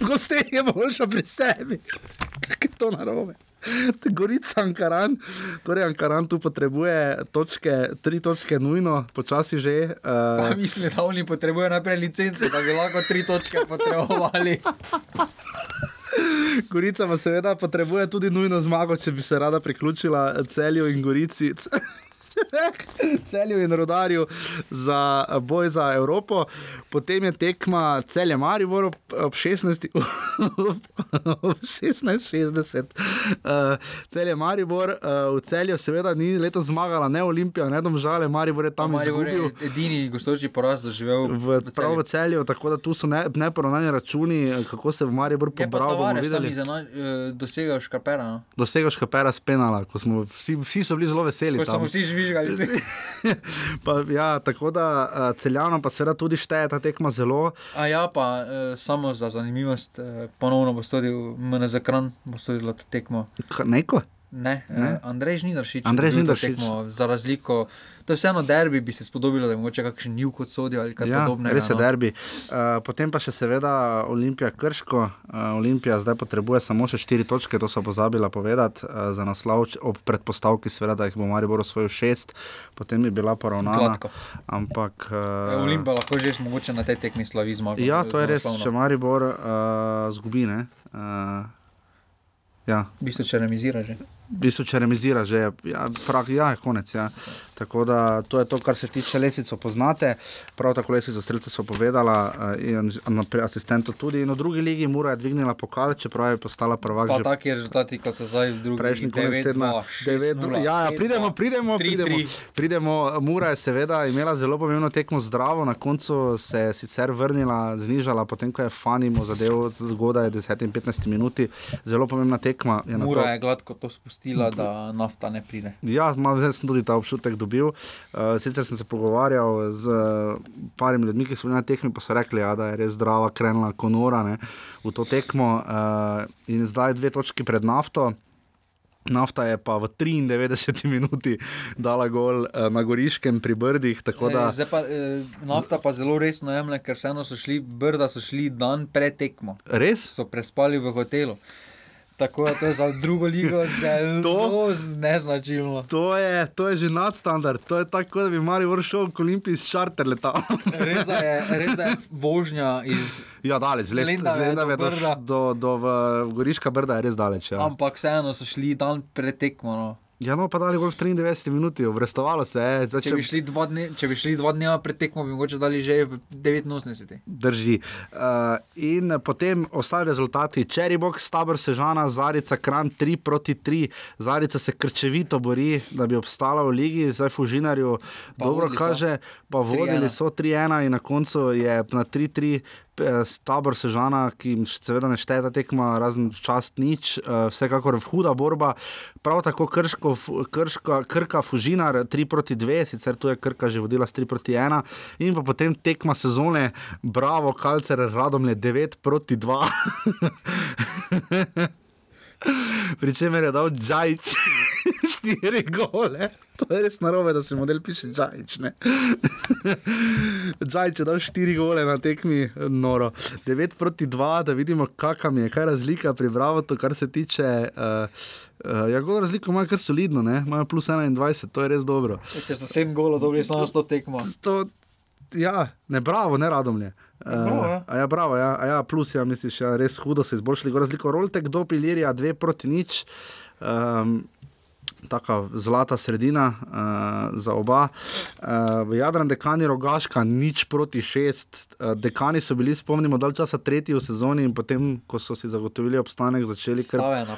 V gosteh je boljša pri sebi. Kaj je to narobe? Gorica Ankaran, torej Ankaran tu potrebuje točke, tri točke nujno, počasi že.
Pa
Uh,
mislim, da oni potrebujejo najprej licence, da bi lahko tri točke potrebovali.
Gorica pa seveda potrebuje tudi nujno zmago, če bi se rada priključila celju in Gorici. Celju in rodarju za boj za Evropo, potem je tekma celje Maribor ob, ob 16. ob 16.60. Uh, celje Maribor, uh, v celju seveda ni letos zmagala ne Olimpija, ne Domžale, Maribor je tam
Maribor je
izgubil.
edini gostoči poraz doživel
V,
v
prav v
celju.
celju, tako da tu so ne, neporavnani računi, eh, kako se v Maribor
Je pa
pobral.
eh, dosegel škapera. No?
Dosegaš kapera spenala, ko smo vsi, vsi so bili zelo veseli.
Ko
tam.
smo vsi žvižgali.
Pa, ja, tako da uh, celjano pa seveda tudi šteje ta tekma zelo.
A ja, pa eh, samo za zanimivost, eh, ponovno bo storil MNZ Kran, bo storil to tekmo.
K- Neko?
Ne,
Ne?
ne? Andrej Žnidaršič.
Andrej Žnidaršič.
Tekmo, za razliko, to je vseeno derbi, bi se spodobilo, da je mogoče kakšen njuk odsodijo ali kaj
Ja,
podobnega.
res je
no.
derbi. Uh, potem pa še seveda Olimpija Krško. Uh, Olimpija zdaj potrebuje samo še štiri točke, to so pozabila povedati uh, za naslov, ob predpostavki, seveda, da jih bo Maribor osvojil šest, potem bi bila poravnana.
Gladko.
Ampak.
Uh,
Uh,
Olimpija lahko že mogoče na tej tekmi slavi zmago.
Ja, to je res,
Zelo
če
slavno.
Maribor uh, zgubi. Ne? Uh, ja.
V bistvu, če remizira že.
V bistvu, če remizira, že je ja, prak, ja, je konec. Ja. Tako da to je to, kar se tiče lesico, poznate. Prav tako lesico streljce so povedala uh, in naprej asistentov tudi. In v drugi ligi Mura je dvignila pokal, čeprav je postala prvak.
Pa
že
taki rezultati, kot so zdaj v drugi
Prejšnji konec tedna, 9-2. Ja, ja, pridemo, pridemo, pridemo, pridemo. Mura je seveda imela zelo pomembno tekmo zdravo, na koncu se je sicer vrnila, znižala, potem ko je Fanimo zadev zgodaj 10-15 minuti. Zelo pomembna tekma. Je
Mura
to-
je gladko to spustila, da nafta ne pride.
Ja, malo sem tudi ta občutek dobil. Uh, sicer sem se pogovarjal z uh, parimi ljudmi, ki so bili na tekmi, pa so rekli, ja, da je res zdrava, krenila konora ne, v to tekmo. Uh, in zdaj dve točki pred nafto. Nafta je pa v 93 minuti dala gol na Goriškem pri Brdih. Da,
E, pa, e, nafta pa zelo resno jemlje, ker vseeno so šli, brda so šli dan pred tekmo.
Res?
So prespali v hotelu. Tako da to je za drugo ligo zelo neznačilno.
to, je, to je že nadstandard, to je tako, da bi Marijo šel k Olimpiji s čarter letalom.
Res da je, res da je vožnja iz.
Ja, daleč, z
Lendave do
do, do, do, Goriška Brda je res daleč. Ja.
Ampak vseeno so šli dan pred tekmo. No.
Ja, no, pa dali gol v 93 minuti, obrestovalo se je. Zdaj,
Če, bi šli dva dne, če bi šli dva dneva pred tekmo, bi mogoče dali že v 89.
Drži. Uh, in potem ostali rezultati. Cherry Box, Stabor Sežana, Zarica, Kran 3 proti 3. Zarica se krčevito bori, da bi obstala v ligi, zdaj Fužinarju
Pa
dobro
vodili so.
kaže, pa vodili
3:1.
so 3-1 in na koncu je na 3-3. Eh, Tabor Sežana, ki jim seveda ne šteje ta tekma, razen čast nič, uh, vsekakor huda borba. Prav tako krško, krška, Krka, Fužinar 3 proti 2, sicer tu je Krka že vodila s 3 proti 1, in pa potem tekma sezone, bravo, Kalcer, Radomlje 9 proti 2. Pričemer je dal Džajč štiri gole. To je res narobe, da se model piše Džajč. Džajč je dal štiri gole na tekmi, noro. 9 proti 2, da vidimo, kakam je, kaj razlika pri Bravotu, kar se tiče. Uh, uh, ja, gol razliko imajo kar solidno, ne? imajo plus 21, to je res dobro.
Če so 7 golov dobili samo s to tekmo.
To, ja, ne bravo, ne radomlje.
Bravo, ja.
Uh, ja, bravo, ja, a ja, plus, ja, misliš, ja, res hudo se izboljšali. Razliko Roltek do Pilirija, dve proti nič. Um, Taka zlata sredina uh, za oba. Uh, Jadran, dekani Rogaška, nič proti šest. Uh, dekani so bili, spomnimo, dalj časa tretji v sezoni in potem, ko so si zagotovili obstanek, začeli kar
na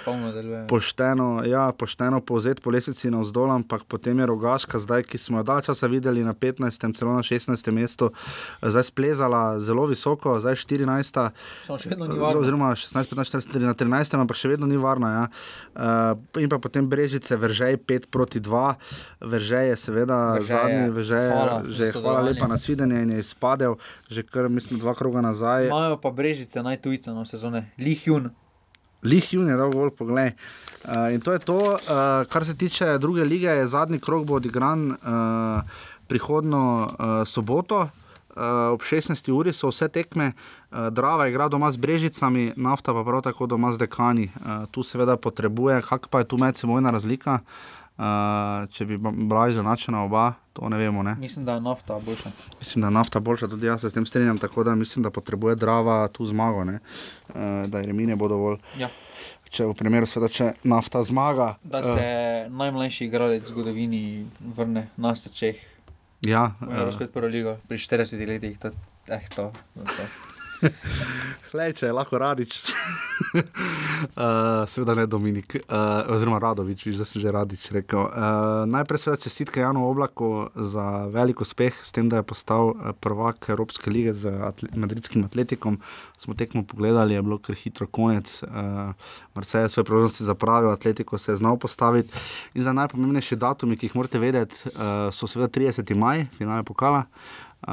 pošteno, ja, pošteno povzeti po lesici navzdol, ampak potem je rogaška, zdaj, ki smo jo dalj časa videli na 15, celo na 16 mestu, zdaj splezala zelo visoko, zdaj 14.
Samo še vedno ni varna.
Oziroma 16, 15, 14, na 13, ampak še vedno ni varna. Ja. Uh, in pa potem Brežice, Veržej 5 proti 2, Veržej je seveda
Veržej
zadnji,
je.
Veržej je
Hvala
že hvala lepa na svidenje in je izpadel, že kar mislim dva kroga nazaj.
Imajo pa brežice najtujce na sezone. Lihjun.
Lih Jun je dal gol, poglej. Uh, in to je to, uh, kar se tiče druge lige, je zadnji krok bo odigran uh, prihodno uh, soboto. Uh, ob 16. uri so vse tekme, uh, Drava igra doma z Brežicami, nafta pa prav tako doma z Dekani. Uh, tu seveda potrebuje, kak pa je tu medsebojna razlika. Uh, če bi bila izenačena oba, to ne vemo. Ne?
Mislim, da je nafta boljša.
Mislim, da je nafta boljša, tudi jaz se s tem strinjam, tako da mislim, da potrebuje Drava tu zmago, ne? uh, da je Remine bo dovolj.
Ja.
Če v primeru, seveda, če nafta zmaga.
Da se najmlajši igralec v zgodovini vrne na Čeh.
Ja,
Morajo
eh.
spet prvo ligo, pri 40 letih, to, eh, to, to, to.
Hlej, če je lahko radič. uh, seveda ne Dominik, uh, oziroma Radovič, da sem že radič rekel. Uh, najprej seveda čestitke Janu Oblaku za velik uspeh, s tem, da je postal eh, prvak Evropske lige z atle madridskim atletikom. Smo tekmo pogledali, je bilo kar hitro konec. Uh, Marseille je svoje priložnosti zapravil, atletiko se je znal postaviti. In za najpomembnejši datumi, ki jih morate vedeti, uh, so seveda 30. maj, finale pokala, uh,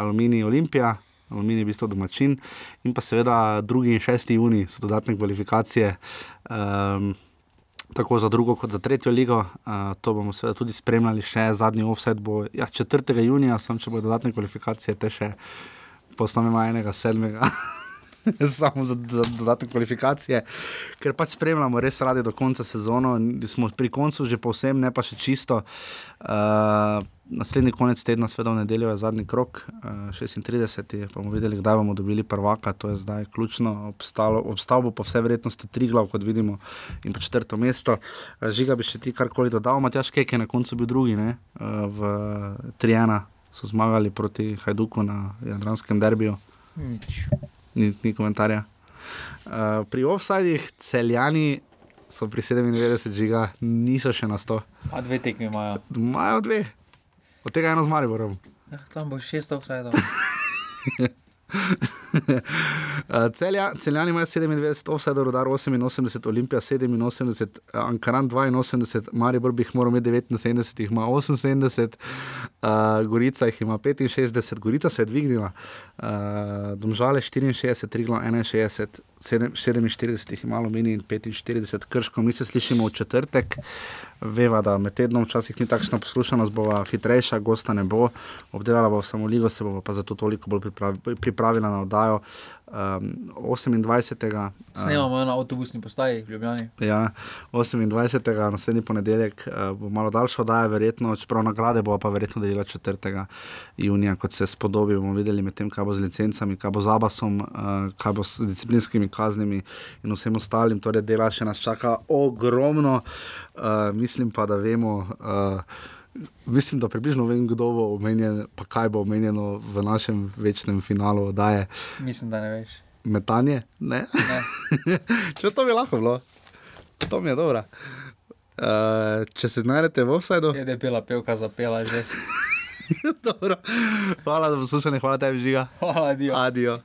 Aluminij Olimpija. Aluminij je v bistvu domačin, in pa seveda 2. in 6. juni so dodatne kvalifikacije, um, tako za drugo, kot za tretjo ligo. Uh, to bomo seveda tudi spremljali, še zadnji offset bo ja, 4. junija, sem če bo dodatne kvalifikacije, te še postanemo enega sedmega. samo za, za dodatne kvalifikacije, ker pač spremljamo res radi do konca sezone. Smo pri koncu že povsem, ne pa še čisto. Uh, naslednji konec tedna, seveda v nedeljo, je zadnji krok, uh, 36. Pa bomo videli, kdaj bomo dobili prvaka, to je zdaj ključno. Obstal bo pa vse verjetnosti tri glav, kot vidimo, in pa četrto mesto. Uh, žiga bi še ti karkoli dodal, Matjaš Keke, na koncu bil drugi, ne? Uh, v Trijana so zmagali proti Hajduku na Jadranskem derbiju. Ni, ni komentarja. Uh, pri offsajdih celjani so pri 97 žiga, niso še na 100.
A dve tekmi imajo.
Imajo dve, od tega eno z Mariborom.
Ja, tam bo šest offsajdov.
Celja, celjani imajo 97, offside, rodar 88, Olimpija 87, Ankaran 82, Maribor bi jih moral imeti 79, jih ima 78, uh, Gorica jih ima 65, Gorica se je dvignila, uh, Domžale 64, Triglo 61, 47 jih ima Alumini in 45, Krško, mi se slišimo v četrtek. Veva, da med tednom včasih ni takšna poslušanost, bo hitrejša, gosta ne bo, obdelala bo samo ligo, se bo pa zato toliko bolj pripravila na oddajo. Um, 28.
Snemamo na avtobusni postaji v Ljubljani.
Ja, 28. naslednji ponedeljek uh, bo malo daljša oddaja, verjetno, čeprav nagrade bo pa verjetno delila 4. junija, kot se spodobi. bomo videli med tem, kaj bo z licencami, kaj bo z abasom, uh, kaj bo s disciplinskimi kaznimi in vsem ostalim. Torej, dela še nas čaka ogromno. Uh, mislim pa, da vemo. Uh, Mislim, da približno vem, kdo bo omenjen, pa kaj bo omenjeno v našem večnem finalu. Daje.
Mislim, da ne veš.
Metanje? Ne. ne. Če to bi lahko bilo, to mi je dobro. Uh, če se znajdete v offsajdu.
Je, bila pevka zapela že.
hvala za poslušanje, hvala tebi, žiga.
Hvala, adijo.
adijo.